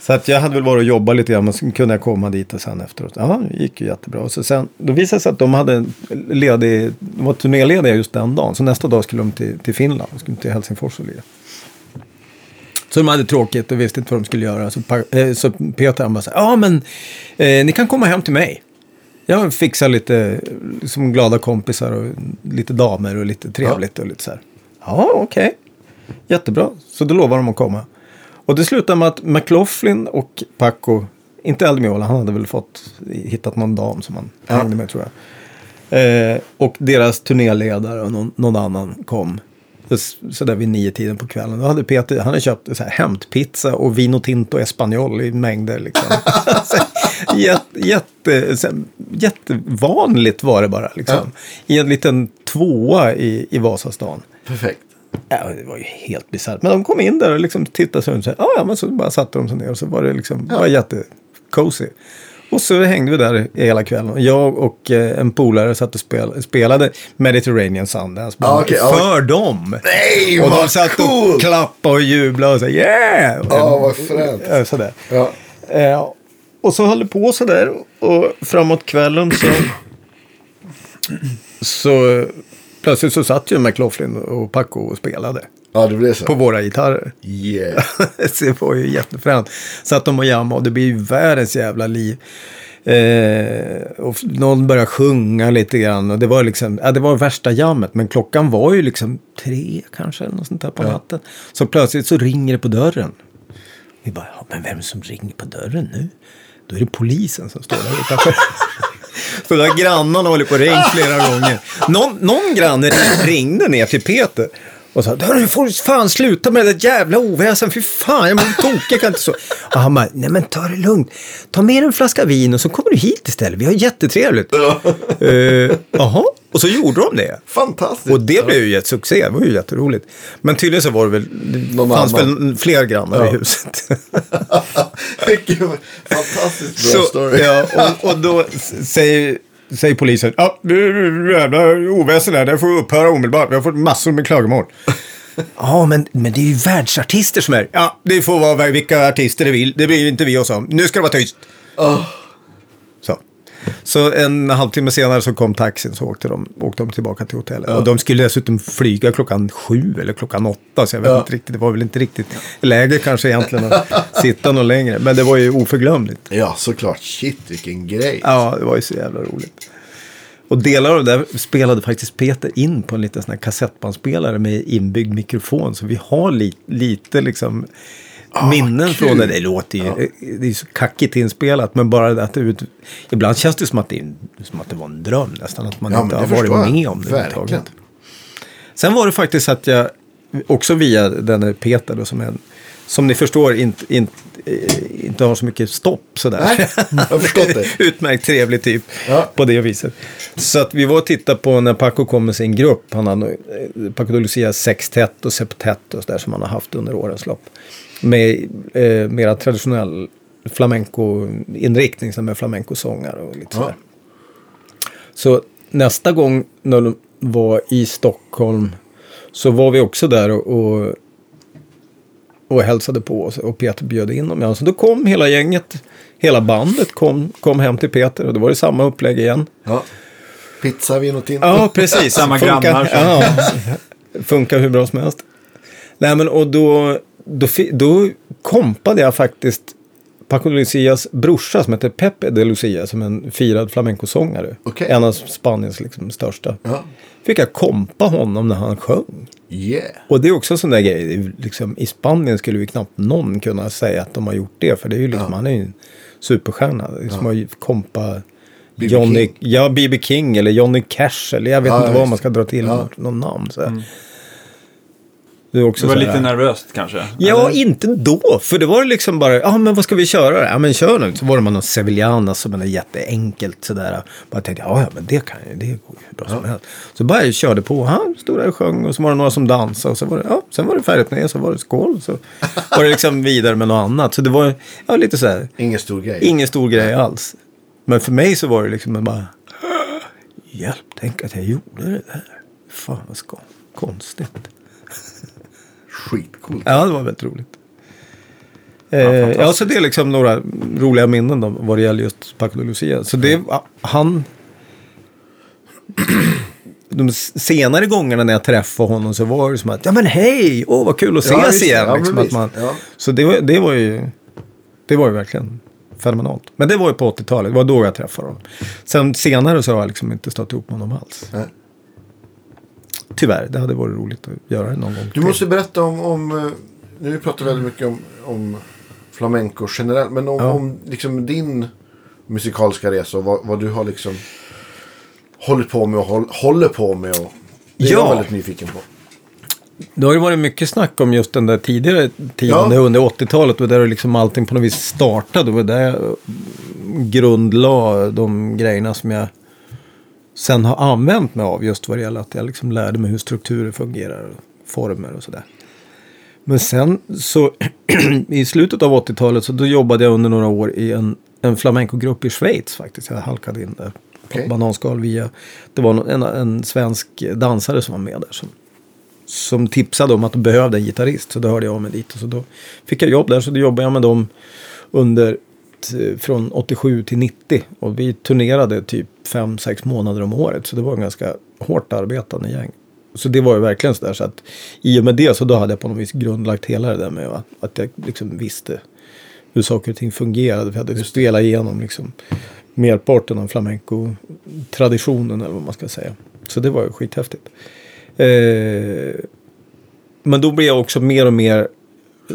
Speaker 3: Så att jag hade väl varit och jobbat lite grann men så kunde jag komma dit och sen efteråt. Ja, det gick ju jättebra. Och så sen, då visade det sig att de hade ledig, de var turnélediga just den dagen. Så nästa dag skulle de till, till Finland, de skulle till Helsingfors och lira. Så de hade tråkigt och visste inte vad de skulle göra. Så, eh, så Peter han bara så ja men eh, ni kan komma hem till mig. Jag fixar lite som glada kompisar och lite damer och lite trevligt och lite så här. Ja, okej. Jättebra. Så då lovar de att komma. Och det slutade med att McLaughlin och Paco, inte Eldemiola, han hade väl fått hittat någon dam som han
Speaker 2: Ja.
Speaker 3: hängde med tror jag. Eh, och deras turnéledare och någon, någon annan kom. Så- Så där vid nio tiden på kvällen. Då hade Peter, han hade köpt så här hämtpizza och vino tinto espanol i mängder. Liksom. Jätte, jätte, jättevanligt var det bara. Liksom. I en liten tvåa i, i Vasastan.
Speaker 2: Perfekt.
Speaker 3: Ja, det var ju helt bisarrt. Men de kom in där och liksom tittade sig runt. Så, här, "Ja, ja, men så bara satte de sig ner och så var det liksom
Speaker 2: Ja.
Speaker 3: var jättecozy. Och så hängde vi där hela kvällen. Och Jag och eh, en polare satt och spel, spelade Mediterranean Sundance.
Speaker 2: Ja, okej, ja.
Speaker 3: för dem!
Speaker 2: Nej,
Speaker 3: och de
Speaker 2: vad
Speaker 3: satt och
Speaker 2: coolt!
Speaker 3: klappade och jublade och så yeah!
Speaker 2: Ja, vad fränt.
Speaker 3: Ja, Sådär.
Speaker 2: Ja.
Speaker 3: Eh, och så höll det på sådär. Och framåt kvällen så... så plötsligt så satt ju McLaughlin och Paco och spelade.
Speaker 2: ja, det blev så.
Speaker 3: På våra gitarrer.
Speaker 2: Yeah.
Speaker 3: så det var ju jättefränt. Satt de och jammade och det blir ju världens jävla liv. Eh, och någon började sjunga lite grann och det var liksom, ja, det var värsta jammet. Men klockan var ju liksom tre kanske eller något sånt där på natten. Så plötsligt så ringer det på dörren. Vi bara, ja, men vem som ringer på dörren nu? Då är det polisen som står där utanför. Så där grannarna håller på och ringt flera gånger. Någon, någon granne ringde ner till Peter och sa, "Du får fan sluta med det jävla oväsen, fy fan, jag blir tokig, kan inte så. Och han bara, nej men ta det lugnt, ta med en flaska vin och så kommer du hit istället, vi har jättetrevligt. Eh, Jaha, och så gjorde de det.
Speaker 2: Fantastiskt.
Speaker 3: Och det blev ju ett succé, det var ju jätteroligt. Men tydligen så var det väl, det
Speaker 2: Någon
Speaker 3: fanns
Speaker 2: annan.
Speaker 3: väl fler grannar
Speaker 2: Ja.
Speaker 3: i huset.
Speaker 2: Vilken fantastiskt bra
Speaker 3: Så,
Speaker 2: story.
Speaker 3: ja, och, och då säger, säger polisen, ja, jävla oväsen här, det får upphöra omedelbart, vi har fått massor med klagomål. Ja, men, men det är ju världsartister som är. Ja, det får vara vilka artister det vill, det bryr inte vi oss om. Nu ska det vara tyst.
Speaker 2: Åh,
Speaker 3: Så. En halvtimme senare så kom taxin så åkte de, åkte de tillbaka till hotellet. Och de skulle dessutom flyga klockan sju eller klockan åtta. Så jag vet
Speaker 2: Ja.
Speaker 3: inte riktigt, det var väl inte riktigt läge kanske egentligen att sitta något längre. Men det var ju oförglömligt.
Speaker 2: Ja, såklart. Shit, vilken grej.
Speaker 3: Ja, det var ju så jävla roligt. Och delar av det där spelade faktiskt Peter in på en liten sån här kassettbandspelare med inbyggd mikrofon. Så vi har li lite liksom minnen
Speaker 2: kul.
Speaker 3: från det. Det låter ju, det är så kackigt inspelat. Men bara att det ut, ibland känns det som att det, som att det var en dröm nästan. Att man
Speaker 2: Ja,
Speaker 3: inte har varit
Speaker 2: jag.
Speaker 3: med om det överhuvudtaget. Sen var det faktiskt att jag, också via den Peter då, som, är en, som ni förstår inte, inte, eh, inte har så mycket stopp sådär.
Speaker 2: Nej, jag förstått det.
Speaker 3: Utmärkt trevlig typ
Speaker 2: Ja.
Speaker 3: på det viset. Så att vi var och tittade på när Paco kom med sin grupp. Han hade Paco de Lucia sextett och septett och sådär som han har haft under årens lopp. Med eh, mera traditionell flamenco-inriktning som med flamenco-sångare och lite
Speaker 2: Ja.
Speaker 3: sådär. Så nästa gång när de var i Stockholm så var vi också där och, och, och hälsade på oss och Peter bjöd in dem. Ja, så då kom hela gänget, hela bandet kom, kom hem till Peter och då var det samma upplägg igen.
Speaker 2: Ja. Pizza, vin och tinto.
Speaker 3: Ja, precis.
Speaker 1: Samma
Speaker 3: Funkar-
Speaker 1: grannar
Speaker 3: Ja, funkar hur bra som helst. Nej, men och då, då, då kompade jag faktiskt Paco de Lucias brorsa som heter Pepe de Lucia som är en firad flamencosångare.
Speaker 2: Okej.
Speaker 3: En av Spaniens liksom, största.
Speaker 2: Ja.
Speaker 3: Fick jag kompa honom när han sjöng.
Speaker 2: Yeah.
Speaker 3: Och det är också en sån där grej. Liksom, I Spanien skulle ju knappt någon kunna säga att de har gjort det. För det är ju liksom,
Speaker 2: Ja.
Speaker 3: han är ju en superstjärna. Som att kompa
Speaker 2: B.B.
Speaker 3: Johnny,
Speaker 2: King.
Speaker 3: ja, B.B. King eller Johnny Cash. Eller jag vet
Speaker 2: Ja,
Speaker 3: inte
Speaker 2: ja,
Speaker 3: vad man ska dra till
Speaker 2: Ja.
Speaker 3: med någon namn. Så. Det är också
Speaker 1: Det var lite
Speaker 3: här-
Speaker 1: nervöst kanske.
Speaker 3: Ja,
Speaker 1: Eller?
Speaker 3: inte då. För det var liksom bara, ja men vad ska vi köra? Ja men kör nu. Så var det man någon Sevillana som är jätteenkelt sådär. Bara tänkte, ja ja men det kan ju, det går ju hur bra som helst. Så bara jag körde på, han stod där och sjöng och så var det några som dansade. Och så var det, ja, sen var det färdigt med det, så var det skål. Så var det liksom vidare med något annat. Så det var, ja lite så här,
Speaker 2: Ingen stor grej.
Speaker 3: ingen stor grej alls. Men för mig så var det liksom bara, hjälp, tänk att jag gjorde det där. Fan vad ska, konstigt.
Speaker 2: Skitcoolt.
Speaker 3: Ja, det var väldigt roligt. Eh, ja, så det är liksom några roliga minnen då, vad det gäller just Paco de Lucia. Så det, ja, han... De senare gångerna när jag träffade honom så var det som att, ja men hej, åh vad kul att
Speaker 2: Ja,
Speaker 3: ses
Speaker 2: visst.
Speaker 3: igen.
Speaker 2: Ja,
Speaker 3: liksom, att man.
Speaker 2: Ja.
Speaker 3: Så det var, det var ju, det var ju verkligen fenomenalt. Men det var ju på 80-talet, det var då jag träffade honom. Sen senare så har jag liksom inte stått ihop med honom alls.
Speaker 2: Nej.
Speaker 3: Tyvärr, det hade varit roligt att göra det någon gång
Speaker 2: Du måste berätta om, om eh, nu pratar vi väldigt mycket om, om flamenco generellt, men om,
Speaker 3: Ja.
Speaker 2: om liksom din musikaliska resa och vad, vad du har liksom hållit på med och håll, håller på med. Och, det är
Speaker 3: Ja.
Speaker 2: jag väldigt nyfiken på.
Speaker 3: Det har ju varit mycket snack om just den där tidigare tiden
Speaker 2: Ja.
Speaker 3: under 80-talet och där liksom allting på något vis startade. Och där jag grundlade de grejerna som jag sen har använt mig av just vad det gäller att jag liksom lärde mig hur strukturer fungerar och former och sådär. Men sen så i slutet av 80-talet så då jobbade jag under några år i en, en flamencogrupp i Schweiz faktiskt. Jag halkade in där på
Speaker 2: Okej.
Speaker 3: bananskal via, det var en, en svensk dansare som var med där som som tipsade om att de behövde en gitarrist. Så då hörde jag av mig dit. Och så då fick jag jobb där. Så då jobbade jag med dem under t- från 87 till 90. Och vi turnerade typ 5-6 månader om året. Så det var en ganska hårt arbetande gäng. Så det var ju verkligen sådär så att i och med det så då hade jag på något vis grundlagt hela det där med att, att jag liksom visste hur saker och ting fungerade. För jag hade spelat igenom liksom merparten av flamenco-traditionen eller vad man ska säga. Så det var ju skithäftigt. Eh, men då blev jag också mer och mer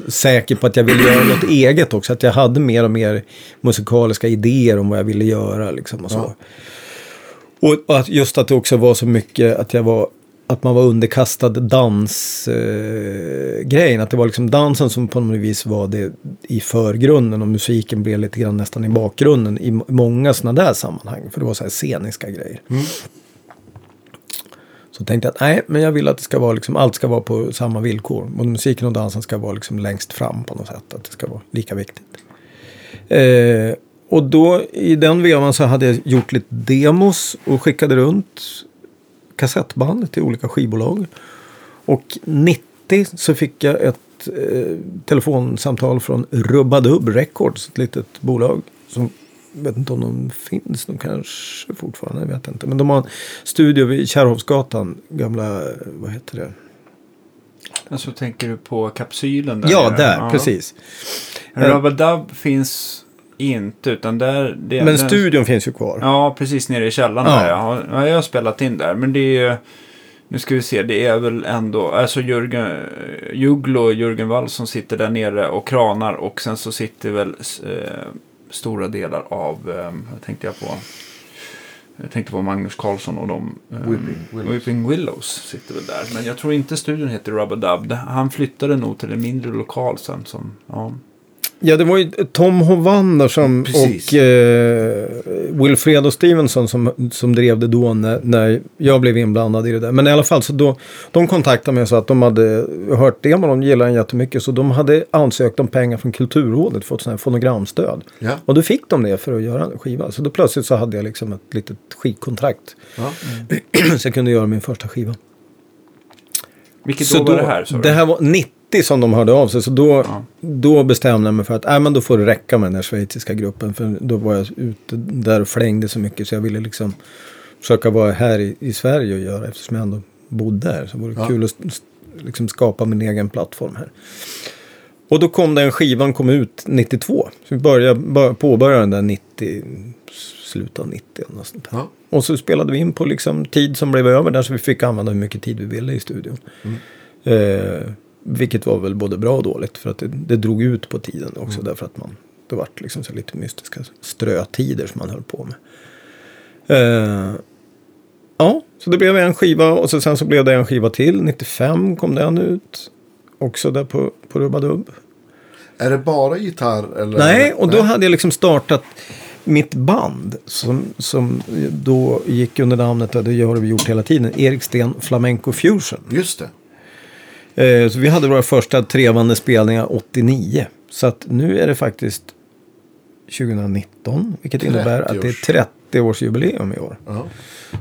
Speaker 3: säker på att jag ville göra något eget också. Att jag hade mer och mer musikaliska idéer om vad jag ville göra. Liksom, och så.
Speaker 2: Ja.
Speaker 3: Och att just att det också var så mycket att jag var att man var underkastad dansgrejen. Eh, att det var liksom dansen som på något vis var det i förgrunden och musiken blev lite grann nästan i bakgrunden i må- många sådana där sammanhang. För det var så här sceniska grejer. Så tänkte jag att nej, men jag vill att det ska vara liksom, allt ska vara på samma villkor. Både musiken och dansen ska vara liksom längst fram på något sätt. Att det ska vara lika viktigt. Eh, och då i den vevan så hade jag gjort lite demos och skickade runt kassettband till olika skivbolag. Och 90 så fick jag ett eh, telefonsamtal från Rubbadub Records, ett litet bolag som vet inte om de finns, de kanske fortfarande, jag vet inte. Men de har en studio vid Kärrhovsgatan, gamla, vad heter det?
Speaker 1: Alltså tänker du på kapsylen där
Speaker 3: Ja, där, precis.
Speaker 1: Rubber finns inte, utan där... Det,
Speaker 3: Men
Speaker 1: den-
Speaker 3: studion finns ju kvar.
Speaker 1: Ja, precis nere i källaren
Speaker 3: Ja.
Speaker 1: där. Jag har, ja, jag har spelat in där, men det är ju... Nu ska vi se, det är väl ändå... Alltså Jörgen, Jugglo och Jörgen Wall som sitter där nere och kranar och sen så sitter väl eh, stora delar av... Eh, vad tänkte jag på? Jag tänkte på Magnus Carlsson och de... Eh,
Speaker 2: Whipping Willows.
Speaker 1: Whipping Willows sitter väl där. Men jag tror inte studion heter Rubber Dub. Han flyttade nog till en mindre lokal sen som... Ja.
Speaker 3: Ja, det var ju Tom Hovander som,
Speaker 2: Precis.
Speaker 3: och eh, Wilfredo Stevenson som, som drev det då när, när jag blev inblandad i det där. Men i alla fall, så då, de kontaktade mig och sa att de hade hört det, men de gillade den jättemycket. Så de hade ansökt om pengar från Kulturrådet för ett sånt här fonogramstöd.
Speaker 2: Ja.
Speaker 3: Och då fick de det för att göra en skiva. Så då plötsligt så hade jag liksom ett litet skivkontrakt.
Speaker 2: Ja.
Speaker 3: så jag kunde göra min första skiva.
Speaker 1: Vilket
Speaker 3: Så
Speaker 1: år var det här? du?
Speaker 3: det här var 90 som de hörde av sig. Så då,
Speaker 1: Ja.
Speaker 3: då bestämde jag mig för att äh, men då får det räcka med den här schweiziska gruppen. För då var jag ute där och flängde så mycket. Så jag ville liksom försöka vara här i, i Sverige och göra. Eftersom jag ändå bodde här. Så vore det
Speaker 2: Ja.
Speaker 3: kul att liksom skapa min egen plattform här. Och då kom den skivan kom ut 92. Så vi började, bör, påbörjade den där 90, slutet av 90 eller något sånt.
Speaker 2: Ja.
Speaker 3: Och så spelade vi in på liksom tid som blev över där så vi fick använda hur mycket tid vi ville i studion. Eh, vilket var väl både bra och dåligt för att det, det drog ut på tiden också därför att man det vart liksom så lite mystiska strötider som man höll på med. Eh, ja, så det blev en skiva och så, sen så blev det en skiva till. 95 kom den ut. Också där på, på Rubadubb.
Speaker 2: Är det bara gitarr? Eller?
Speaker 3: Nej, och då hade jag liksom startat mitt band som, som då gick under namnet, det har vi gjort hela tiden, Erik Sten Flamenco Fusion.
Speaker 2: Just det.
Speaker 3: Eh, så vi hade våra första trevande spelningar 89. Så att nu är det faktiskt 2019, vilket
Speaker 2: 30
Speaker 3: innebär att det är 30-årsjubileum i år.
Speaker 2: Ja.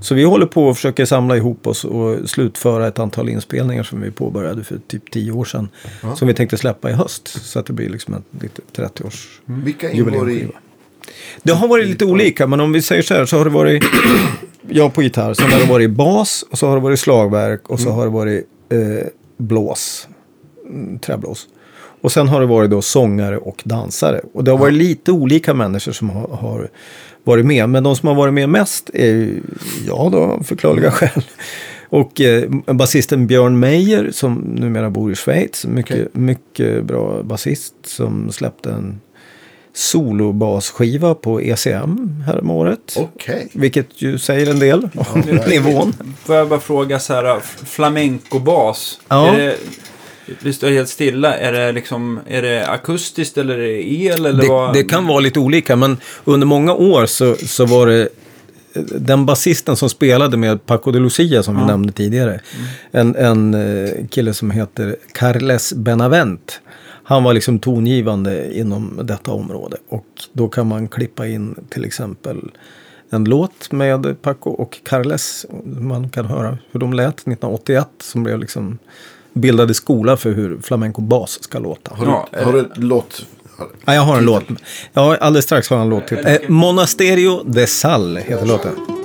Speaker 3: Så vi håller på och försöker samla ihop oss och slutföra ett antal inspelningar som vi påbörjade för typ 10 år sedan.
Speaker 2: Ja.
Speaker 3: Som vi tänkte släppa i höst. Så att det blir liksom ett litet 30-års
Speaker 2: Vilka ingår i?
Speaker 3: Det har varit lite olika, men om vi säger så här så har det varit jag på gitarr, sen har det varit bas och så har det varit slagverk och så har det varit eh, blås, mm, träblås. Och sen har det varit då sångare och dansare. Och det har varit lite olika människor som har, har varit med. Men de som har varit med mest är ju jag då, av förklarliga skäl. Och eh, basisten Björn Meijer som numera bor i Schweiz. Mycket,
Speaker 2: Okej.
Speaker 3: mycket bra basist som släppte en solobasskiva på ECM häromåret.
Speaker 2: Okej.
Speaker 3: Vilket ju säger en del om nivån.
Speaker 1: Får jag bara fråga så här, flamenco-bas.
Speaker 3: Ja.
Speaker 1: Är det, står helt stilla. Är det, liksom, är det akustiskt eller är det el? Eller
Speaker 3: Det,
Speaker 1: vad?
Speaker 3: det kan vara lite olika, men under många år så, så var det eh, den basisten som spelade med Paco de Lucia som vi
Speaker 1: Ja.
Speaker 3: nämnde tidigare. En, en eh, kille som heter Carles Benavent. Han var liksom tongivande inom detta område. Och då kan man klippa in till exempel en låt med Paco och Carles. Man kan höra hur de lät 1981 som blev liksom bildade skola för hur flamenco bas ska låta.
Speaker 2: Har du,
Speaker 1: Ja,
Speaker 2: har du ett låt?
Speaker 3: Ja, jag har en låt. Ja, alldeles strax har jag en låt till. Eh, Monasterio de Sal heter låten.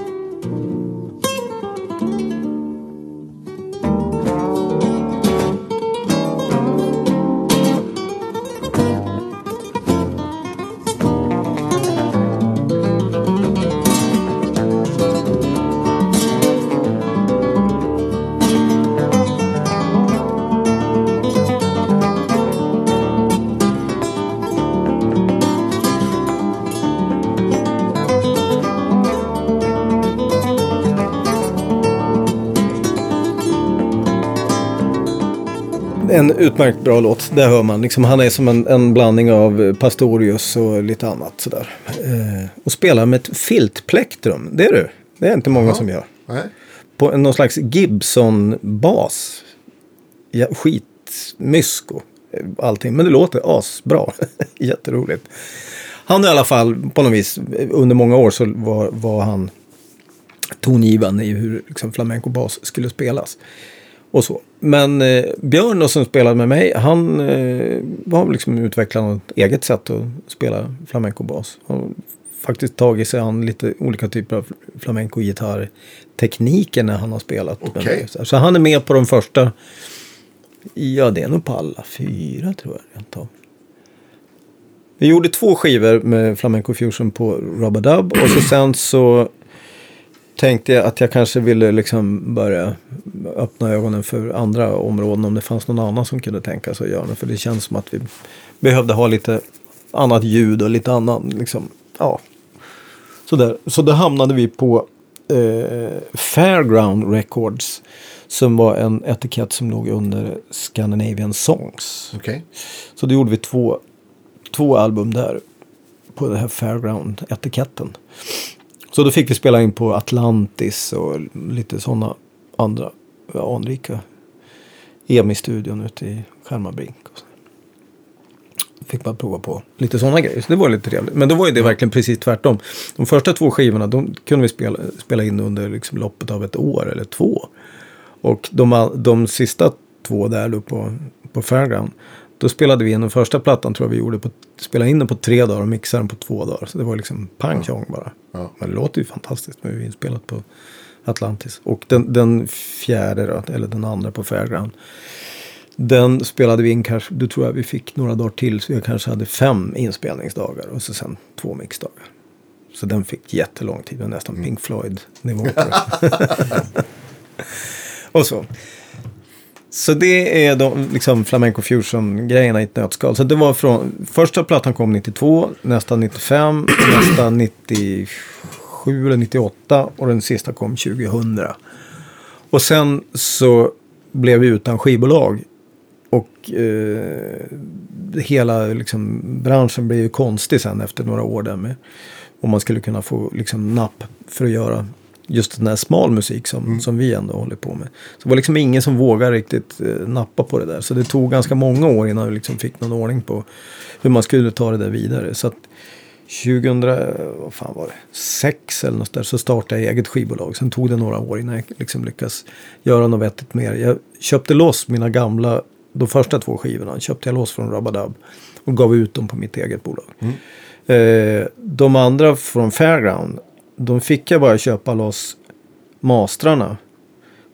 Speaker 3: Utmärkt bra låt, det hör man. Liksom, han är som en, en blandning av Pastorius och lite annat sådär. Eh, och spelar med ett filtplektrum, det är du. Det är inte många
Speaker 2: Jaha.
Speaker 3: som gör.
Speaker 2: Nej.
Speaker 3: På någon slags Gibson-bas. Ja, skitmysko. Allting, men det låter asbra. Jätteroligt. Han i alla fall, på något vis, under många år så var, var han tongivande i hur liksom, flamenco-bas skulle spelas. Och så. Men eh, Björn då, som spelade med mig, han eh, var liksom utvecklade något eget sätt att spela flamenco-bas. Han faktiskt tagit sig an lite olika typer av flamenco-gitarrtekniker när han har spelat. med
Speaker 2: Okej.
Speaker 3: mig. Så- Så han är med på de första, ja det är nog på alla fyra tror jag rent av. Vi gjorde två skivor med Flamenco Fusion på Rubadub och så sen så tänkte jag att jag kanske ville liksom börja öppna ögonen för andra områden om det fanns någon annan som kunde tänka sig att göra det. För det känns som att vi behövde ha lite annat ljud och lite annan liksom, ja. Sådär. Så då hamnade vi på eh, Fairground Records. Som var en etikett som låg under Scandinavian Songs.
Speaker 2: Okej.
Speaker 3: Så då gjorde vi två, två album där. På den här Fairground-etiketten. Så då fick vi spela in på Atlantis och lite sådana andra ja, anrika EMI-studion ute i Skärmarbrink. Och så. Fick man prova på lite sådana grejer. Så det var lite trevligt. Men då var ju det verkligen precis tvärtom. De första två skivorna de kunde vi spela, spela in under liksom loppet av ett år eller två. Och de, de sista två där då på, på Fairground. Då spelade vi in den första plattan tror jag vi gjorde på, spelade in den på tre dagar och mixade den på två dagar. Så det var liksom pang tjong bara.
Speaker 2: Ja.
Speaker 3: Men det låter ju fantastiskt med inspelat på Atlantis. Och den, den fjärde då, eller den andra på Fairground. Den spelade vi in kanske, då tror jag vi fick några dagar till. Så jag kanske hade fem inspelningsdagar och så sen två mixdagar. Så den fick jättelång tid, nästan Pink Floyd-nivå och så. Så det är de liksom flamenco fusion-grejerna i ett nötskal. Så det var från, första plattan kom 92, nästa 95, nästa 97 eller 98 och den sista kom 2000. Och sen så blev vi utan skivbolag. Och eh, hela liksom, branschen blev ju konstig sen efter några år där med. Om man skulle kunna få liksom, napp för att göra just den här smal musik som, som vi ändå håller på med. Så det var liksom ingen som vågade riktigt eh, nappa på det där. Så det tog ganska många år innan vi liksom fick någon ordning på hur man skulle ta det där vidare. Så att 2000, vad fan var det, sex eller något där så startade jag eget skivbolag. Sen tog det några år innan jag liksom lyckas göra något vettigt mer. Jag köpte loss mina gamla, de första två skivorna köpte jag loss från Rabadab och gav ut dem på mitt eget bolag. Eh, de andra från Fairground, de fick jag bara köpa loss mastrarna.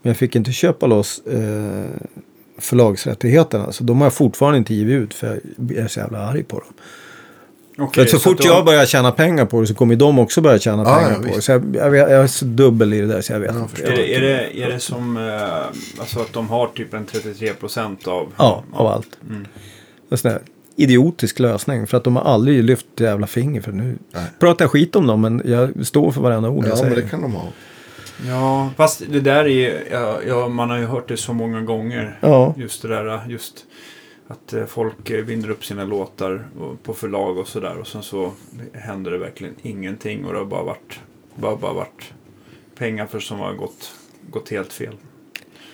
Speaker 3: Men jag fick inte köpa loss eh, förlagsrättigheterna. Så de har jag fortfarande inte givit ut för jag är så jävla arg på dem.
Speaker 1: Okej,
Speaker 3: För så, fort
Speaker 1: att du-
Speaker 3: jag börjar tjäna pengar på det så kommer de också börja tjäna
Speaker 2: Ja,
Speaker 3: pengar
Speaker 2: ja,
Speaker 3: på det. Så jag, jag, jag är så dubbel i det där så jag vet
Speaker 2: Ja,
Speaker 3: inte.
Speaker 1: Är det, är, det, är det som eh, alltså att de har typ en 33% av...
Speaker 3: Ja, av allt.
Speaker 1: Mm.
Speaker 3: Idiotisk lösning. För att de har aldrig lyft jävla finger för nu.
Speaker 2: Nej.
Speaker 3: Pratar jag skit om dem men jag står för varenda ord jag
Speaker 2: Ja,
Speaker 3: säger.
Speaker 2: men det kan de ha.
Speaker 1: Ja, fast det där är ja, ja, man har ju hört det så många gånger.
Speaker 3: Ja,
Speaker 1: Just det där, just att eh, folk eh, binder upp sina låtar på förlag och sådär. Och sen så händer det verkligen ingenting och det har bara varit, bara, bara varit pengar för som har gått, gått helt fel.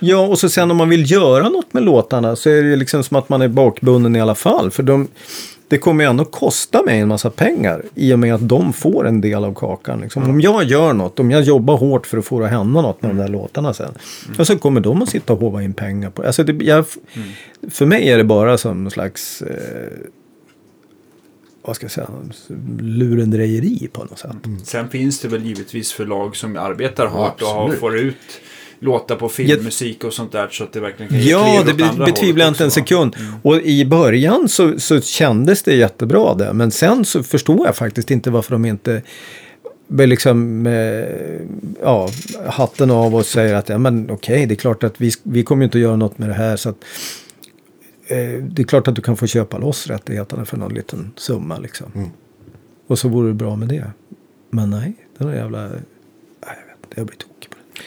Speaker 3: Ja, och så sen om man vill göra något med låtarna så är det ju liksom som att man är bakbunden i alla fall. För de, det kommer ju ändå kosta mig en massa pengar i och med att de får en del av kakan. Liksom. Om jag gör något, om jag jobbar hårt för att få det att hända något med de där låtarna sen. Och så kommer de att sitta och håva in pengar på. Alltså det. Jag, För mig är det bara som någon slags... Eh, vad ska jag säga? Lurendrejeri på något sätt.
Speaker 1: Sen finns det väl givetvis förlag som arbetar hårt och har,
Speaker 2: absolut.
Speaker 1: får ut låtar på filmmusik och sånt där så att det verkligen kan ge
Speaker 3: Ja, det be- betvivlar jag inte en sekund. Och i början så, så kändes det jättebra det. Men sen så förstår jag faktiskt inte varför de inte liksom eh, ja, hatten av och säger att ja, men okej, det är klart att vi, vi kommer ju inte att göra något med det här. Så att, eh, det är klart att du kan få köpa loss rättigheterna för någon liten summa liksom.
Speaker 2: Mm.
Speaker 3: Och så vore det bra med det. Men nej, den där jävla... Nej, jag vet inte, jag blir tokig.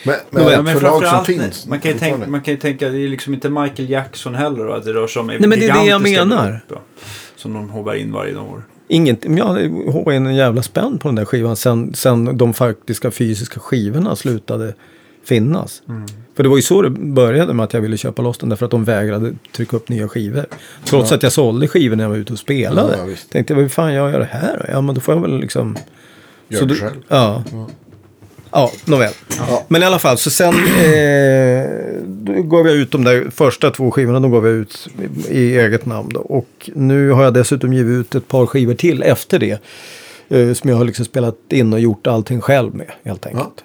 Speaker 2: Men,
Speaker 3: Men-
Speaker 2: men,
Speaker 1: Ja, men framförallt,
Speaker 2: finns.
Speaker 1: man kan, ju tänka, man kan ju tänka, det är liksom inte Michael Jackson heller då, att det rör sig om
Speaker 3: Nej, men det är det jag menar.
Speaker 1: belopp, ja, Som de hovar in varje år.
Speaker 3: Inget, jag hade håvat in en jävla spänn på den där skivan sen, sen de faktiska fysiska skivorna slutade finnas.
Speaker 2: Mm.
Speaker 3: För det var ju så det började med att jag ville köpa loss den därför att de vägrade trycka upp nya skivor. Trots
Speaker 2: Ja.
Speaker 3: att jag sålde skivor när jag var ute och spelade.
Speaker 2: Ja, ja.
Speaker 3: Tänkte jag, vad fan jag gör det här då? Ja men då får jag väl liksom...
Speaker 2: Gör
Speaker 3: så
Speaker 2: det
Speaker 3: då-
Speaker 2: själv.
Speaker 3: Ja.
Speaker 2: Ja.
Speaker 3: Ja, nåväl.
Speaker 2: Ja.
Speaker 3: Men i alla fall, så sen eh, gav jag ut de där första två skivorna, de gav jag ut i eget namn. Då. Och nu har jag dessutom givit ut ett par skivor till efter det. Eh, som jag har liksom spelat in och gjort allting själv med helt enkelt.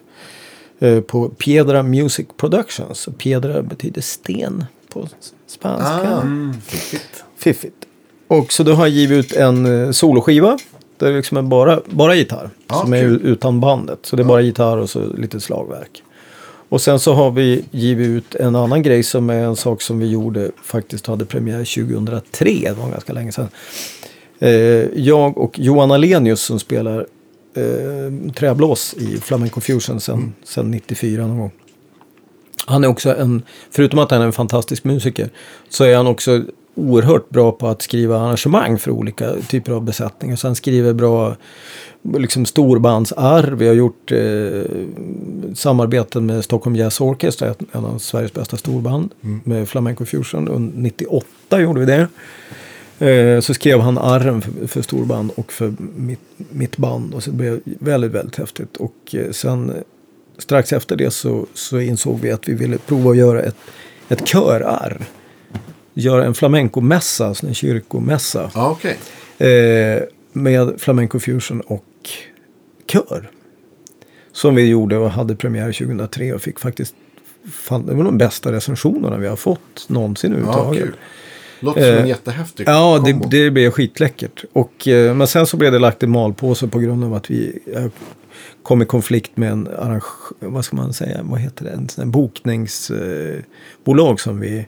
Speaker 3: Eh, på Piedra Music Productions. Piedra betyder sten på spanska.
Speaker 2: Ah, fiffigt.
Speaker 3: Fiffigt. Och så då har jag givit ut en eh, soloskiva. Det är liksom bara, bara gitarr.
Speaker 2: Ja,
Speaker 3: som är
Speaker 2: kul.
Speaker 3: u- utan bandet. Så det är bara gitarr och så lite slagverk. Och sen så har vi givit ut en annan grej som är en sak som vi gjorde. Faktiskt hade premiär 2003. Det var ganska länge sedan. Eh, jag och Johan Alenius som spelar eh, träblås i Flamenco Fusion sen, sen 94 någon gång. Han är också en, förutom att han är en fantastisk musiker, så är han också oerhört bra på att skriva arrangemang för olika typer av besättningar. Så han skriver bra liksom storbandsarr. Vi har gjort eh, samarbeten med Stockholm Jazz Orchestra, en av Sveriges bästa storband, med Flamenco Fusion. Och 98 gjorde vi det. Eh, så skrev han arren för, för storband och för mitt, mitt band. Och så det blev väldigt, väldigt häftigt. Och eh, sen strax efter det så, så insåg vi att vi ville prova att göra ett, ett körarr. Göra en flamencomässa, alltså en kyrkomässa.
Speaker 2: Ja, okej.
Speaker 3: Eh, med flamenco fusion och kör. Som vi gjorde och hade premiär 2003 och fick faktiskt, fan, det var de bästa recensionerna vi har fått någonsin
Speaker 2: Ja,
Speaker 3: överhuvudtaget.
Speaker 2: kul. Låter som en
Speaker 3: Eh,
Speaker 2: jättehäftig
Speaker 3: Ja, det, det blev skitläckert. Och, eh, men sen så blev det lagt i malpåse på grund av att vi eh, kom i konflikt med en arrange, vad ska man säga, vad heter det, en här bokningsbolag eh, som vi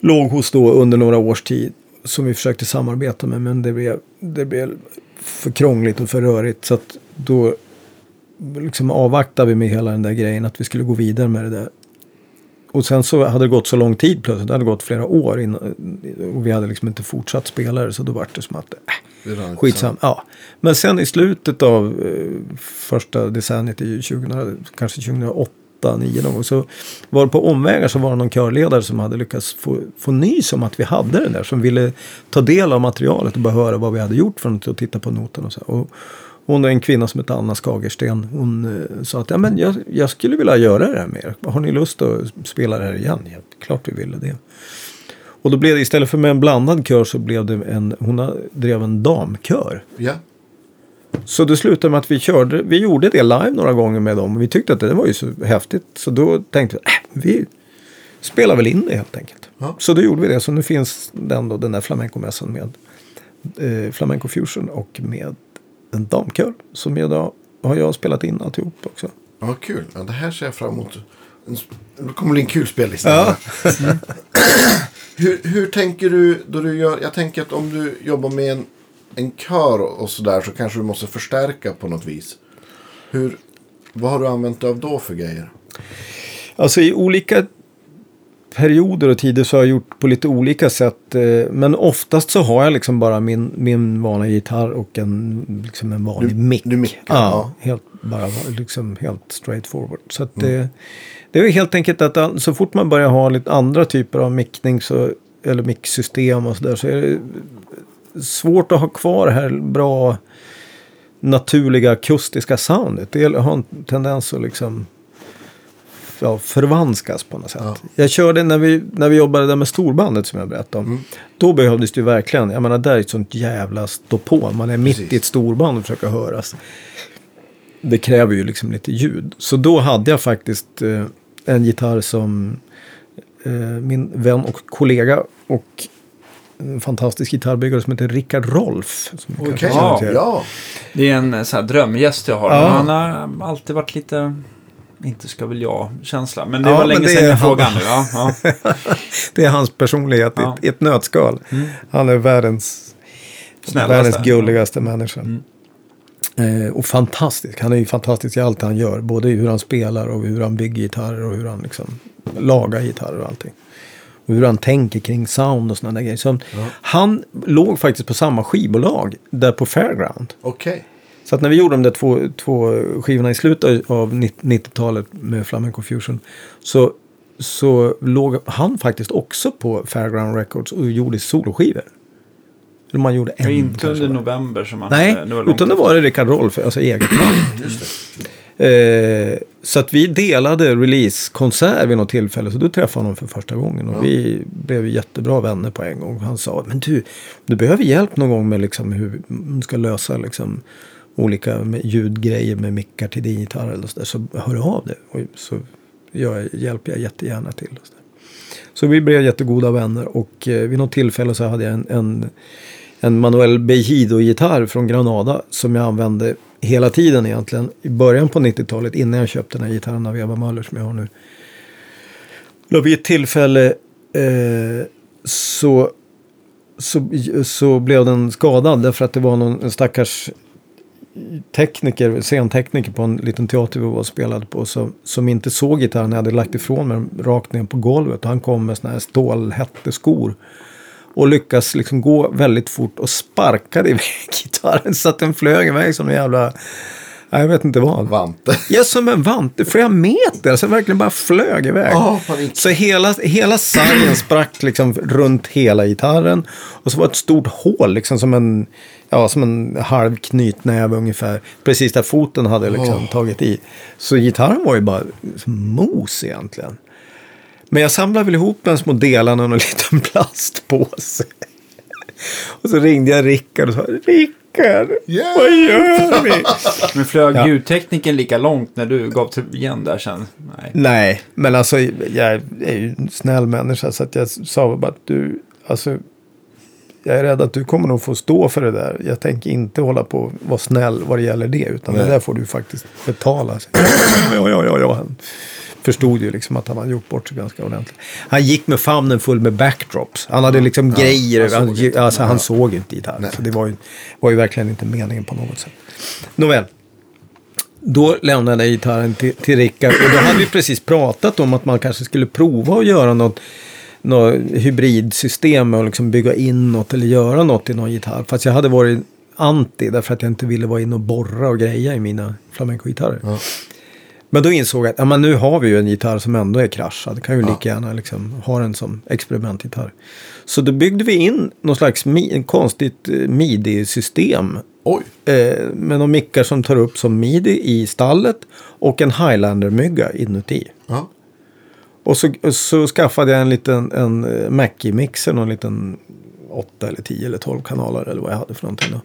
Speaker 3: låg hos då under några års tid. Som vi försökte samarbeta med, men det blev, det blev för krångligt och för rörigt. Så att då liksom avvaktade vi med hela den där grejen att vi skulle gå vidare med det där. Och sen så hade det gått så lång tid plötsligt. Det hade gått flera år innan, och vi hade liksom inte fortsatt spela det. Så då var det som att, äh, skitsam. Ja. Men sen i slutet av eh, första decenniet, i 2000, kanske 2008, 2009 någon gång, så var det på omvägar så var det någon körledare som hade lyckats få, få nys om att vi hade det där. Som ville ta del av materialet och bara höra vad vi hade gjort för något och titta på noten och så. Och, hon är en kvinna som heter Anna Skagersten. Hon eh, sa att ja, men jag, jag skulle vilja göra det här med er. Har ni lust att spela det här igen? Ja, klart vi ville det. Och då blev det istället för med en blandad kör så blev det en, hon drev en damkör.
Speaker 2: Ja.
Speaker 3: Så det slutade med att vi körde, vi gjorde det live några gånger med dem. Vi tyckte att det var ju så häftigt. Så då tänkte vi, äh, vi spelar väl in det helt enkelt.
Speaker 2: Ja.
Speaker 3: Så då gjorde vi det. Så nu finns den då, den där flamencomässan med eh, Flamenco Fusion och med en damkör. Som jag då har jag spelat in alltihop också.
Speaker 2: ja, kul. Ja, det här ser jag fram emot. Det kommer bli en kul spellista.
Speaker 3: Ja.
Speaker 2: hur, hur tänker du då du gör? Jag tänker att om du jobbar med en, en kör och sådär så kanske du måste förstärka på något vis. Hur, vad har du använt dig av då för grejer?
Speaker 3: Alltså i olika perioder och tider så har jag gjort på lite olika sätt. eh, Men oftast så har jag liksom bara min, min vanliga gitarr och en, liksom en vanlig
Speaker 2: Du-
Speaker 3: mick.
Speaker 2: du mickar,
Speaker 3: ja,
Speaker 2: ja. Mm.
Speaker 3: Helt, bara, liksom helt straight forward. Så att det, det är helt enkelt att så fort man börjar ha lite andra typer av mickning så, eller micksystem och sådär så är det svårt att ha kvar det här bra naturliga akustiska soundet. Det har en tendens att liksom ja, förvanskas på något sätt.
Speaker 2: Ja.
Speaker 3: Jag körde när vi, när vi jobbade där med storbandet som jag berättade om.
Speaker 2: Mm.
Speaker 3: Då behövdes det ju verkligen, jag menar där är ett sånt jävla ståpå. Man är mitt
Speaker 2: Precis.
Speaker 3: i ett storband och försöker höras. Det kräver ju liksom lite ljud. Så då hade jag faktiskt eh, en gitarr som eh, min vän och kollega och en fantastisk gitarrbyggare som heter Rickard Rolf. Som känner
Speaker 1: Ja.
Speaker 2: ja.
Speaker 1: Det är en eh, så här drömgäst jag har.
Speaker 3: Ja.
Speaker 1: Han har alltid varit lite, inte ska väl jag-känsla. Men det
Speaker 3: Ja,
Speaker 1: var länge
Speaker 3: det
Speaker 1: sedan jag frågade nu. Ja, ja.
Speaker 3: Det är hans personlighet i
Speaker 1: Ja.
Speaker 3: ett, i ett nötskal. Han är världens,
Speaker 1: Snällaste.
Speaker 3: världens gulligaste människa.
Speaker 1: Mm.
Speaker 3: Eh, och fantastisk. Han är ju fantastisk i allt han gör. Både i hur han spelar och hur han bygger gitarrer och hur han liksom lagar gitarrer och allting. Och hur han tänker kring sound och sådana där grejer. Så Han låg faktiskt på samma skivbolag där på Fairground.
Speaker 2: Okej.
Speaker 3: Så att när vi gjorde de där två, två skivorna i slutet av 90-talet med Flamenco Fusion så, så låg han faktiskt också på Fairground Records och gjorde soloskivor. Eller man gjorde en
Speaker 1: inte under november som han
Speaker 3: Nej, utan det
Speaker 1: efter.
Speaker 3: var det Rickard Rolf, alltså eget namn. Eh, så att vi delade releasekonsert vid något tillfälle. Så då träffade jag honom för första gången. Och vi blev jättebra vänner på en gång. Han sa, men du, du behöver hjälp någon gång med liksom hur man ska lösa liksom olika ljudgrejer med mickar till din gitarr eller så där. Så hör av dig. Och så jag, hjälper jag jättegärna till. Så, så vi blev jättegoda vänner. Och eh, vid något tillfälle så hade jag en, en, en Manuel Bejido-gitarr från Granada. Som jag använde hela tiden egentligen. I början på 90-talet innan jag köpte den här gitarren av Eva Möller som jag har nu. Då vid ett tillfälle eh, så, så, så blev den skadad därför att det var någon en stackars tekniker, scentekniker på en liten teater vi var och spelade på som, som inte såg gitarren. Jag hade lagt ifrån mig den rakt ner på golvet. Han kom med såna här stålhätteskor. Och lyckas liksom gå väldigt fort och sparkade iväg gitarren så att den flög iväg som en jävla... Jag vet inte vad.
Speaker 2: Vante.
Speaker 3: Ja, som en vante. Flera meter. Så verkligen bara flög iväg.
Speaker 2: Panik.
Speaker 3: så hela, hela sargen sprack liksom runt hela gitarren. Och så var det ett stort hål, liksom som en, ja, som en halv knytnäve ungefär. Precis där foten hade liksom tagit i. Så gitarren var ju bara mos egentligen. Men jag samlade väl ihop de små delarna och en liten plastpåse. Och så ringde jag Rickard och sa Rickard,
Speaker 2: Hjälp!
Speaker 3: vad gör vi?
Speaker 1: Men flög
Speaker 3: Ja.
Speaker 1: ljudtekniken lika långt när du gav till igen där sen? Nej.
Speaker 3: Nej, men alltså jag är ju en snäll människa så att jag sa bara att du, alltså jag är rädd att du kommer nog få stå för det där. Jag tänker inte hålla på och vara snäll vad det gäller det. Utan
Speaker 2: Nej.
Speaker 3: det där får du faktiskt betala. ja, ja, ja, ja. Han förstod ju liksom att han hade gjort bort sig ganska ordentligt. Han gick med famnen full med backdrops. Han hade liksom grejer.
Speaker 2: han
Speaker 3: Han,
Speaker 2: såg inte.
Speaker 3: alltså, han
Speaker 2: Ja.
Speaker 3: såg inte gitarr.
Speaker 2: Nej.
Speaker 3: Så det var ju, var ju verkligen inte meningen på något sätt. Nåväl. Då lämnade jag gitarren till, till Rickard och då hade vi precis pratat om att man kanske skulle prova att göra något, något hybridsystem och liksom bygga in något eller göra något i någon gitarr. Fast jag hade varit anti därför att jag inte ville vara inne och borra och greja i mina flamenco-gitarrer.
Speaker 2: Ja.
Speaker 3: Men då insåg jag att ja, men nu har vi ju en gitarr som ändå är kraschad. Kan ju lika gärna liksom ha den som experimentgitarr. Så då byggde vi in någon slags mi- konstigt eh, midi-system eh, med några mickar som tar upp som midi i stallet och en Highlander-mygga inuti.
Speaker 2: Ja.
Speaker 3: Och så, så skaffade jag en liten en eh, Mackie-mixer, någon liten 8 eller 10 eller 12 kanaler eller vad jag hade för någonting. Då.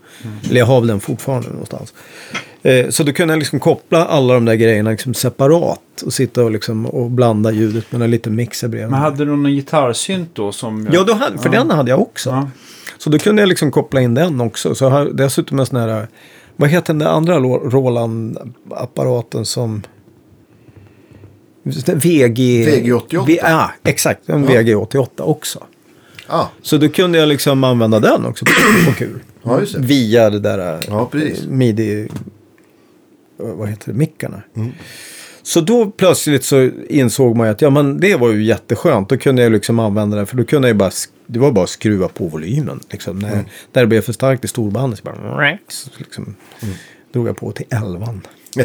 Speaker 3: Eller jag har väl den fortfarande någonstans. Eh, så då kunde jag liksom koppla alla de där grejerna liksom separat och sitta och, liksom, och blanda ljudet med en liten mixer bredvid.
Speaker 1: Men hade du någon gitarrsynt då som...
Speaker 3: Ja, då hade, för den hade jag också.
Speaker 1: Ja.
Speaker 3: Så då kunde jag liksom koppla in den också. Så jag har dessutom en sån här, vad heter den där andra Roland-apparaten som... VG...
Speaker 2: VG88.
Speaker 3: V- Ja, exakt. En
Speaker 2: Ja.
Speaker 3: VG88 också.
Speaker 2: Ah,
Speaker 3: Så då kunde jag liksom använda den också på, på kul.
Speaker 2: Ja, just det.
Speaker 3: Via det där
Speaker 2: Ja, precis.
Speaker 3: eh, midi... eh, Vad heter det? Mickarna.
Speaker 2: Mm.
Speaker 3: Så då plötsligt så insåg man ju att ja, men det var ju jätteskönt. Då kunde jag liksom använda det. För då kunde jag bara, det var bara att skruva på volymen. Liksom. När,
Speaker 2: Mm.
Speaker 3: när det blev för starkt i storbandet så bara... Så liksom,
Speaker 2: Mm.
Speaker 3: drog jag på till elvan.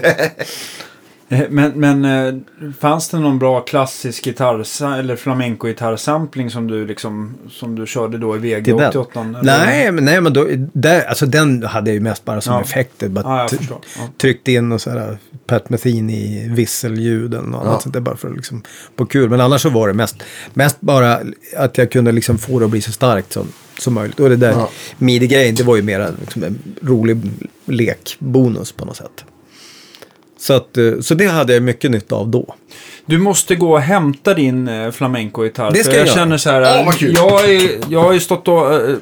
Speaker 1: Eh, Men, men eh, fanns det någon bra klassisk gitarr eller flamenco-gitarrsampling som du liksom som du körde då i? VG88? eller?
Speaker 3: Nej, men, nej, men då, där, alltså den hade jag ju mest bara som
Speaker 1: Ja.
Speaker 3: effekt. Bara
Speaker 1: Ja. Ja.
Speaker 3: tryckte in och så här Pat Metheny visselljud eller något
Speaker 2: Ja.
Speaker 3: annat sånt där bara för att liksom på kul. Men annars så var det mest, mest bara att jag kunde liksom få det att bli så starkt som, som möjligt. Och det där
Speaker 2: Ja.
Speaker 3: midi-grejen, det var ju mer liksom en rolig lekbonus på något sätt. Så, att, eh, så det hade jag mycket nytta av då.
Speaker 1: Du måste gå och hämta din eh, flamenco-gitarr.
Speaker 3: Det ska jag
Speaker 1: jag känner så här.
Speaker 2: Kul.
Speaker 1: jag, är, jag har ju stått och... eh,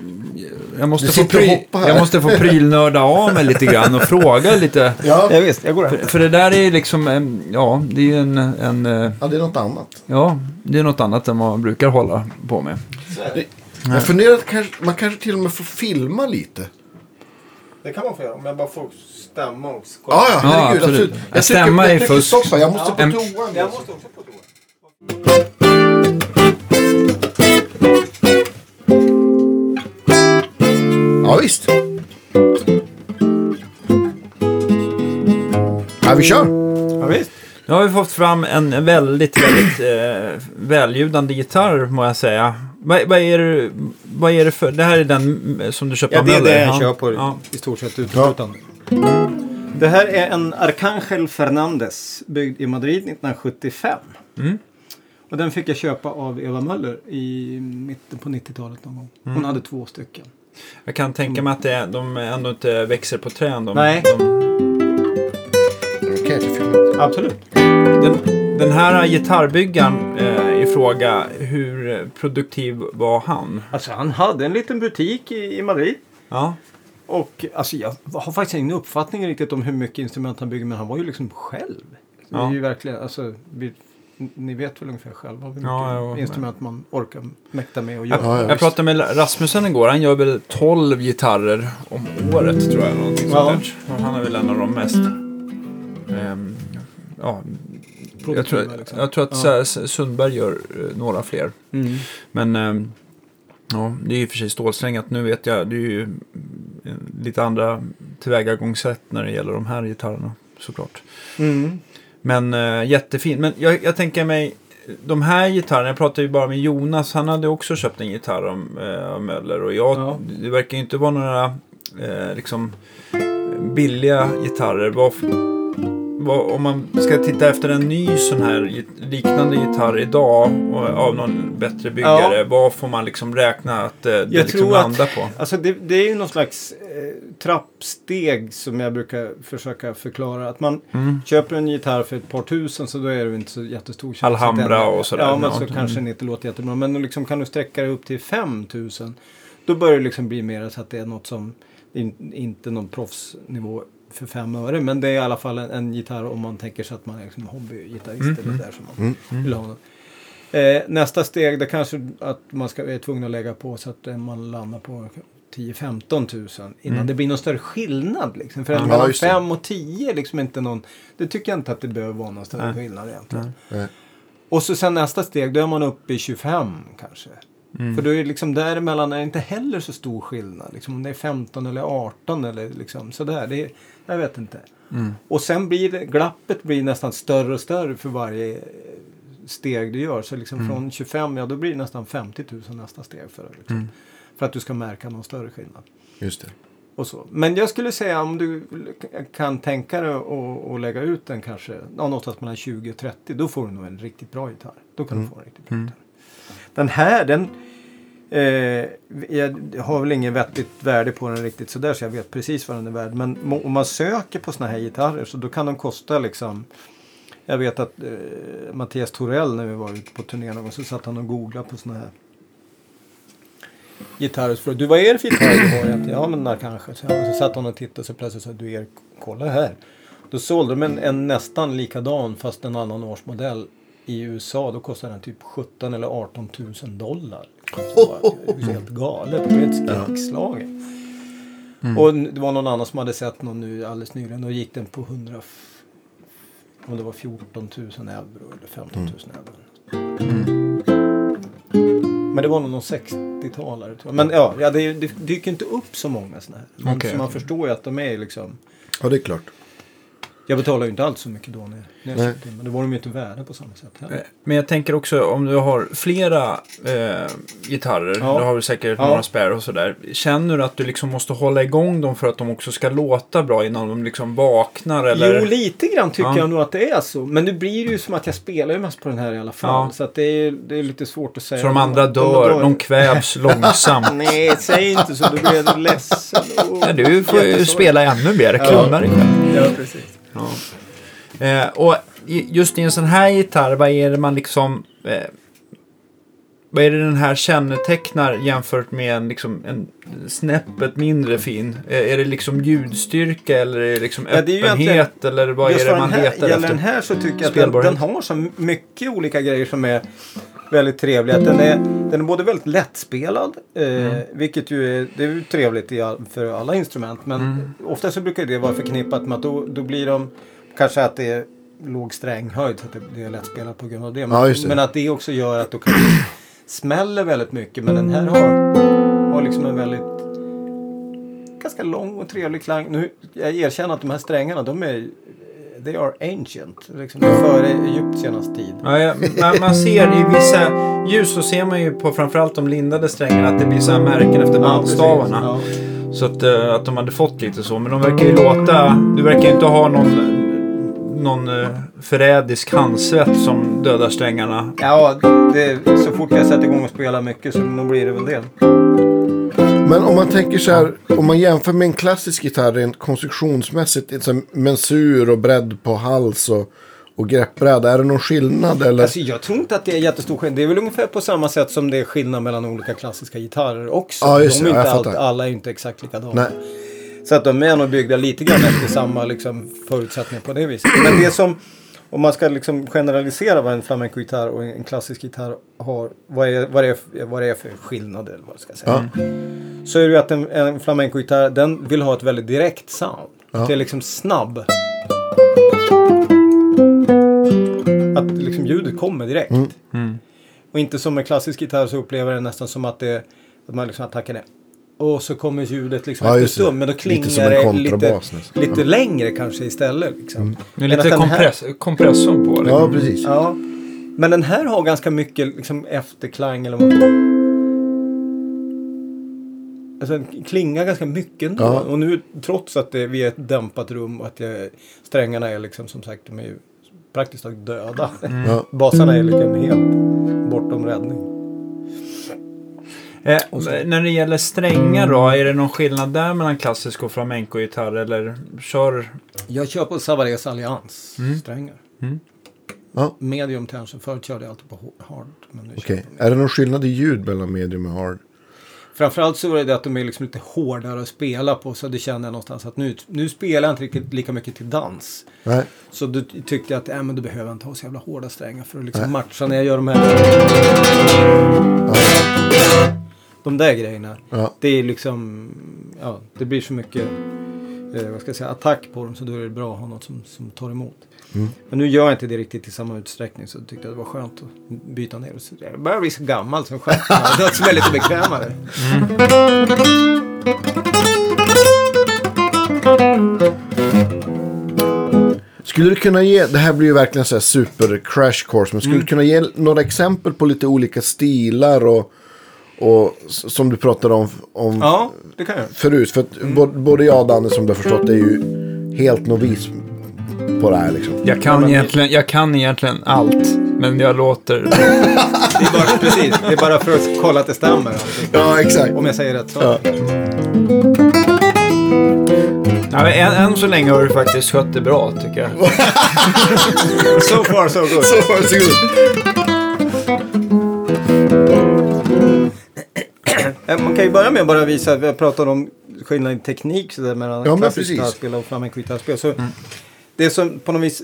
Speaker 1: jag måste, få pry, jag måste få prylnörda av mig lite grann och fråga lite.
Speaker 2: ja.
Speaker 3: Ja, visst, jag går
Speaker 1: För, för det där är ju liksom, ja, det är ju en, en,
Speaker 2: ja, det är något annat.
Speaker 1: ja, det är något annat än vad man brukar hålla på med.
Speaker 2: Det, jag funderar att kanske, man kanske till och med får filma lite.
Speaker 3: Det kan man få göra om jag bara får stämma och
Speaker 2: Ja, ja, herregud.
Speaker 1: absolut.
Speaker 2: absolut. Jag
Speaker 1: stämma är fusk.
Speaker 2: här. Jag måste på
Speaker 1: En-
Speaker 2: toa.
Speaker 3: Jag måste också på toa.
Speaker 2: Ja, visst. Ja, vi kör.
Speaker 3: Ja, visst.
Speaker 1: Nu har vi fått fram en väldigt, väldigt eh, välljudande gitarr, må jag säga. Vad, vad, är det, vad är det för... Det här är den som du köpte
Speaker 3: Ja,
Speaker 1: av
Speaker 3: det är
Speaker 1: Möller?
Speaker 3: det jag
Speaker 1: Ja.
Speaker 3: kör på
Speaker 1: Ja.
Speaker 3: i stort sett uteslutande. Det här är en Arcangel Fernandez byggd i Madrid 1975.
Speaker 1: Mm.
Speaker 3: Och den fick jag köpa av Eva Möller i mitten på 90-talet någon gång. Hon
Speaker 1: Mm.
Speaker 3: hade två stycken.
Speaker 1: Jag kan tänka mig att det de ändå inte växer på trän. De,
Speaker 3: Nej.
Speaker 1: De.
Speaker 3: Absolut.
Speaker 1: den, den här gitarrbyggaren eh, i fråga, hur produktiv var han?
Speaker 3: Alltså han hade en liten butik i, i Madrid.
Speaker 1: Ja,
Speaker 3: Och alltså jag har faktiskt ingen uppfattning riktigt om hur mycket instrument han bygger men han var ju liksom själv. Det är
Speaker 1: Ja.
Speaker 3: ju verkligen, alltså, vi, ni vet väl ungefär själva hur mycket
Speaker 1: Ja, ja,
Speaker 3: instrument man orkar mäkta med och göra.
Speaker 2: Ja, ja,
Speaker 1: jag pratade med Rasmussen igår. Han gör väl 12 gitarrer om året tror jag. Någonting
Speaker 3: Ja.
Speaker 1: han är väl en av de mest... ehm, ja, jag tror,
Speaker 3: liksom.
Speaker 1: jag tror att
Speaker 3: Ja.
Speaker 1: Sundberg gör eh, några fler.
Speaker 3: Mm.
Speaker 1: Men ehm, ja, det är ju för sig stålsträngat. Nu vet jag, det är ju eh, lite andra tillvägagångssätt när det gäller de här gitarrerna såklart.
Speaker 3: Mm.
Speaker 1: Men äh, jättefin. Men jag, jag tänker mig, de här gitarrerna, jag pratade ju bara med Jonas, han hade också köpt en gitarr av, eh, av Möller. Och jag,
Speaker 3: Ja.
Speaker 1: det verkar ju inte vara några eh, liksom billiga gitarrer. Vad, om man ska titta efter en ny sån här liknande gitarr idag av någon bättre byggare, vad får man liksom räkna att eh, det liksom
Speaker 3: tror att-
Speaker 1: landar på?
Speaker 3: Alltså det, det är ju någon slags eh, trappsteg som jag brukar försöka förklara. Att man
Speaker 1: Mm.
Speaker 3: köper en gitarr för ett par tusen så då är det inte så jättestor chans.
Speaker 1: Alhambra
Speaker 3: att den-
Speaker 1: och sådär.
Speaker 3: Ja, men
Speaker 1: Ja.
Speaker 3: så kanske den inte låter jättebra. Men liksom kan du sträcka det upp till 5000 då börjar det liksom bli mer så att det är något som in, inte någon proffsnivå för fem öre. Men det är i alla fall en, en gitarr om man tänker sig att man är liksom hobbygitarrist
Speaker 1: Mm,
Speaker 3: eller
Speaker 1: mm.
Speaker 3: där som man vill ha något. Eh, nästa steg det kanske att man ska, är tvungen att lägga på så att eh, man landar på 10-15 tusen innan
Speaker 1: Mm.
Speaker 3: det blir någon större skillnad. Liksom. För att mellan
Speaker 2: just det.
Speaker 3: 5 och 10 är liksom inte någon, det tycker jag inte att det behöver vara någon större skillnad egentligen.
Speaker 2: Nej.
Speaker 3: Och så sen nästa steg, då är man uppe i 25 kanske.
Speaker 1: Mm.
Speaker 3: För då är det liksom däremellan är det inte heller så stor skillnad. Liksom om det är 15 eller 18 eller liksom sådär. Det är, jag vet inte.
Speaker 1: Mm.
Speaker 3: Och sen blir det, glappet blir nästan större och större för varje eh, steg du gör. Så liksom
Speaker 1: Mm.
Speaker 3: från 25, ja då blir det nästan 50 000 nästa steg. För, liksom,
Speaker 1: Mm.
Speaker 3: för att du ska märka någon större skillnad.
Speaker 2: Just det.
Speaker 3: Och så. Men jag skulle säga om du kan tänka dig att lägga ut den kanske ja, någonstans mellan 20 och 30. Då får du nog en riktigt bra gitarr. Då kan du få en riktigt bra
Speaker 1: Mm.
Speaker 3: gitarr. Den här den eh, jag har väl ingen vettigt värde på den riktigt sådär så jag vet precis vad den är värd. Men om man söker på såna här gitarrer så då kan de kosta liksom jag vet att eh, Mattias Torell när vi var ute på turné någon gång så satt han och googlade på såna här gitarrer. Så frågade, du vad är det för gitarr du har egentligen? Ja men där kanske. Så, ja, så satt han och tittade och så plötsligt sa du Erik, kolla här. Då sålde de en, en nästan likadan fast en annan årsmodell i USA. Då kostade den typ 17 eller 18 000 dollar. Det var helt galet. Det blev ett skräckslaget. Och n- det var någon annan som hade sett någon nu alldeles nyligen. Då gick den på 100... f- Om det var 14 000 euro eller 15 000 euro. Men det var nog någon 60-talare tror jag. Men ja, ja det, det dyker inte upp så många sådana här. Men
Speaker 1: Okej,
Speaker 3: så man förstår ju att de är liksom...
Speaker 2: Ja, det är klart.
Speaker 3: Jag betalar ju inte alls så mycket då när, när jag
Speaker 2: Nej.
Speaker 3: köpte in, Men det var de ju inte värda på samma sätt
Speaker 1: Eh,
Speaker 3: heller.
Speaker 1: Men jag tänker också om du har flera eh, gitarrer,
Speaker 3: Ja.
Speaker 1: du har väl säkert
Speaker 3: Ja.
Speaker 1: några spärr och sådär. Känner du att du liksom måste hålla igång dem för att de också ska låta bra innan de liksom vaknar? Eller?
Speaker 3: Jo, lite grann tycker
Speaker 1: Ja.
Speaker 3: jag nog att det är så. Men nu blir det ju som att jag spelar ju mest på den här i alla fall.
Speaker 1: Ja.
Speaker 3: Så att det, är, det är lite svårt att säga.
Speaker 1: Så de andra dör, de kvävs långsamt.
Speaker 3: Nej, säg inte så. Då blir jag ledsen. Oh,
Speaker 1: Ja, du får ju spela ännu mer, klona dig själv.
Speaker 3: Ja, precis.
Speaker 1: Ja. Eh, och just i en sån här gitarr, vad är det man liksom... Eh, vad är det den här kännetecknar jämfört med en, liksom, en snäppet mindre fin? Eh, är det liksom ljudstyrka eller är det liksom
Speaker 3: Ja, det är
Speaker 1: öppenhet? eller vad är det man
Speaker 3: här,
Speaker 1: letar
Speaker 3: gäller
Speaker 1: efter?
Speaker 3: den här så tycker jag att den, den har så mycket olika grejer som är väldigt trevliga. Att Den är, den är både väldigt lättspelad, eh,
Speaker 1: Mm.
Speaker 3: vilket ju är, det är ju trevligt i all, för alla instrument. Men
Speaker 1: Mm.
Speaker 3: ofta så brukar det vara förknippat med att då, då blir de kanske att det är låg stränghöjd så att det, det är lättspelat på grund av det. Men,
Speaker 2: Ja, det.
Speaker 3: men att det också gör att då kan smäller väldigt mycket. Men den här har, har liksom en väldigt ganska lång och trevlig klang. Nu, jag erkänner att de här strängarna, de är they are ancient. Liksom, före egyptiernas tid.
Speaker 1: Ja, ja, man, man ser i vissa ljus så ser man ju på framförallt de lindade strängarna att det blir så här märken efter bandstavarna.
Speaker 3: Ja.
Speaker 1: Så att, eh, att de hade fått lite så. Men de verkar ju låta... Du verkar ju inte ha någon, någon eh, förrädisk handsvett som dödar strängarna.
Speaker 3: Ja, det, så fort jag sätter igång och spelar mycket så då blir det väl det.
Speaker 2: Men om man tänker så här, om man jämför med en klassisk gitarr rent konstruktionsmässigt, liksom mensur och bredd på hals och, och greppbräda, är det någon skillnad eller?
Speaker 3: Alltså, jag tror inte att det är jättestor skillnad. Det är väl ungefär på samma sätt som det är skillnad mellan olika klassiska gitarrer också.
Speaker 2: Ja, just
Speaker 3: de är inte
Speaker 2: Ja, jag
Speaker 3: allt, alla är inte exakt likadana.
Speaker 2: Nej.
Speaker 3: Så att de är nog byggda lite grann efter samma liksom, förutsättningar på det viset. Men det som, om man ska liksom generalisera vad en flamenco-gitarr och en klassisk gitarr har, vad är, vad, är, vad är för skillnader eller vad jag ska säga. Så är det ju att en, en flamenco-gitarr, den vill ha ett väldigt direkt sound.
Speaker 2: Ja.
Speaker 3: Det är liksom snabb. Att liksom ljudet kommer direkt. Och inte som en klassisk gitarr så upplever jag det nästan som att, det, att man liksom attackar det. Och så kommer ljudet liksom
Speaker 2: Ja,
Speaker 3: efter
Speaker 2: det.
Speaker 3: stund. Men då klingar det lite, lite längre kanske istället. Liksom.
Speaker 1: Med
Speaker 3: Men
Speaker 1: lite
Speaker 3: den här-
Speaker 1: kompress, kompressorn på. Liksom.
Speaker 2: Ja, precis.
Speaker 3: Ja. Men den här har ganska mycket liksom, efterklang. Eller vad. Alltså den klingar ganska mycket ändå.
Speaker 2: Ja.
Speaker 3: Och nu trots att det, vi är ett dämpat rum och att jag, strängarna är liksom som sagt de är ju praktiskt taget döda.
Speaker 2: Ja.
Speaker 3: Basarna är liksom helt bortom räddning.
Speaker 1: Eh, när det gäller strängar då, är det någon skillnad där mellan klassisk och flamenco-gitarr? Eller kör...
Speaker 3: Jag kör på Savares Allians strängar.
Speaker 2: Ja.
Speaker 3: Medium tension. Förut körde jag alltid på hard. Men jag på
Speaker 2: är det någon skillnad i ljud mellan medium och hard?
Speaker 3: Framförallt så var det det att de är liksom lite hårdare att spela på. Så det kände jag någonstans att nu, nu spelar jag inte riktigt lika mycket till dans.
Speaker 2: Nej,
Speaker 3: Så då tyckte jag att äh, men du behöver inte ha så jävla hårda strängar för att liksom matcha när jag gör de här. De där grejerna.
Speaker 2: Ja.
Speaker 3: Det är liksom, ja, det blir så mycket, eh, vad ska jag säga, attack på dem så då är det bra att ha något som, som tar emot.
Speaker 2: Mm.
Speaker 3: Men nu gör jag inte det riktigt i samma utsträckning så tyckte jag det var skönt att byta ner. Så Jag börjar bli så gammal att ha något som är lite bekvämare.
Speaker 2: Skulle du kunna ge, det här blir ju verkligen så här super crash course, men skulle
Speaker 3: Mm.
Speaker 2: du kunna ge några exempel på lite olika stilar och, och som du pratade om, om
Speaker 3: Ja, det kan jag.
Speaker 2: förut? För att bo- både jag och Danne som du har förstått är ju helt novis på det här liksom.
Speaker 1: Jag kan, egentligen, jag kan egentligen allt, men jag låter...
Speaker 3: Det är bara, precis, det är bara för att kolla att det stämmer.
Speaker 2: Ja, exakt.
Speaker 3: Om jag säger rätt sak.
Speaker 2: Ja.
Speaker 1: Ja, men än, än så länge har du faktiskt skött det bra, tycker jag.
Speaker 3: So far so good.
Speaker 2: Så varsågod.
Speaker 3: Eh, Man kan ju börja med att bara visa, vi har pratat om skillnaden i teknik så där mellan
Speaker 2: Ja,
Speaker 3: klassiskt gitarrspel och flamenco-gitarrspel. Så Det som på något vis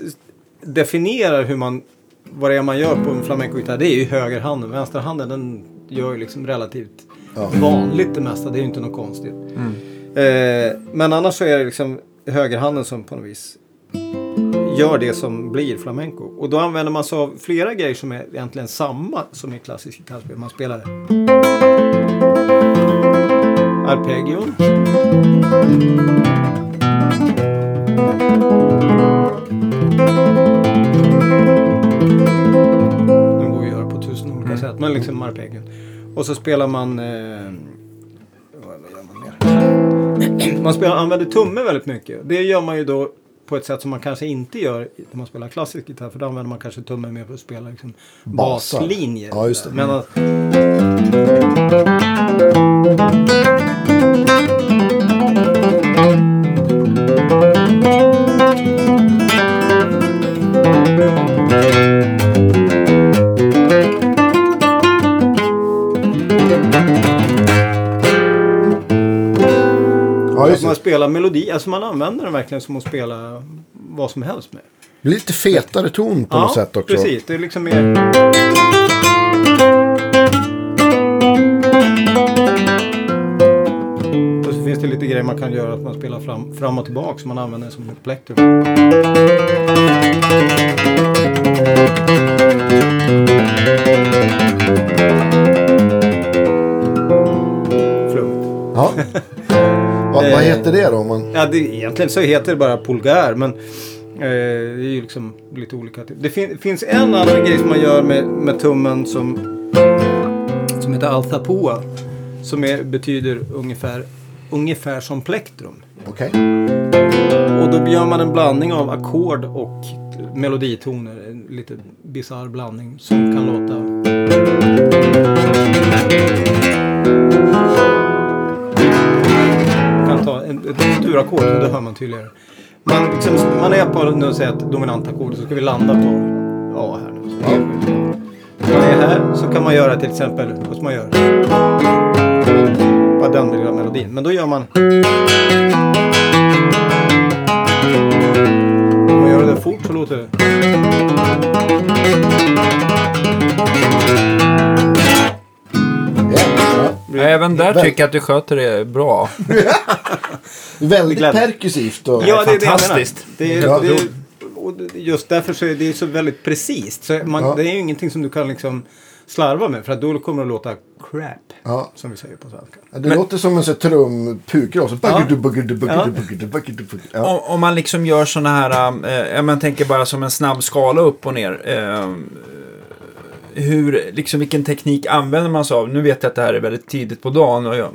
Speaker 3: definierar hur man, vad det är man gör på en flamenco-gitarr, det är ju högerhanden. Vänsterhanden den gör ju liksom relativt vanligt det mesta, det är ju inte något konstigt. Eh, men annars så är det liksom högerhanden som på något vis gör det som blir flamenco. Och då använder man sig av flera grejer som är egentligen samma som i klassiskt gitarrspel. Man spelar arpeggion. De går att göra på tusen olika sätt, men liksom arpeggion. Och så spelar man... Eh, man spelar, använder tummen väldigt mycket. Det gör man ju då på ett sätt som man kanske inte gör när man spelar klassisk gitarr. För då använder man kanske tummen mer för att spela liksom
Speaker 2: Basar.
Speaker 3: baslinjer.
Speaker 2: Ja, just det.
Speaker 3: Men att, man spelar melodi. Alltså man använder den verkligen som att spela vad som helst med.
Speaker 2: Lite fetare ton på något sätt också.
Speaker 3: precis. Det är liksom mer... Och så finns det lite grejer man kan göra att man spelar fram, fram och tillbaka så man använder det som ett plektrum. Flummigt.
Speaker 2: Ja. vad, vad heter det då? Man...
Speaker 3: Ja, det, egentligen så heter det bara polgär, men eh, det är ju liksom lite olika. Det fin, finns en annan grej som man gör med, med tummen som, som heter althapua. Som är, betyder ungefär ungefär som plektrum.
Speaker 2: Okej.
Speaker 3: Och då gör man en blandning av ackord och meloditoner. En lite bisarr blandning som kan låta... en, ett så det hör man tydligare. Man, liksom, man är på nu säger ett dominant ackord så ska vi landa på A här nu. När man är här så kan man göra till exempel, vad ska man göra? Bara den lilla melodin. Men då gör man... Om man gör det fort så låter det...
Speaker 2: Ja.
Speaker 1: Även där tycker jag att du sköter det bra.
Speaker 2: Väldigt
Speaker 3: Glädje.
Speaker 2: perkursivt. Och...
Speaker 3: Ja, det är det jag menar.
Speaker 1: fantastiskt.
Speaker 3: Det är, det är, och just därför så är det så väldigt precis. Så man,
Speaker 2: Ja.
Speaker 3: Det är ju ingenting som du kan liksom slarva med. För att då kommer det att låta crap.
Speaker 2: Ja.
Speaker 3: Som vi säger på svenska.
Speaker 2: Ja, Det låter som en trumpukra
Speaker 3: Ja.
Speaker 1: Om, om man liksom gör sådana här, eh, man tänker bara som en snabb skala upp och ner. Eh, hur, liksom vilken teknik använder man sig av? Nu vet jag att det här är väldigt tidigt på dagen och jag,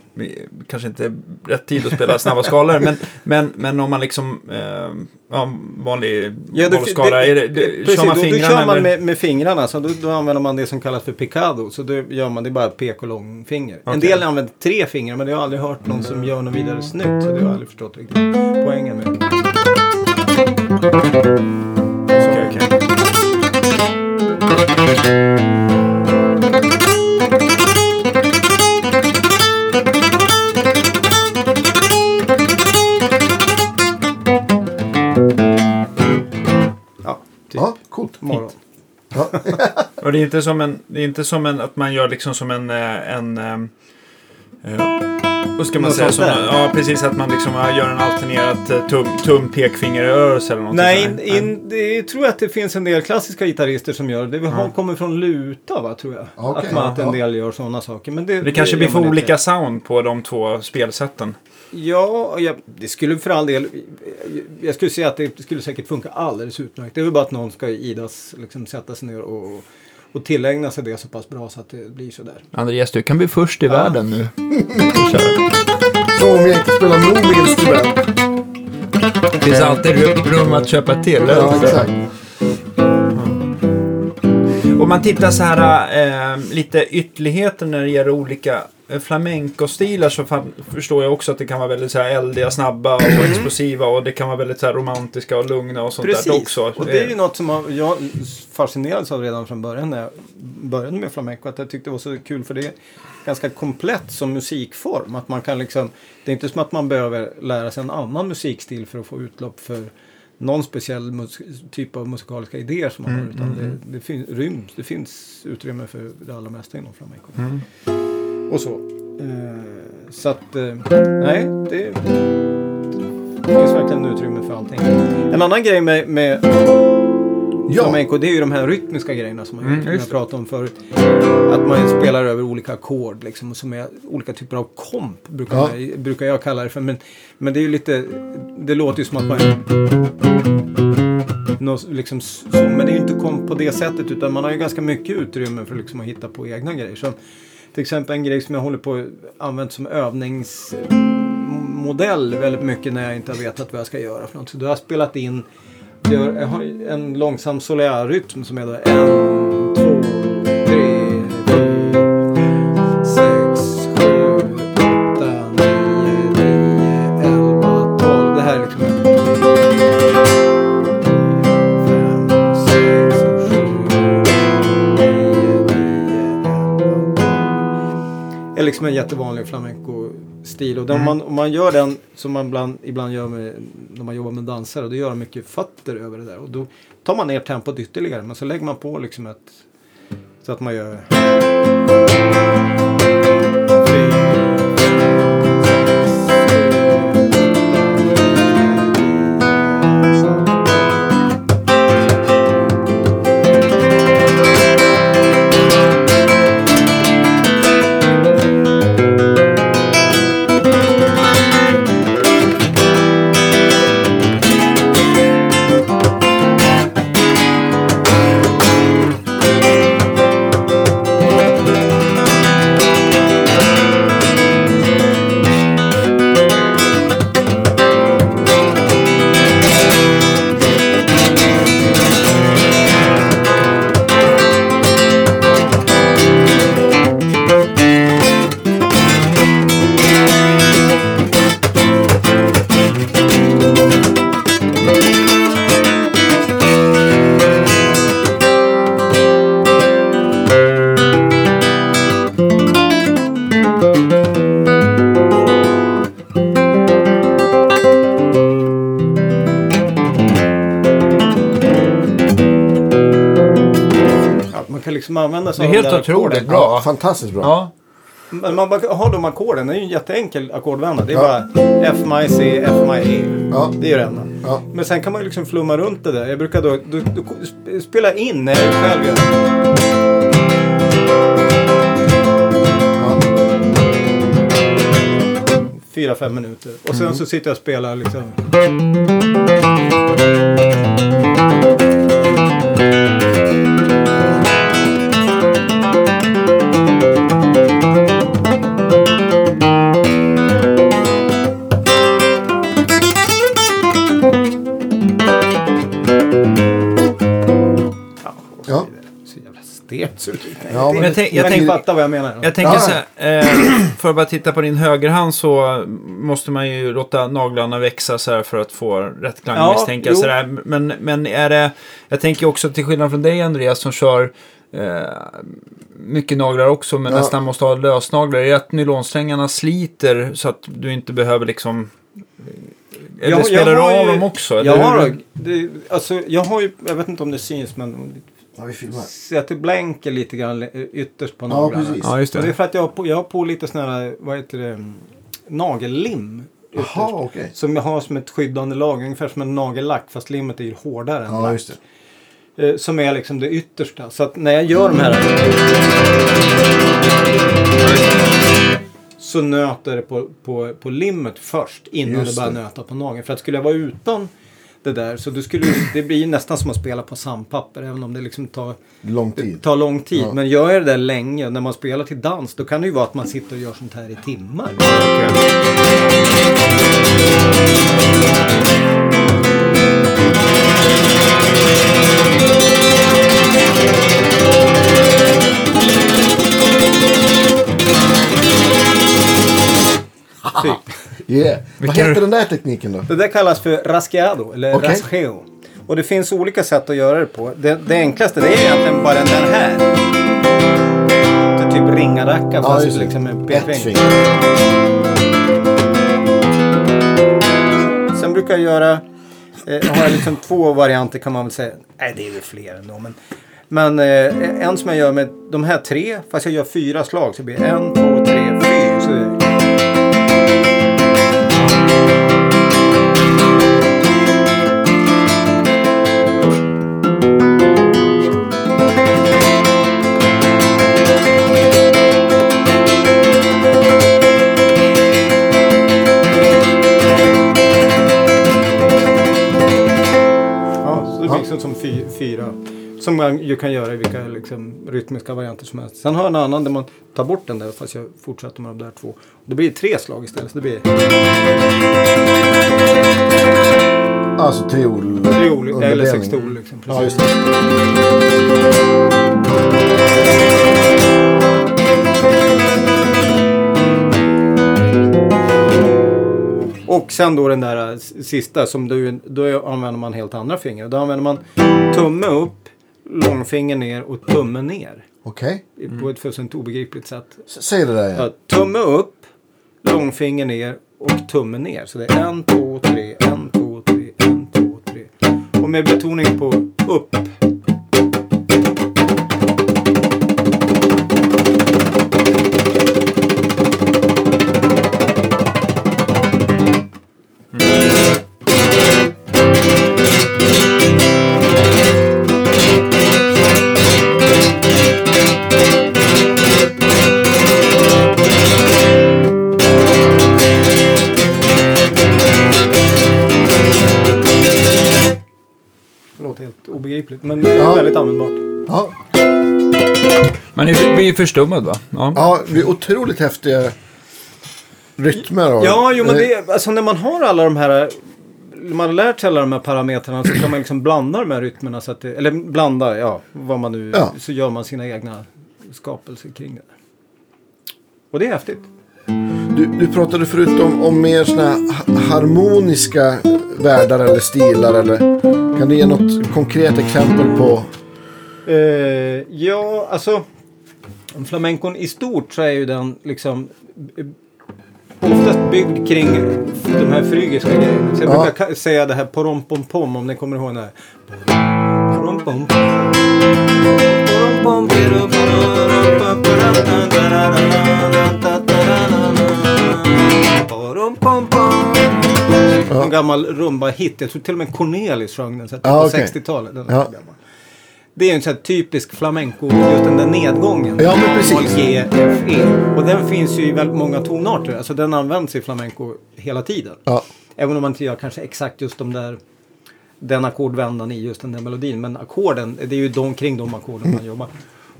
Speaker 1: kanske inte är rätt tid att spela snabba skalor. Men, men, men om man liksom, eh, ja, vanlig
Speaker 3: Ja,
Speaker 1: ja, skala, är det, det,
Speaker 3: precis,
Speaker 1: kör man
Speaker 3: då, då
Speaker 1: fingrarna
Speaker 3: kör man med, med fingrarna. Så då, då använder man det som kallas för picado. Så då gör man det bara pek och långfinger. En
Speaker 1: Okej.
Speaker 3: del använder tre fingrar men det har jag aldrig hört någon som gör något vidare snyggt. Så det har jag aldrig förstått riktigt poängen med. Ja, typ
Speaker 2: ja, coolt.
Speaker 3: morgon.
Speaker 1: Och det är inte som en, det är inte som en, att man gör liksom som en, eh, en eh, eh, vad ska man
Speaker 3: Något
Speaker 1: säga?
Speaker 3: där.
Speaker 1: ja, precis. Att man liksom ja, gör en alternerat eh, tum, tum pekfingerrörelse eller något
Speaker 3: Nej, in, in, det tror jag att det finns en del klassiska gitarrister som gör det. Det har, kommer från luta va, tror jag.
Speaker 2: Okej,
Speaker 3: att, man, att en
Speaker 2: ja.
Speaker 3: del gör sådana saker. Men det,
Speaker 1: Det kanske
Speaker 3: gör
Speaker 1: blir för olika
Speaker 3: inte.
Speaker 1: sound på de två spelsätten.
Speaker 3: Ja, ja, det skulle för all del. Jag skulle säga att det skulle säkert funka alldeles utmärkt. Det är väl bara att någon ska idas liksom, sätta sig ner och, och tillägna sig det så pass bra så att det blir sådär.
Speaker 1: Andreas, du kan bli först i
Speaker 3: Ja.
Speaker 1: världen nu.
Speaker 2: Så om jag inte spelar något instrument.
Speaker 1: Det finns alltid rum att köpa till.
Speaker 2: Ja, exakt.
Speaker 1: Om man tittar så här eh, lite ytterligheter när det gäller olika eh, flamenco-stilar så fan, förstår jag också att det kan vara väldigt så här eldiga, snabba och explosiva och det kan vara väldigt så här romantiska och lugna och sånt där
Speaker 3: Precis,
Speaker 1: också.
Speaker 3: och det är ju
Speaker 1: Eh,
Speaker 3: något som jag fascinerades av redan från början när jag började med flamenco. Att jag tyckte det var så kul för det är ganska komplett som musikform. Att man kan liksom, det är inte som att man behöver lära sig en annan musikstil för att få utlopp för någon speciell typ av musikaliska idéer som man har. Utan det, det finns ryms, det finns utrymme för det allra mesta inom flamenco. Och så. Eh, så att, eh, nej, det, det finns verkligen utrymme för allting. En annan grej med, med
Speaker 2: Ja.
Speaker 3: flamenco det är ju de här rytmiska grejerna som man
Speaker 1: Mm,
Speaker 3: jag pratade om förut. Att man spelar över olika ackord liksom, som är olika typer av komp brukar,
Speaker 2: Ja.
Speaker 3: man, brukar jag kalla det för. Men, men det är ju lite, det låter ju som att man Mm. Nå, liksom, så, men det är ju inte kom på det sättet utan man har ju ganska mycket utrymme för liksom, att hitta på egna grejer. Så, till exempel en grej som jag håller på att använda som övningsmodell väldigt mycket när jag inte har vetat vad jag ska göra för något. Så då har jag spelat in jag har en långsam solearrytm som är då en, liksom en jättevanlig flamenco-stil. Och den, om, man, om man gör den som man ibland, ibland gör med, när man jobbar med dansare, då gör man mycket fötter över det där. Och då tar man ner tempot ytterligare. Men så lägger man på liksom ett... Så att man gör... använda sig
Speaker 1: Det är
Speaker 3: av
Speaker 1: helt otroligt bra.
Speaker 2: Ja, fantastiskt bra.
Speaker 1: Ja.
Speaker 3: Men man bara har de ackorden. Det är ju en jätteenkel ackordvända. Det är
Speaker 2: Ja.
Speaker 3: bara F, maj, C, F, maj, E.
Speaker 2: Ja.
Speaker 3: Det är det enda.
Speaker 2: Ja.
Speaker 3: Men sen kan man ju liksom flumma runt det där. Jag brukar då, då, då sp- spela in när jag själv gör. Fyra, fem minuter. Och sen så sitter jag och spelar liksom. Stelt ser det ut.
Speaker 2: Ja, men
Speaker 1: Jag, tänk,
Speaker 3: Jag
Speaker 1: jag, tänk,
Speaker 3: vad jag menar.
Speaker 1: jag tänker så här. Eh, för att bara titta på din högerhand så måste man ju låta naglarna växa så här för att få rätt klang
Speaker 3: Ja,
Speaker 1: misstänka. Så där. Men, men är det... Jag tänker också till skillnad från dig Andreas som kör eh, mycket naglar också men
Speaker 2: Ja.
Speaker 1: nästan måste ha lösnaglar. Är det att nylonsträngarna sliter så att du inte behöver liksom... Eller
Speaker 3: Jag- jag
Speaker 1: spelar du
Speaker 3: har
Speaker 1: av
Speaker 3: ju-
Speaker 1: dem också?
Speaker 3: Jag har, det, alltså, jag har ju, jag vet inte om det syns men
Speaker 2: Ja, vi filmar.
Speaker 3: ser att det blänker lite grann ytterst på
Speaker 2: Ja,
Speaker 3: naglarna.
Speaker 2: precis.
Speaker 1: Ja, just
Speaker 3: Och det är
Speaker 1: det.
Speaker 3: för att jag har på, jag har på lite sån här, vad heter det, nagellim. ytterst.
Speaker 2: Jaha, okej.
Speaker 3: Som jag har som ett skyddande lager, ungefär som en nagellack fast limmet är ju hårdare än
Speaker 2: Ja,
Speaker 3: lack.
Speaker 2: just det.
Speaker 3: Eh, Som är liksom det yttersta. Så att när jag gör de här så nöter det på, på, på limmet först innan
Speaker 2: Just
Speaker 3: det börjar
Speaker 2: det.
Speaker 3: nöta på nageln. För att skulle jag vara utan det där så det, skulle, det blir nästan som att spela på sandpapper även om det liksom tar,
Speaker 2: Lång tid.
Speaker 3: tar lång tid.
Speaker 2: Ja.
Speaker 3: Men gör jag det där länge, när man spelar till dans, då kan det ju vara att man sitter och gör sånt här i timmar. Typ.
Speaker 2: Yeah. Vad heter den där tekniken då?
Speaker 3: Det där kallas för rasqueado eller
Speaker 2: Okej.
Speaker 3: rasgeo. Och det finns olika sätt att göra det på. Det, det enklaste det är egentligen bara den här. Det är typ ringaracka
Speaker 2: Ja,
Speaker 3: fast liksom en pekring. Sen brukar jag göra, eh, har jag liksom två varianter kan man väl säga. Nej det är väl fler ändå. Men, men eh, en som jag gör med de här tre, fast jag gör fyra slag så blir det en, två, tre, fyra. Så liksom som fy, fyra. Som man ju kan göra i vilka liksom, rytmiska varianter som helst. Sen har jag en annan där man tar bort den där fast jag fortsätter med de där två. Då blir det tre slag istället. Så det blir
Speaker 2: Alltså triol.
Speaker 3: triol eller sextol. Liksom.
Speaker 2: Ja, just det.
Speaker 3: Och sen då den där s- sista som då, då använder man helt andra fingrar. Då använder man tumme upp, långfinger ner och tumme ner.
Speaker 2: Okej.
Speaker 3: På ett fullständigt obegripligt sätt.
Speaker 2: S- Säg det där igen.
Speaker 3: Ja, tumme upp, långfinger ner och tumme ner. Så det är en, två, tre, en, två, tre, en, två, tre. Och med betoning på upp.
Speaker 1: Ju förstummad va? Ja.
Speaker 2: ja, det är otroligt häftiga rytmer. och-
Speaker 3: Ja, jo men det är, alltså när man har alla de här man har lärt sig alla de här parametrarna så kan man liksom blanda de här rytmerna. Så att det, eller blanda, ja, vad man nu...
Speaker 2: Ja.
Speaker 3: Så gör man sina egna skapelser kring det. Och det är häftigt.
Speaker 2: Du, du pratade förut om, om mer såna här ha- harmoniska världar eller stilar. Eller, kan du ge något konkret exempel på?
Speaker 3: Eh, ja, alltså. Flamencon i stort så är ju den liksom oftast byggd kring de här frygiska grejerna. Så jag
Speaker 2: Ja.
Speaker 3: brukar ka- säga det här porom pom pom om ni kommer ihåg det här. Pom. En gammal rumba-hit. Jag tror till och med Cornelis sjöng den så
Speaker 2: Ja,
Speaker 3: på
Speaker 2: okej.
Speaker 3: 60-talet. Den är
Speaker 2: Ja.
Speaker 3: gammal. Det är en sån här typisk flamenco, just den där nedgången.
Speaker 2: Ja, men precis.
Speaker 3: G, F, E. Och den finns ju i väldigt många tonarter. Alltså den används i flamenco hela tiden.
Speaker 2: Ja.
Speaker 3: Även om man inte gör kanske exakt just de där den ackordvändan i just den där melodin. Men ackorden, det är ju de, kring de ackorden man jobbar.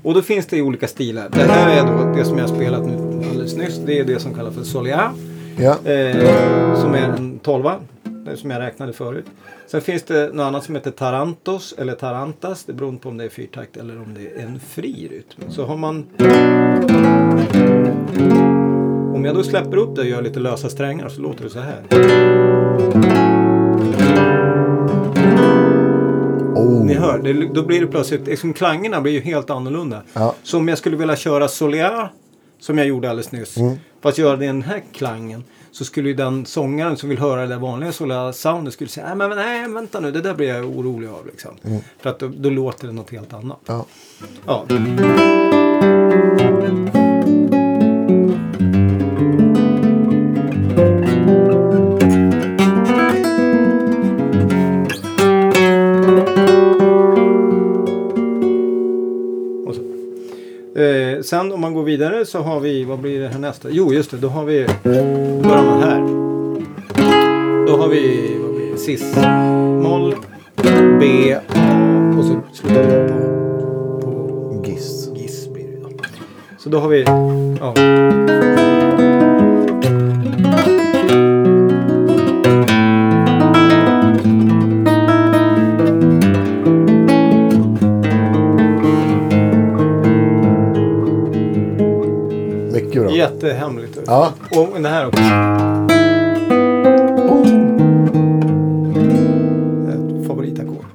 Speaker 3: Och då finns det i olika stilar. Det här är då det som jag har spelat nu alldeles nyss. Det är det som kallas för Soleá.
Speaker 2: Ja.
Speaker 3: Eh, som är en tolva. Det som jag räknade förut. Sen finns det något annat som heter Tarantos eller Tarantas. Det beror på om det är fyrtakt eller om det är en fri rytm. Så har man... Om jag då släpper upp det och gör lite lösa strängar så låter det så här.
Speaker 2: Oh.
Speaker 3: Ni hör, det, då blir det plötsligt, liksom klangerna blir ju helt annorlunda.
Speaker 2: Ja.
Speaker 3: Så om jag skulle vilja köra Soleá, som jag gjorde alldeles nyss,
Speaker 2: Mm.
Speaker 3: fast göra det i den här klangen, så skulle ju den sångaren som vill höra det där vanliga Soleá-soundet skulle säga, nej men nej, vänta nu, det där blir jag orolig av liksom. För att då, då låter det något helt annat.
Speaker 2: Mm. Ja.
Speaker 3: Ja. Sen om man går vidare så har vi, vad blir det här nästa? Jo just det, då har vi, börjar man här. Då har vi, vad blir det? Cis, moll, B, A och så slutar vi på, på
Speaker 2: Giss.
Speaker 3: Giss blir det då. Så då har vi... Ja. Jättehemligt.
Speaker 2: Ja.
Speaker 3: Och det här också. Ett favoritackord.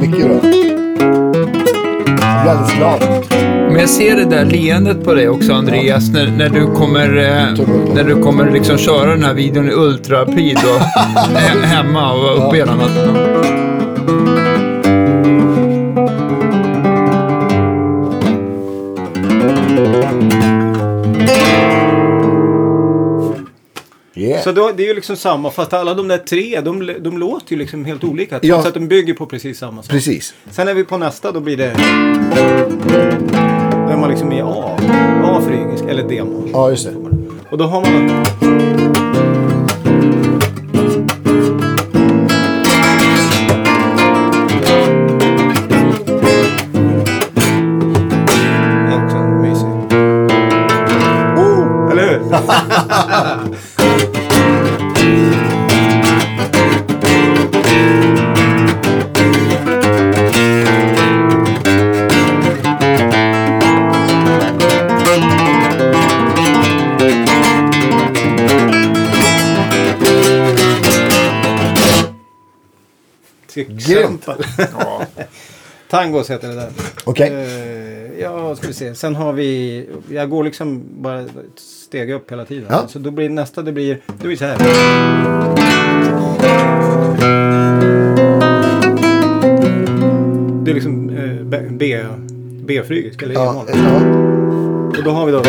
Speaker 2: Mycket blir alldeles glad.
Speaker 1: Men jag ser det där leendet på dig också Andreas, när, när du kommer, eh, när du kommer liksom köra den här videon i ultrapid och he- hemma och uppe hela natten.
Speaker 3: Så då, det är ju liksom samma, fast alla de där tre, de, de låter ju liksom helt olika.
Speaker 2: Ja.
Speaker 3: att de bygger på precis samma sak.
Speaker 2: Precis.
Speaker 3: Sen är vi på nästa, då blir det... Då är man liksom i A. A-frygisk, eller D-moll.
Speaker 2: Ja, just det.
Speaker 3: Och då har man...
Speaker 2: Grymt.
Speaker 3: exempel. Tangos heter det där.
Speaker 2: Okej.
Speaker 3: Eh, ja, ska vi se. Sen har vi... Jag går liksom bara ett steg upp hela tiden.
Speaker 2: Ja.
Speaker 3: Så då blir nästa, det blir, det blir så här. Det är liksom eh, B- B, B-flygisk eller
Speaker 2: Ja,
Speaker 3: E-moll.
Speaker 2: ja.
Speaker 3: Och då har vi då...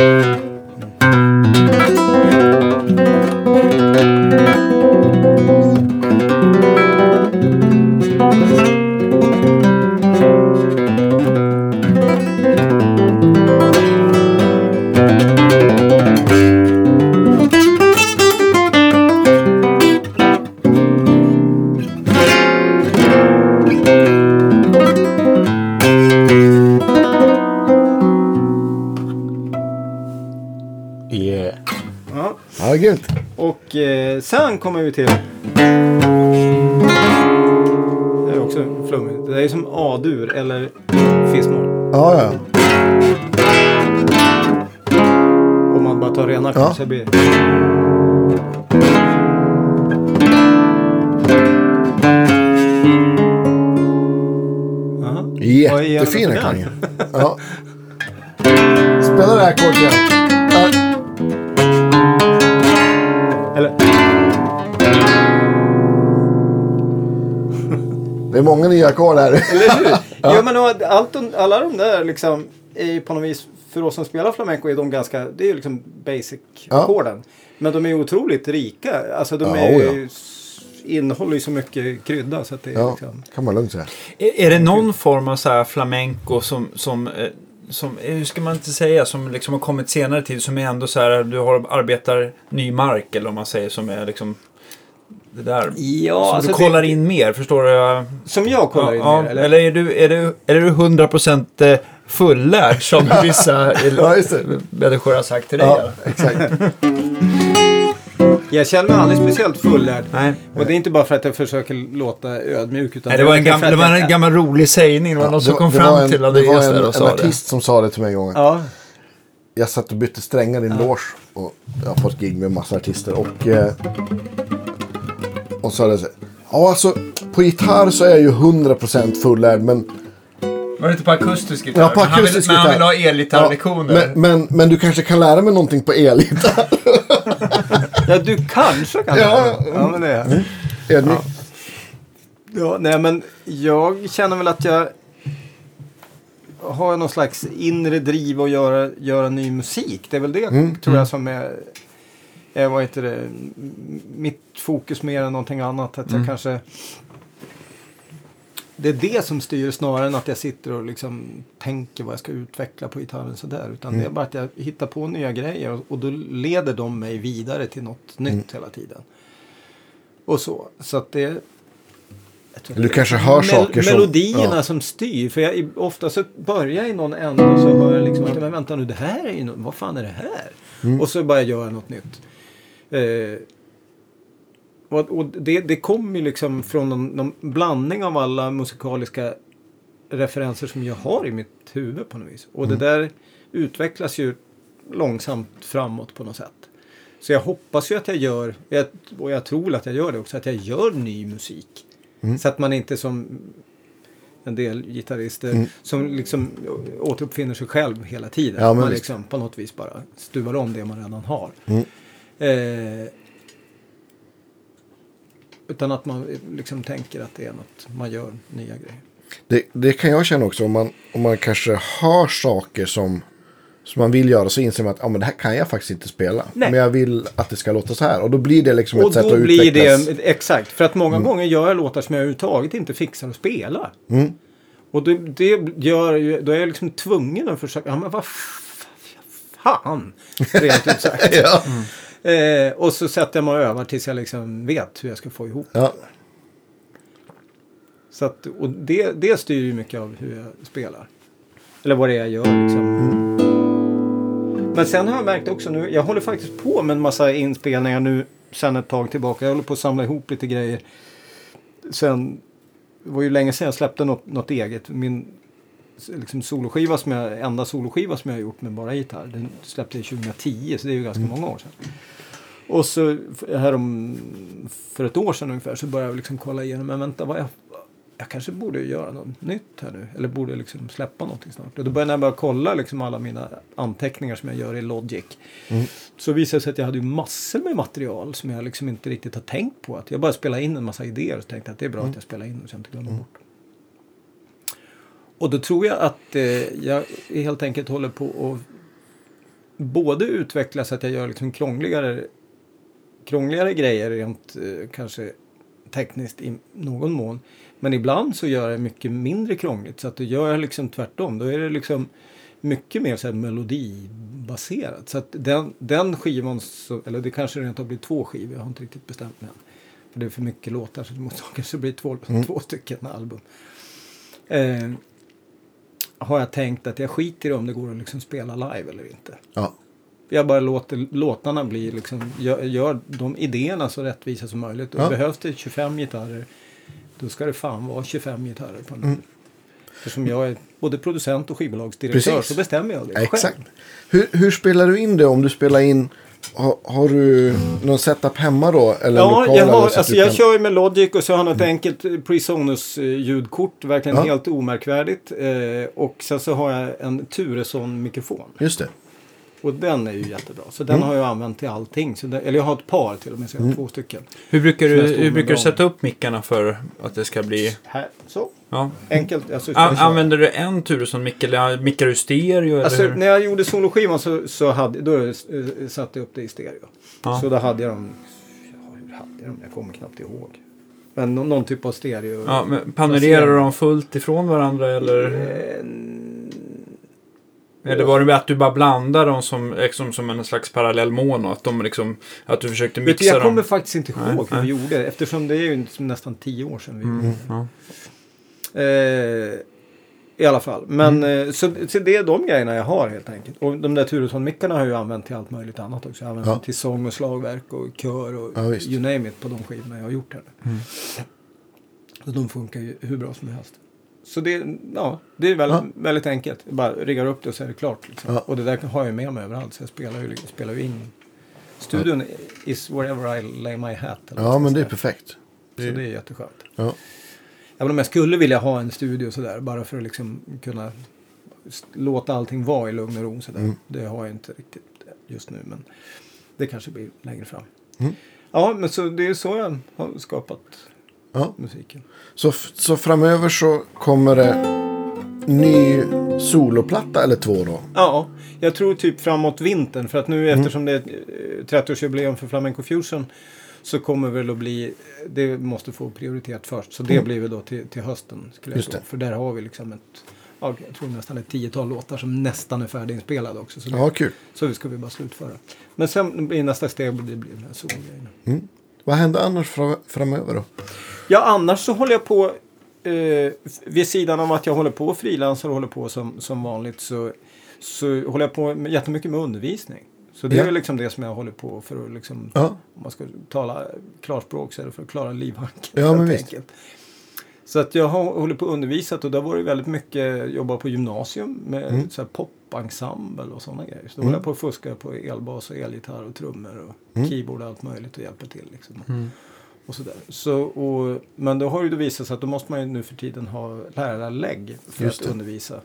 Speaker 2: Yeah.
Speaker 3: Ja.
Speaker 2: Ja, grymt.
Speaker 3: Och eh, sen kommer vi till... Det är också flummigt. Det är som A-dur eller fis-moll.
Speaker 2: Ja, ja.
Speaker 3: Om man bara tar rena ackord
Speaker 2: Ja.
Speaker 3: så blir den?
Speaker 2: klanger. Ja. Spela det här ackordet igen. Det är många nya ackord här.
Speaker 3: Eller hur? ja. men och allt, alla de där liksom är ju på något vis, för oss som spelar flamenco är de ganska, det är ju liksom basic-ackorden. Men de är ju otroligt rika. Alltså de
Speaker 2: Ja,
Speaker 3: är ju, innehåller ju så mycket krydda så att det är
Speaker 2: Ja,
Speaker 3: liksom...
Speaker 2: kan man lugnt säga.
Speaker 1: Är, är det någon form av så här flamenco som, som, eh, som eh, hur ska man inte säga, som liksom har kommit senare tid som är ändå så här, du har, arbetar ny mark eller om man säger som är liksom det där.
Speaker 3: Ja,
Speaker 1: som
Speaker 3: alltså
Speaker 1: du kollar
Speaker 3: det-
Speaker 1: in mer, förstår du?
Speaker 3: Som jag kollar in
Speaker 1: ja,
Speaker 3: mer,
Speaker 1: eller? eller är du, är du, är du 100% eh, fullärd som vissa
Speaker 2: Ja, det.
Speaker 1: människor har sagt till dig?
Speaker 2: Ja, exakt.
Speaker 3: Jag känner mig aldrig speciellt fullärd.
Speaker 1: Nej.
Speaker 3: Och det är inte bara för att jag försöker låta ödmjuk. Utan
Speaker 1: Nej, det var en,
Speaker 3: verkligen
Speaker 1: gam,
Speaker 3: för att
Speaker 1: det var en gammal rolig sägning. Det var någon som
Speaker 2: Det
Speaker 1: kom
Speaker 2: det
Speaker 1: fram
Speaker 2: en,
Speaker 1: till
Speaker 2: det
Speaker 1: Andreas
Speaker 2: var en,
Speaker 1: och
Speaker 2: en
Speaker 1: sa det.
Speaker 2: artist som sa det till mig en gång.
Speaker 3: Ja,
Speaker 2: Jag satt och bytte strängar i en loge. Och jag har fått gig med massa artister. Och, eh, och sa det så. Ja, alltså på gitarr så är jag ju 100% fullärd. Men,
Speaker 1: Var det inte på akustisk gitarr?
Speaker 2: ja, på
Speaker 1: Men han vill-
Speaker 2: akustisk
Speaker 1: Men han vill
Speaker 2: gitarr.
Speaker 1: ha elgitarrlektioner.
Speaker 2: men, men, men du kanske kan lära mig någonting på elgitarr.
Speaker 3: ja du kanske kan
Speaker 2: Ja,
Speaker 3: det. ja, men det är.
Speaker 2: Ödmjuk.
Speaker 3: Ja, nej men jag känner väl att jag har någon slags inre driv att göra, göra ny musik. Det är väl det
Speaker 2: Mm,
Speaker 3: tror jag som är, är vad heter det, mitt fokus mer än någonting annat. Att jag
Speaker 2: Mm.
Speaker 3: kanske det är det som styr snarare än att jag sitter och liksom tänker vad jag ska utveckla på gitarren sådär. Utan
Speaker 2: Mm.
Speaker 3: det är bara att jag hittar på nya grejer och, och då leder de mig vidare till något
Speaker 2: Mm.
Speaker 3: nytt hela tiden. Och så. Så att det jag
Speaker 2: Du kanske hör saker som-
Speaker 3: Melodierna
Speaker 2: ja.
Speaker 3: som styr. För jag, ofta så börjar jag i någon ände och så hör jag liksom att men vänta nu det här är ju något, vad fan är det här?
Speaker 2: Mm.
Speaker 3: Och så börjar jag göra något nytt. Eh, och och det, det kommer ju liksom från någon, någon blandning av alla musikaliska referenser som jag har i mitt huvud på något vis. Och
Speaker 2: Mm.
Speaker 3: det där utvecklas ju långsamt framåt på något sätt. Så jag hoppas ju att jag gör, och jag tror att jag gör det också, att jag gör ny musik.
Speaker 2: Mm.
Speaker 3: Så att man inte som en del gitarrister
Speaker 2: Mm.
Speaker 3: som liksom återuppfinner sig själv hela tiden.
Speaker 2: Ja,
Speaker 3: man liksom på något vis bara stuvar om det man redan har.
Speaker 2: Mm.
Speaker 3: Eh, utan att man liksom tänker att det är något, man gör nya grejer.
Speaker 2: Det, det kan jag känna också. Om man, om man kanske hör saker som, som man vill göra så inser man att ja, men det här kan jag faktiskt inte spela.
Speaker 3: Nej.
Speaker 2: Men jag vill att det ska låta så här. Och då blir det liksom
Speaker 3: Och
Speaker 2: ett sätt att
Speaker 3: blir
Speaker 2: utvecklas.
Speaker 3: det, exakt, för att många gånger gör jag låtar som jag överhuvudtaget inte fixar att spela.
Speaker 2: Mm.
Speaker 3: Och det, det gör ju, då är jag liksom tvungen att försöka, ja men vad fan, rent ut sagt.
Speaker 2: ja.
Speaker 3: Eh, och så sätter jag mig och övar tills jag liksom vet hur jag ska få ihop
Speaker 2: Ja.
Speaker 3: Så att, och det, det styr ju mycket av hur jag spelar. Eller vad det är jag gör liksom. Men sen har jag märkt också nu, jag håller faktiskt på med en massa inspelningar nu sen ett tag tillbaka. Jag håller på att samla ihop lite grejer. Sen, det var ju länge sedan jag släppte något, något eget. Min liksom, soloskiva som jag, enda soloskiva som jag har gjort med bara gitarr. Den släppte jag 2010 så det är ju ganska många år sedan. Och så här om, för ett år sedan ungefär så började jag liksom kolla igenom. Men vänta, vad jag, jag kanske borde göra något nytt här nu. Eller borde liksom släppa någonting snart. Och då började jag bara kolla liksom alla mina anteckningar som jag gör i Logic. Så visade det sig att jag hade massor med material som jag liksom inte riktigt har tänkt på. Att jag bara spelade in en massa idéer och tänkte att det är bra att jag spelar in och sen inte glömmer bort. Och då tror jag att eh, jag helt enkelt håller på att både utveckla så att jag gör liksom krångligare, krångligare grejer rent eh, kanske tekniskt i någon mån. Men ibland så gör jag mycket mindre krångligt så att då gör liksom tvärtom. Då är det liksom mycket mer så här melodibaserat. Så att den, den skivan, så, eller det kanske rent har blivit två skivor, jag har inte riktigt bestämt mig än. För det är för mycket låtar så det måste kanske bli två, två stycken album. Eh, har jag tänkt att jag skiter i om det går att liksom spela live eller inte.
Speaker 2: Ja.
Speaker 3: Jag bara låter låtarna bli liksom, gör, gör de idéerna så rättvisa som möjligt. Och
Speaker 2: Ja.
Speaker 3: behövs det 25 gitarrer, då ska det fan vara 25 gitarrer på en Eftersom jag är både producent och skivbolagsdirektör
Speaker 2: Precis.
Speaker 3: så bestämmer jag det
Speaker 2: Ja,
Speaker 3: själv.
Speaker 2: exakt. Hur, hur spelar du in det om du spelar in? Har, har du någon setup hemma då? Eller
Speaker 3: Ja,
Speaker 2: lokal,
Speaker 3: jag,
Speaker 2: eller
Speaker 3: har,
Speaker 2: att
Speaker 3: alltså jag
Speaker 2: kan-
Speaker 3: kör ju med Logic och så har jag något enkelt eh, Presonus eh, ljudkort. Verkligen
Speaker 2: Ja.
Speaker 3: helt omärkvärdigt. Eh, och sen så har jag en Tureson-mikrofon.
Speaker 2: Just det.
Speaker 3: Och den är ju jättebra. Så den har jag använt till allting. Så det, eller jag har ett par till och med, så jag har två stycken.
Speaker 1: Hur brukar du, hur brukar du sätta upp mickarna för att det ska bli...
Speaker 3: Här, så.
Speaker 1: Ja.
Speaker 3: Enkelt. Alltså,
Speaker 1: A- använder du en Turesson-mick eller mickar du stereo?
Speaker 3: Alltså,
Speaker 1: eller?
Speaker 3: när jag gjorde soloskivan så, så hade, då eh, satte jag upp det i stereo.
Speaker 1: Ja.
Speaker 3: Så då hade jag dem... Ja, hur hade jag dem? Jag kommer knappt ihåg. Men någon, någon typ av stereo.
Speaker 1: Ja, men panorerar dem fullt ifrån varandra eller? Eller var det med att du bara blandar dem som, liksom, som en slags parallell mono? Att, de liksom, att du försökte mixa
Speaker 3: jag
Speaker 1: dem?
Speaker 3: kommer faktiskt inte ihåg hur vi gjorde. Eftersom det är ju nästan tio år sedan vi
Speaker 1: Mm, ja.
Speaker 3: Eh, I alla fall. Men
Speaker 1: Mm.
Speaker 3: eh, så, så det är de grejerna jag har helt enkelt. Och de där Turesson-mickarna har jag använt till allt möjligt annat också. Jag har använt
Speaker 2: Ja.
Speaker 3: till sång och slagverk och kör och
Speaker 2: Ja,
Speaker 3: you name it på de skivorna jag har gjort här.
Speaker 1: Mm.
Speaker 3: Så de funkar ju hur bra som helst. Så det, ja, det är väl,
Speaker 2: Ja.
Speaker 3: väldigt enkelt. Jag bara riggar upp det och så är det klart. Liksom.
Speaker 2: Ja.
Speaker 3: Och det där har jag med mig överallt. Så jag spelar ju, spelar ju in. Studion is wherever I lay my hat.
Speaker 2: Ja, men det är perfekt.
Speaker 3: Så det är jätteskönt.
Speaker 2: Ja.
Speaker 3: Även om jag skulle vilja ha en studio sådär bara för att liksom kunna låta allting vara i lugn och ro sådär.
Speaker 2: Mm.
Speaker 3: Det har jag inte riktigt just nu men det kanske blir längre fram.
Speaker 2: Mm.
Speaker 3: Ja men så det är så jag har skapat
Speaker 2: Ja.
Speaker 3: musiken.
Speaker 2: Så, så framöver så kommer det ny soloplatta eller två då?
Speaker 3: Ja, jag tror typ framåt vintern för att nu
Speaker 2: Mm.
Speaker 3: eftersom det är ett eh, 30-årsjubileum för Flamenco Fusion så kommer väl att bli, det måste få prioritet först. Så det
Speaker 2: Mm.
Speaker 3: blir väl då till, till hösten skulle jag tro.
Speaker 2: det.
Speaker 3: För där har vi liksom ett, ja, jag tror nästan ett tiotal låtar som nästan är färdiginspelade också. Så, det,
Speaker 2: Ja, kul.
Speaker 3: så ska vi bara slutföra. Men sen blir nästa steg blir, blir de här solgrejerna.
Speaker 2: Mm. Vad händer annars fra, framöver då?
Speaker 3: Ja, annars så håller jag på, eh, vid sidan av att jag håller på och frilansar och håller på som, som vanligt så, så håller jag på med, jättemycket med undervisning. Så det
Speaker 2: Ja.
Speaker 3: är liksom det som jag håller på för att liksom,
Speaker 2: Ja,
Speaker 3: om man ska tala klarspråk så är det för att klara livhanken.
Speaker 2: Ja, men
Speaker 3: helt
Speaker 2: visst.
Speaker 3: enkelt. Så att jag har hållit på och undervisat och det har varit väldigt mycket jobba på gymnasium med
Speaker 2: Mm.
Speaker 3: så här popensemble och sådana grejer. Så då
Speaker 2: Mm.
Speaker 3: håller jag på och fuskar på elbas och elgitarr och trummor och
Speaker 2: Mm.
Speaker 3: keyboard och allt möjligt och hjälper till. Liksom.
Speaker 1: Mm.
Speaker 3: Och sådär. Så, och, men då har ju det visat sig att då måste man ju nu för tiden ha lärarlägg för att undervisa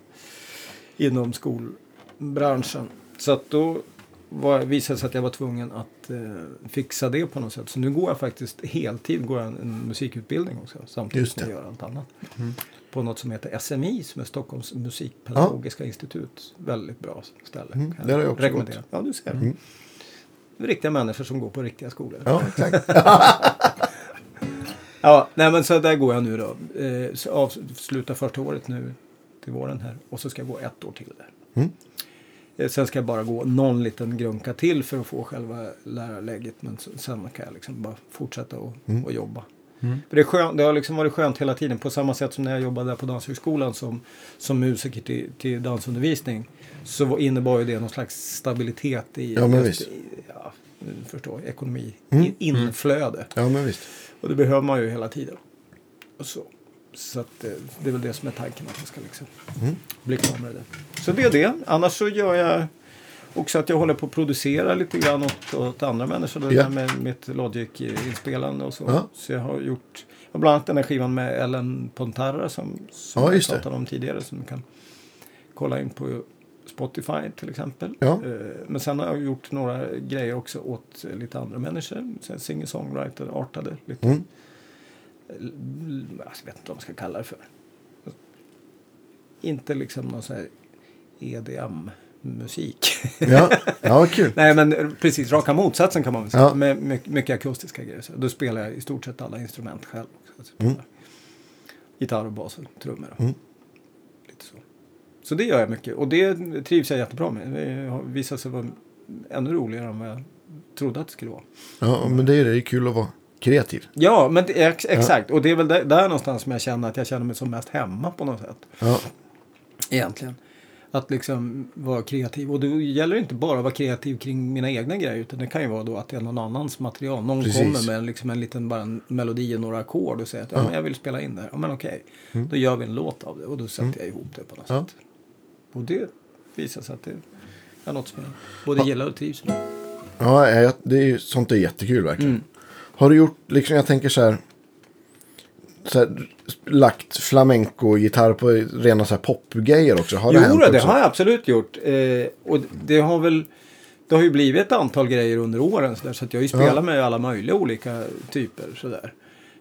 Speaker 3: inom skolbranschen. Så att då var, visade det sig att jag var tvungen att eh, fixa det på något sätt. Så nu går jag faktiskt heltid går jag en, en musikutbildning också. Samtidigt
Speaker 2: Just
Speaker 3: som jag gör allt annat.
Speaker 1: Mm.
Speaker 3: På något som heter SMI som är Stockholms musikpedagogiska institut. Väldigt bra ställe.
Speaker 2: Mm, där har jag också gått.
Speaker 3: Ja, du ser.
Speaker 2: Mm.
Speaker 3: Riktiga människor som går på riktiga skolor.
Speaker 2: ja exakt.
Speaker 3: Ja, nej men så där går jag nu då. Eh, avslutar första året nu till våren här. Och så ska jag gå ett år till där.
Speaker 2: Mm.
Speaker 3: Eh, sen ska jag bara gå någon liten grunka till för att få själva lärarläget. Men så- sen kan jag liksom bara fortsätta och,
Speaker 2: Mm.
Speaker 3: och jobba.
Speaker 1: Mm.
Speaker 3: För det, är skönt, det har liksom varit skönt hela tiden. På samma sätt som när jag jobbade där på Danshögskolan som, som musiker till, till dansundervisning. Så var- innebar ju det någon slags stabilitet i,
Speaker 2: Ja, men
Speaker 3: just
Speaker 2: visst.
Speaker 3: i ja, förstår, ekonomi,
Speaker 2: Mm.
Speaker 3: i, inflöde.
Speaker 2: Ja, men visst.
Speaker 3: Och det behöver man ju hela tiden. Och så så att, eh, det är väl det som är tanken att jag ska liksom
Speaker 2: Mm.
Speaker 3: bli klar med det. Så det är det. Annars så gör jag också att jag håller på att producera lite grann åt, åt andra människor. Det
Speaker 2: Ja.
Speaker 3: där med mitt Logic-inspelande och så.
Speaker 2: Ja.
Speaker 3: Så jag har gjort bland annat den här skivan med Ellen Pontara som, som
Speaker 2: Ja,
Speaker 3: jag
Speaker 2: just det.
Speaker 3: pratade om tidigare. Som du kan kolla in på Spotify till exempel.
Speaker 2: Ja.
Speaker 3: Eh, Men sen har jag gjort några grejer också åt eh, lite andra människor. Singer-songwriter-artade. Lite
Speaker 2: Mm.
Speaker 3: l- alltså, jag vet inte vad man ska kalla det för. Inte liksom någon sån här EDM-musik.
Speaker 2: Ja, ja kul.
Speaker 3: Nej men eh, precis, raka motsatsen kan man väl säga.
Speaker 2: Ja.
Speaker 3: Med mycket, mycket akustiska grejer. Så då spelar jag i stort sett alla instrument själv. Också. Så
Speaker 2: Mm.
Speaker 3: Gitarr och bas och trummor.
Speaker 2: Mm.
Speaker 3: Så. det gör jag mycket. Och det trivs jag jättebra med. Det har visat sig vara ännu roligare än vad jag trodde att det skulle vara.
Speaker 2: Ja, men det är det. Det är kul att vara kreativ.
Speaker 3: Ja, men det, ex, exakt. Och det är väl där, där någonstans som jag känner att jag känner mig som mest hemma på något sätt.
Speaker 2: Ja,
Speaker 3: Egentligen. Att liksom vara kreativ. Och det gäller inte bara att vara kreativ kring mina egna grejer. Utan det kan ju vara då att det är någon annans material. Någon
Speaker 2: Precis.
Speaker 3: kommer med liksom en liten bara en melodi och några ackord och säger att ja.
Speaker 2: Ja.
Speaker 3: men jag vill spela in det här. Ja, men okej.
Speaker 2: Mm.
Speaker 3: Då gör vi en låt av det. Och då sätter
Speaker 2: Mm.
Speaker 3: jag ihop det på något
Speaker 2: Ja.
Speaker 3: sätt. Och det visar sig att det är något som jag både gillar och trivs med.
Speaker 2: ja det är ju sånt är jättekul verkligen.
Speaker 3: Mm.
Speaker 2: Har du gjort, liksom jag tänker så här, så här lagt flamenco-gitarr på rena så här popgrejer också? Har det
Speaker 3: jo,
Speaker 2: hänt
Speaker 3: det
Speaker 2: också?
Speaker 3: har jag absolut gjort. Eh, och det har väl det har ju blivit ett antal grejer under åren så, där, så att jag har ju spelat
Speaker 2: Ja.
Speaker 3: med alla möjliga olika typer sådär.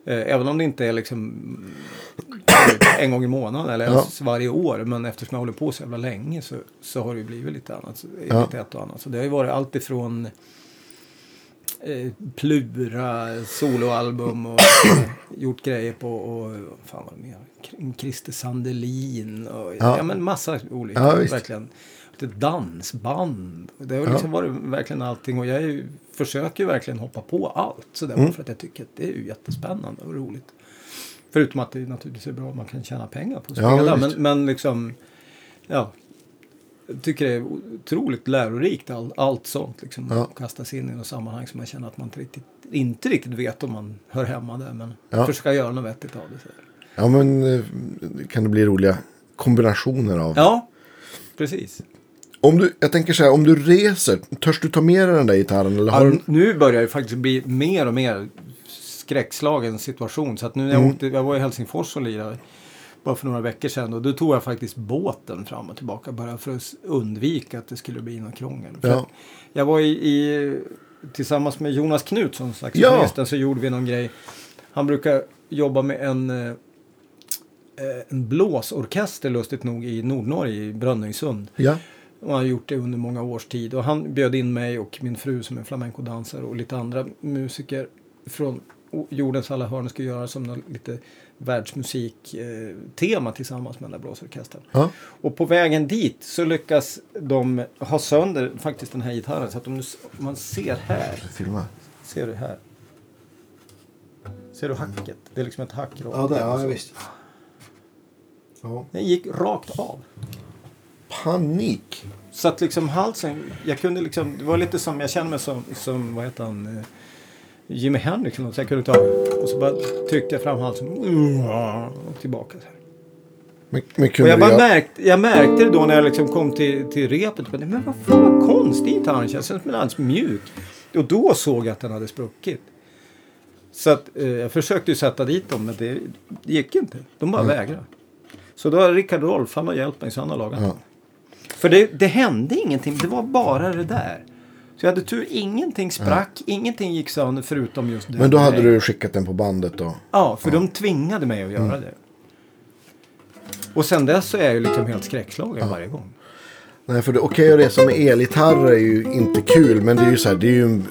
Speaker 3: Eh, Även om det inte är liksom en gång i månaden eller
Speaker 2: Ja.
Speaker 3: varje år. Men eftersom jag håller på så jävla länge så, så har det blivit lite annat.
Speaker 2: Ja.
Speaker 3: Lite ett och annat. Så det har ju varit allt ifrån eh, Plura, soloalbum och eh, gjort grejer på och vad fan var det mer? Christer Sandelin och ja.
Speaker 2: Ja.
Speaker 3: men massa olika.
Speaker 2: Ja, visst.
Speaker 3: Dansband. Det har
Speaker 2: Ja.
Speaker 3: liksom varit verkligen allting och jag ju, försöker verkligen hoppa på allt sådär
Speaker 2: Mm.
Speaker 3: för att jag tycker att det är ju jättespännande och roligt. Förutom att det naturligtvis är bra om man kan tjäna pengar på att
Speaker 2: Ja,
Speaker 3: spela.
Speaker 2: visst.
Speaker 3: men, men liksom, ja. Jag tycker det är otroligt lärorikt all, allt sånt. Liksom,
Speaker 2: Ja.
Speaker 3: Att kasta sig in i något sammanhang som man känner att man inte riktigt, inte riktigt vet om man hör hemma där. Men
Speaker 2: Ja.
Speaker 3: försöka göra något vettigt av det. Så.
Speaker 2: Ja, men eh, kan det bli roliga kombinationer av.
Speaker 3: Ja, precis.
Speaker 2: Om du, jag tänker så här, om du reser, törs du ta med dig den där gitarren? Eller har
Speaker 3: Ja,
Speaker 2: du...
Speaker 3: nu börjar det faktiskt bli mer och mer skräckslagen situation. Så att nu när jag
Speaker 2: Mm.
Speaker 3: åkte, jag var i Helsingfors och lirade bara för några veckor sedan. Och då tog jag faktiskt båten fram och tillbaka bara för att undvika att det skulle bli någon krångel.
Speaker 2: Ja.
Speaker 3: Jag var i, i, tillsammans med Jonas Knutsson, saxofonisten, så gjorde vi någon grej. Han brukar jobba med en, eh, en blåsorkester lustigt nog i Nordnorge, i Brönnöysund.
Speaker 2: Ja,
Speaker 3: Och har gjort det under många års tid. Och han bjöd in mig och min fru som är flamencodansare och lite andra musiker från jordens alla hörn ska göra som lite världsmusik-tema eh, tema tillsammans med den där blåsorkestern.
Speaker 2: ja.
Speaker 3: Och på vägen dit så lyckas de ha sönder faktiskt den här gitarren. Så att om man ser här,
Speaker 2: filma.
Speaker 3: ser du här? Ser du hacket? Det är liksom ett hack
Speaker 2: Ja,
Speaker 3: igenom
Speaker 2: ja visst. Ja.
Speaker 3: Den gick rakt av.
Speaker 2: Panik.
Speaker 3: Så att liksom halsen, jag kunde liksom, det var lite som, jag känner mig som, som vad heter han, eh, Jimi Hendrix eller något, så jag kunde ta, och så bara tryckte jag fram halsen och tillbaka. Så här.
Speaker 2: Men, men
Speaker 3: Och jag, bara märkte, jag märkte det då när jag liksom kom till, till repet, men vad fan vad konstigt gitarren känns, är alldeles mjuk. Och då såg jag att den hade spruckit. Så att, eh, jag försökte ju sätta dit dem, men det, det gick inte. De bara vägrade. Så då har Rickard Rolf, han har hjälpt mig, så han har lagat
Speaker 2: Ja.
Speaker 3: För det, det hände ingenting, det var bara det där. Så jag hade tur, ingenting sprack, ingenting gick sönder förutom just det.
Speaker 2: Men då hade du skickat den på bandet då?
Speaker 3: Ja, för de tvingade mig att göra
Speaker 2: Mm.
Speaker 3: det. Och sen dess så är jag ju liksom helt skräckslagen varje gång.
Speaker 2: Nej, för det okej att resa med elgitarrer är ju inte kul. Men det är ju så här, det är ju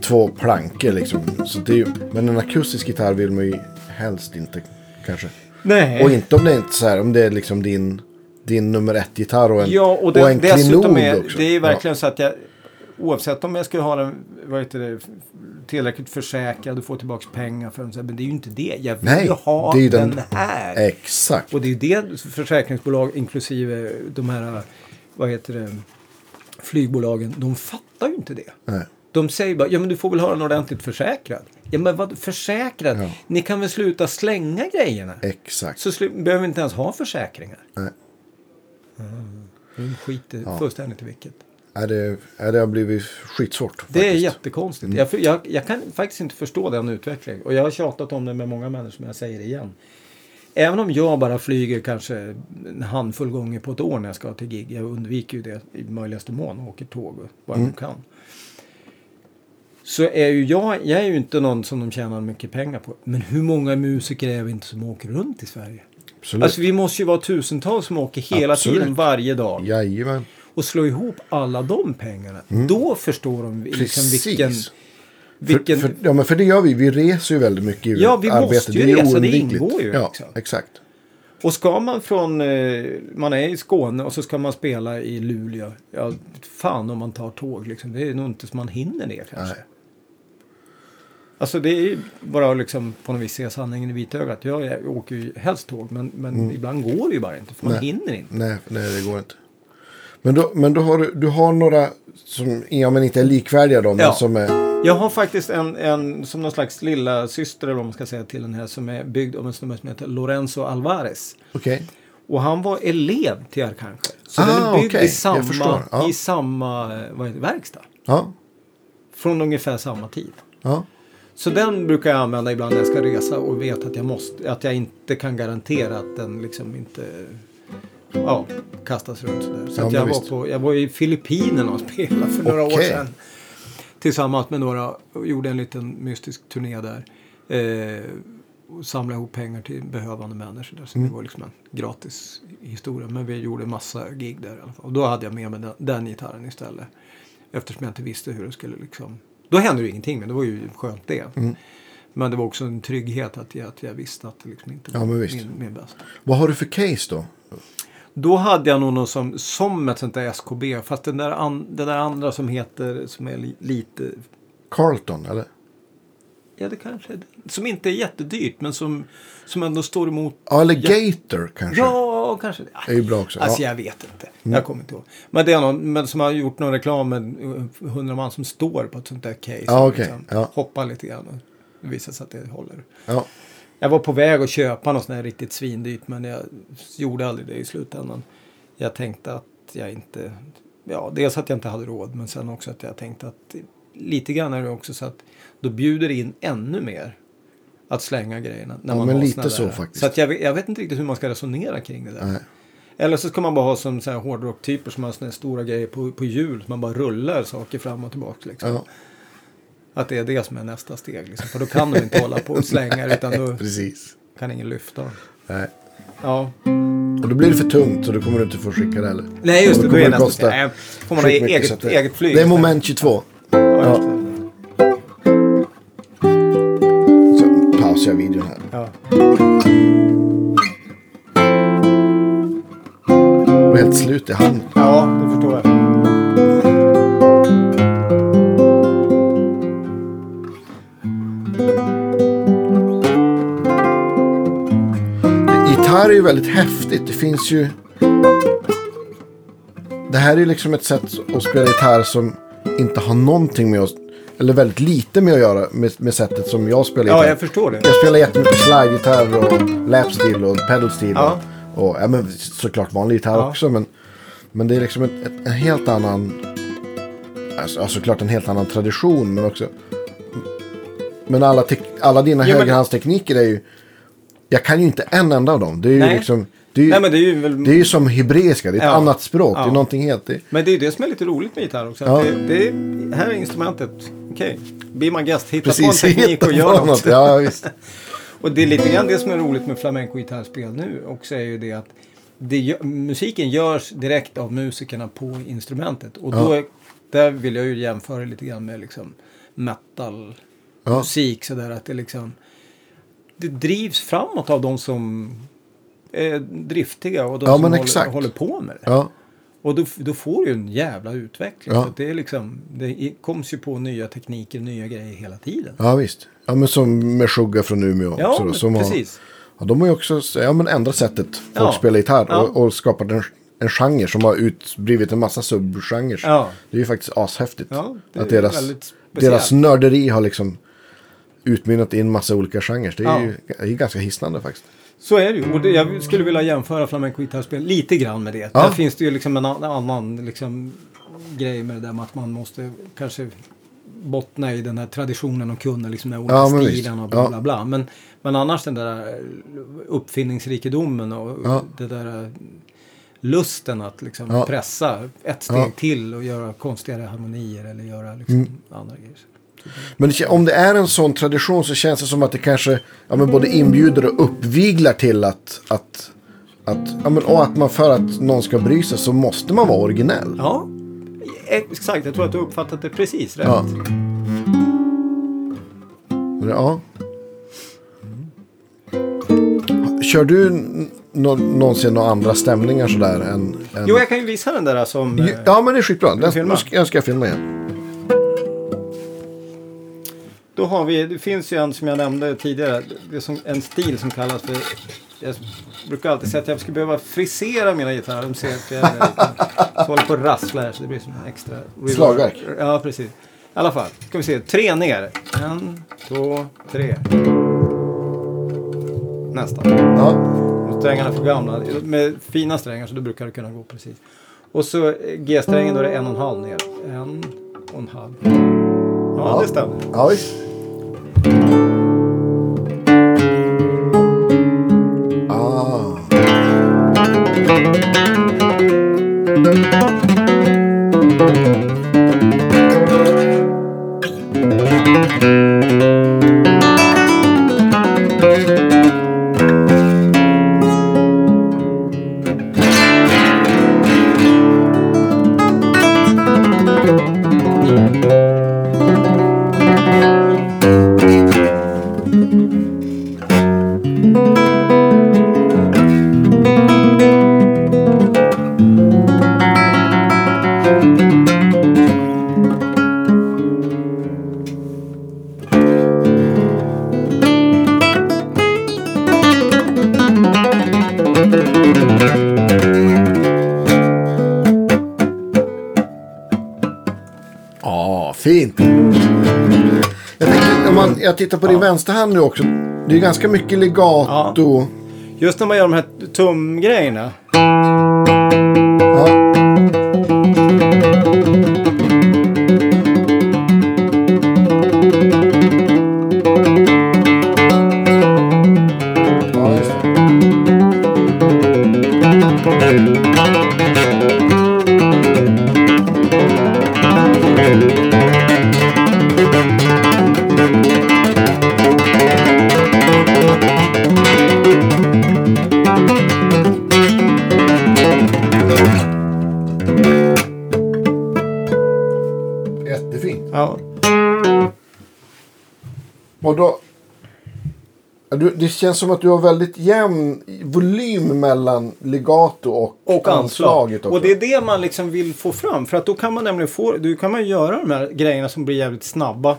Speaker 2: två plankor liksom. Så det är ju, men en akustisk gitarr vill man ju helst inte kanske.
Speaker 3: Nej.
Speaker 2: Och inte om det är inte så här, om det är liksom din, din nummer ett-gitarr och en,
Speaker 3: Ja, och, det,
Speaker 2: och en klinod
Speaker 3: är
Speaker 2: också.
Speaker 3: det är verkligen så att jag oavsett om jag skulle ha den vad heter det, tillräckligt försäkrad och få tillbaka pengar för den, så men det är ju inte det. Jag vill
Speaker 2: Nej,
Speaker 3: ju ha
Speaker 2: det är ju
Speaker 3: den,
Speaker 2: den-
Speaker 3: här.
Speaker 2: Ja, exakt.
Speaker 3: Och det är ju det försäkringsbolag inklusive de här, vad heter det, flygbolagen, de fattar ju inte det.
Speaker 2: Nej.
Speaker 3: De säger bara, ja men du får väl ha den ordentligt försäkrad. Ja men vad försäkrad?
Speaker 2: Ja.
Speaker 3: Ni kan väl sluta slänga grejerna?
Speaker 2: Exakt.
Speaker 3: Så behöver vi inte ens ha försäkringar.
Speaker 2: Nej.
Speaker 3: De skiter
Speaker 2: Ja.
Speaker 3: fullständigt i vilket.
Speaker 2: Ja, det, ja, det har blivit skitsvårt.
Speaker 3: Det är
Speaker 2: faktiskt.
Speaker 3: jättekonstigt.
Speaker 2: Mm.
Speaker 3: Jag, jag, jag kan faktiskt inte förstå den utvecklingen. Och jag har tjatat om det med många människor, men jag säger det igen. Även om jag bara flyger kanske en handfull gånger på ett år när jag ska till gig. Jag undviker ju det i möjligaste mån och åker tåg vad
Speaker 2: Mm.
Speaker 3: jag kan. Så är ju jag, jag är ju inte någon som de tjänar mycket pengar på. Men hur många musiker är vi inte som åker runt i Sverige?
Speaker 2: Absolut.
Speaker 3: Alltså vi måste ju vara tusentals som åker hela
Speaker 2: Absolut.
Speaker 3: tiden varje dag.
Speaker 2: Jajamän.
Speaker 3: Och slå ihop alla de pengarna. Då förstår de liksom
Speaker 2: Mm.
Speaker 3: Vilken... vilken
Speaker 2: För, för, ja, men för det gör vi. Vi reser ju väldigt mycket i
Speaker 3: Ja, vi
Speaker 2: arbete.
Speaker 3: måste ju
Speaker 2: det
Speaker 3: resa, det ingår ju,
Speaker 2: Ja,
Speaker 3: liksom.
Speaker 2: exakt.
Speaker 3: Och ska man från... Eh, man är i Skåne och så ska man spela i Luleå. Ja, fan om man tar tåg liksom. Det är nog inte som man hinner det kanske.
Speaker 2: Nej.
Speaker 3: Alltså det är bara att liksom på något vis se sanningen i vitögat. Jag, jag åker ju helst tåg men, men ibland går det ju bara inte för man
Speaker 2: Mm. Nej.
Speaker 3: hinner inte.
Speaker 2: Nej, nej, det går inte. Men då, men då har du, du har några som ja, men inte är likvärdiga då, men
Speaker 3: Ja.
Speaker 2: som är...
Speaker 3: Jag har faktiskt en, en som någon slags lilla syster eller vad man ska säga till den här som är byggd av en snubbe som heter Lorenzo Alvarez.
Speaker 2: Okej.
Speaker 3: Och han var elev till Arcangel. Så
Speaker 2: Ah,
Speaker 3: den är byggd
Speaker 2: okej.
Speaker 3: i samma.
Speaker 2: Ja.
Speaker 3: i samma eh, vad heter, verkstad.
Speaker 2: Ja.
Speaker 3: Från ungefär samma tid.
Speaker 2: Ja.
Speaker 3: Så den brukar jag använda ibland när jag ska resa och vet att jag, måste, att jag inte kan garantera att den liksom inte ja, kastas runt sådär. Så
Speaker 2: Ja,
Speaker 3: jag, var på, jag var i Filippinerna och spelade för några år
Speaker 2: Okej.
Speaker 3: sedan. Tillsammans med några och gjorde en liten mystisk turné där. Eh, och samlade ihop pengar till behövande människor. Där. Så
Speaker 2: Mm.
Speaker 3: det var liksom en gratis historia. Men vi gjorde massa gig där i alla fall. Och då hade jag med mig den, den gitarren istället. Eftersom jag inte visste hur det skulle liksom. Då hände det ingenting men det var ju skönt det.
Speaker 2: Mm.
Speaker 3: Men det var också en trygghet att jag, att jag visste att det liksom inte var
Speaker 2: Ja,
Speaker 3: min, min bästa.
Speaker 2: Vad har du för case då?
Speaker 3: Då hade jag nog någon som, som ett sånt där SKB. Fast den där, an, den där andra som heter, som är li, lite,
Speaker 2: Carlton, eller?
Speaker 3: ja det kanske är det. Som inte är jättedyrt men som, som ändå står emot.
Speaker 2: Ja, eller Gator kanske.
Speaker 3: Ja, kanske det.
Speaker 2: Det är ju bra också.
Speaker 3: Alltså
Speaker 2: ja.
Speaker 3: jag vet inte. Jag kommer inte ihåg. Men det är någon men som har gjort någon reklam med hundra man som står på ett sånt där case.
Speaker 2: Ja,
Speaker 3: och
Speaker 2: okej. Ja.
Speaker 3: Hoppar lite grann. Och det visar sig att det håller.
Speaker 2: Ja.
Speaker 3: Jag var på väg att köpa något sånt här riktigt svindyrt men jag gjorde aldrig det i slutändan. Jag tänkte att jag inte, ja dels att jag inte hade råd men sen också att jag tänkte att lite grann är det också så att då bjuder in ännu mer att slänga grejerna. När
Speaker 2: Ja,
Speaker 3: man
Speaker 2: men lite så
Speaker 3: där.
Speaker 2: faktiskt.
Speaker 3: Så att jag, jag vet inte riktigt hur man ska resonera kring det där.
Speaker 2: Nej.
Speaker 3: Eller så ska man bara ha som så här hårdrocktyper som har såna stora grejer på, på hjul. Så man bara rullar saker fram och tillbaka. Liksom.
Speaker 2: Ja,
Speaker 3: Att det är det som är nästa steg. Liksom. För då kan de inte hålla på och slänga utan då
Speaker 2: precis.
Speaker 3: kan ingen lyfta.
Speaker 2: Nej.
Speaker 3: Ja.
Speaker 2: Och då blir det för tungt så då kommer du inte få skicka det heller.
Speaker 3: Nej, just det.
Speaker 2: då
Speaker 3: Då är
Speaker 2: det
Speaker 3: nästa
Speaker 2: kosta
Speaker 3: steg. Får man ha eget, eget flyg.
Speaker 2: Det är moment 22.
Speaker 3: Ja, just
Speaker 2: pausar jag videon här.
Speaker 3: Ja.
Speaker 2: Är helt slut i handen.
Speaker 3: ja, det förstår jag.
Speaker 2: Gitarr är ju väldigt häftigt. Det finns ju... Det här är ju liksom ett sätt att spela gitarr som inte har någonting med oss... Eller väldigt lite med att göra med, med sättet som jag spelar
Speaker 3: Ja,
Speaker 2: gitarr.
Speaker 3: jag förstår det.
Speaker 2: Jag spelar jättemycket slide-gitarr och lapsteel och pedalsteel.
Speaker 3: Ja.
Speaker 2: Och, och ja, men såklart vanlig gitarr
Speaker 3: Ja.
Speaker 2: också. Men, men det är liksom ett, en helt annan... Alltså, ja, såklart en helt annan tradition. Men också... Men alla, tek, alla dina
Speaker 3: Jo,
Speaker 2: högerhandstekniker är ju... Jag kan ju inte en enda av dem. Det är ju
Speaker 3: Nej.
Speaker 2: liksom... Det är ju,
Speaker 3: Nej, men det är ju väl...
Speaker 2: det är ju som hebreiska. Det är ett
Speaker 3: Ja.
Speaker 2: annat språk. Det är
Speaker 3: Ja.
Speaker 2: någonting helt... Det,
Speaker 3: Men det är det som är lite roligt med gitarr också.
Speaker 2: Ja.
Speaker 3: Det, det är, här är instrumentet. Okej, be my guest. Hitta
Speaker 2: precis.
Speaker 3: på en teknik och gör något.
Speaker 2: Ja, visst.
Speaker 3: Och det är lite grann det som är roligt med flamenco-gitarrspel nu också är ju det att det, musiken görs direkt av musikerna på instrumentet. Och då, är- där vill jag ju jämföra lite grann med liksom metal
Speaker 2: Ja.
Speaker 3: musik sådär att det liksom det drivs framåt av de som är driftiga och de
Speaker 2: Ja,
Speaker 3: som håller, håller på med det.
Speaker 2: Ja.
Speaker 3: Och då, då får du en jävla utveckling.
Speaker 2: Ja.
Speaker 3: Så det, är liksom, det koms ju på nya tekniker, nya grejer hela tiden.
Speaker 2: ja, visst. Ja, men som med Sugar från Umeå också.
Speaker 3: Ja,
Speaker 2: då,
Speaker 3: men
Speaker 2: som har,
Speaker 3: precis.
Speaker 2: Ja, de har ju också ja, men ändrat sättet folk
Speaker 3: Ja.
Speaker 2: spelar gitarr
Speaker 3: Ja.
Speaker 2: och, och skapat en, en genre som har utblivit en massa subgenrer.
Speaker 3: Ja.
Speaker 2: Det är ju faktiskt ashäftigt.
Speaker 3: Ja, det
Speaker 2: att deras, deras nörderi har liksom utmynnat i en massa olika genrer. Det är ju det är ganska hisnande faktiskt.
Speaker 3: Så är det ju. Och det, jag skulle vilja jämföra flamenco-gitarrspel lite grann med det.
Speaker 2: Ja.
Speaker 3: Där finns det ju liksom en an- annan liksom, grej med det där med att man måste kanske bottna i den här traditionen och kunna liksom den här olika
Speaker 2: Ja,
Speaker 3: stilen och bla bla bla. Men, men annars den där uppfinningsrikedomen och
Speaker 2: Ja.
Speaker 3: det där lusten att liksom
Speaker 2: Ja.
Speaker 3: pressa ett steg.
Speaker 2: Mm.
Speaker 3: till och göra konstigare harmonier eller göra liksom andra grejer.
Speaker 2: Men det, om det är en sån tradition så känns det som att det kanske ja, men både inbjuder och uppviglar till att, att, att, ja, men, och att man för att någon ska bry sig så måste man vara originell.
Speaker 3: Ja, exakt. Jag tror att du uppfattat det precis rätt.
Speaker 2: Ja. Ja. Kör du nå- någonsin några andra stämningar sådär? Än, än...
Speaker 3: Jo, jag kan ju visa den där som... eh,
Speaker 2: Ja, men det är skitbra. Den, jag ska jag filma igen.
Speaker 3: Då har vi, det finns ju en som jag nämnde tidigare, det är som, en stil som kallas för, jag brukar alltid säga att jag skulle behöva frisera mina gitarrer, de ser att jag så håller på att rassla här så det blir som en extra reverb.
Speaker 2: Slagverk.
Speaker 3: Ja, precis. I alla fall, ska vi se, tre ner. En, två, tre. Nästan.
Speaker 2: Ja.
Speaker 3: Och strängarna för gamla. Med fina strängar så då brukar det kunna gå precis. Och så eh, G-strängen då är det en och en halv ner. En och en halv. Onde ah,
Speaker 2: está? Oi. Ah. Tittar på din vänsterhand nu också. Det är ganska mycket legato.
Speaker 3: Just när man gör de här tumgrejerna.
Speaker 2: Du, det känns som att du har väldigt jämn volym mellan legato och,
Speaker 3: Och anslag.
Speaker 2: anslaget också.
Speaker 3: Och det är det man liksom vill få fram. För att då kan man nämligen få, då kan man göra de här grejerna som blir jävligt snabba.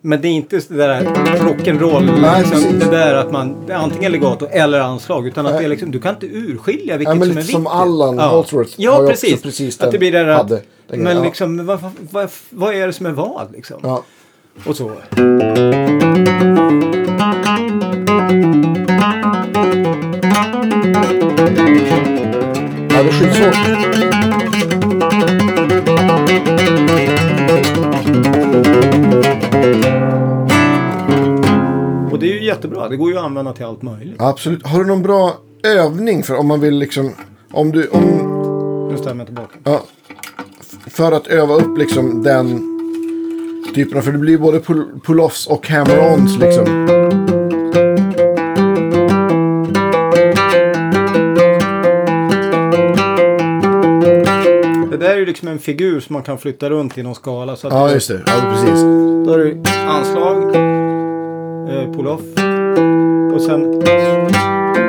Speaker 3: Men det är inte det där rock'n'roll,
Speaker 2: Nej,
Speaker 3: liksom, det där att man, antingen legato eller anslag. Utan att
Speaker 2: Nej.
Speaker 3: det är liksom, du kan inte urskilja vilket
Speaker 2: Ja, men
Speaker 3: som
Speaker 2: lite
Speaker 3: är
Speaker 2: som
Speaker 3: vilket.
Speaker 2: Allan Holdsworth
Speaker 3: Ja,
Speaker 2: har
Speaker 3: precis.
Speaker 2: också precis
Speaker 3: att det blir det där
Speaker 2: hade den
Speaker 3: men
Speaker 2: ja.
Speaker 3: liksom, vad, vad, vad, vad är det som är vad liksom?
Speaker 2: Ja.
Speaker 3: Och så.
Speaker 2: Skitsvårt.
Speaker 3: Och det är ju jättebra. Det går ju att använda till allt möjligt.
Speaker 2: Absolut. Har du någon bra övning för om man vill liksom... Om du... Om,
Speaker 3: Nu ställer jag tillbaka.
Speaker 2: ja, för att öva upp liksom den typen av... För det blir både pull- pull-offs och hammer-ons liksom.
Speaker 3: Liksom en figur som man kan flytta runt i någon skala. Så att
Speaker 2: Ja, just det. Ja, precis.
Speaker 3: Då har du anslag, eh, pull-off och sen...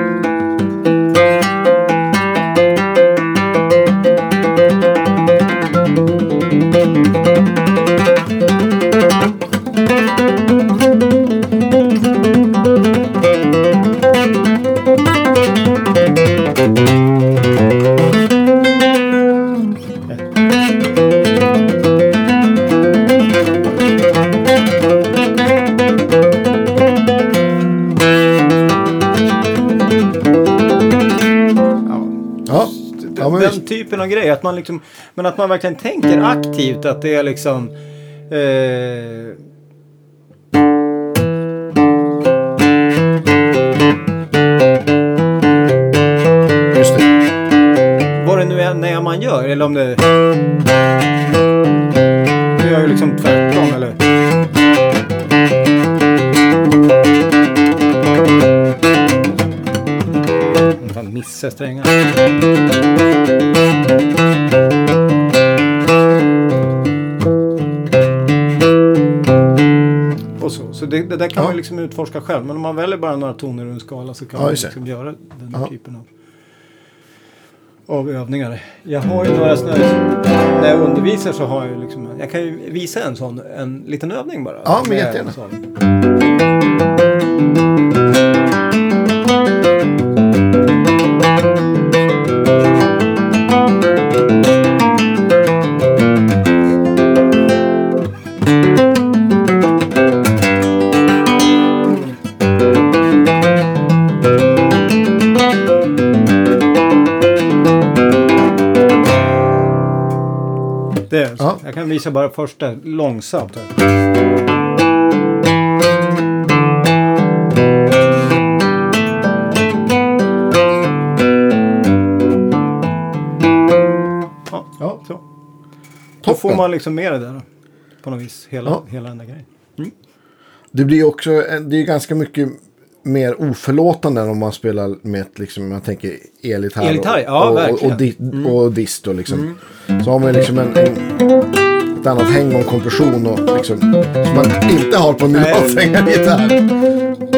Speaker 3: typen av grej. Att man liksom, men att man verkligen tänker aktivt att det är liksom... Eh,
Speaker 2: Just det.
Speaker 3: vad det nu än är man gör. Eller om det... Det gör ju liksom tvärtom eller... Fan, missa strängar. Och så så det, det där kan
Speaker 2: Ja.
Speaker 3: man liksom utforska själv. Men om man väljer bara några toner ur en skala så kan
Speaker 2: Ja,
Speaker 3: man liksom göra den
Speaker 2: Ja.
Speaker 3: typen av, av övningar. Jag har ju några sådana när jag undervisar så har jag liksom, jag kan ju visa en sån, en liten övning bara.
Speaker 2: Ja, men jättegärna. Ja.
Speaker 3: Jag kan visa bara första långsamt. Ja,
Speaker 2: Ja.
Speaker 3: så. Då får man liksom med det där. På något vis. Hela,
Speaker 2: Ja.
Speaker 3: hela den där grejen.
Speaker 2: Det blir också, det är ganska mycket mer oförlåtande än om man spelar med ett, liksom, jag tänker elgitarr
Speaker 3: Elgitarr,
Speaker 2: och,
Speaker 3: ja,
Speaker 2: och,
Speaker 3: verkligen.
Speaker 2: och, di, och disto liksom. Så har man liksom en, en, ett annat häng och kompression och liksom, som man inte har på en
Speaker 3: Nej.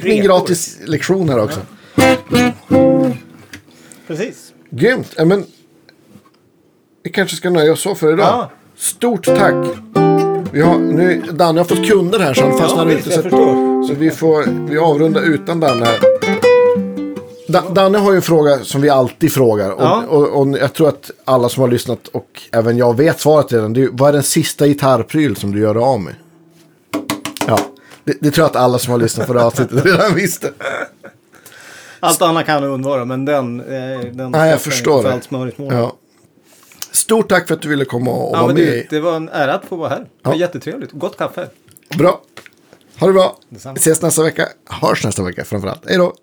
Speaker 2: fick
Speaker 3: Repor.
Speaker 2: gratis lektion här också.
Speaker 3: precis.
Speaker 2: Grymt. Ja, men, vi kanske ska nöja oss så för idag.
Speaker 3: Ja.
Speaker 2: Stort tack. Vi har, nu, Danne har fått kunder här så han fastnar inte.
Speaker 3: jag
Speaker 2: Så, så vi får vi avrundar utan Danne här. Da, Danne har ju en fråga som vi alltid frågar. Och,
Speaker 3: Ja.
Speaker 2: och, och, jag tror att alla som har lyssnat och även jag vet svaret redan. Det är, vad är den sista gitarrpryl som du gör av med? Det, det tror jag att alla som har lyssnat på det avsnittet redan visste.
Speaker 3: Allt annat kan du undvara, men den... Eh, den
Speaker 2: Nej, jag förstår
Speaker 3: för
Speaker 2: det.
Speaker 3: allt smörigt mål.
Speaker 2: Ja. Stort tack för att du ville komma och
Speaker 3: Ja,
Speaker 2: vara med.
Speaker 3: du, det var en ära att få vara här. Det var
Speaker 2: Ja.
Speaker 3: jättetrevligt. Gott kaffe.
Speaker 2: Bra. Ha det bra.
Speaker 3: Detsamma.
Speaker 2: Vi ses nästa vecka. Hörs nästa vecka framförallt. Hej då.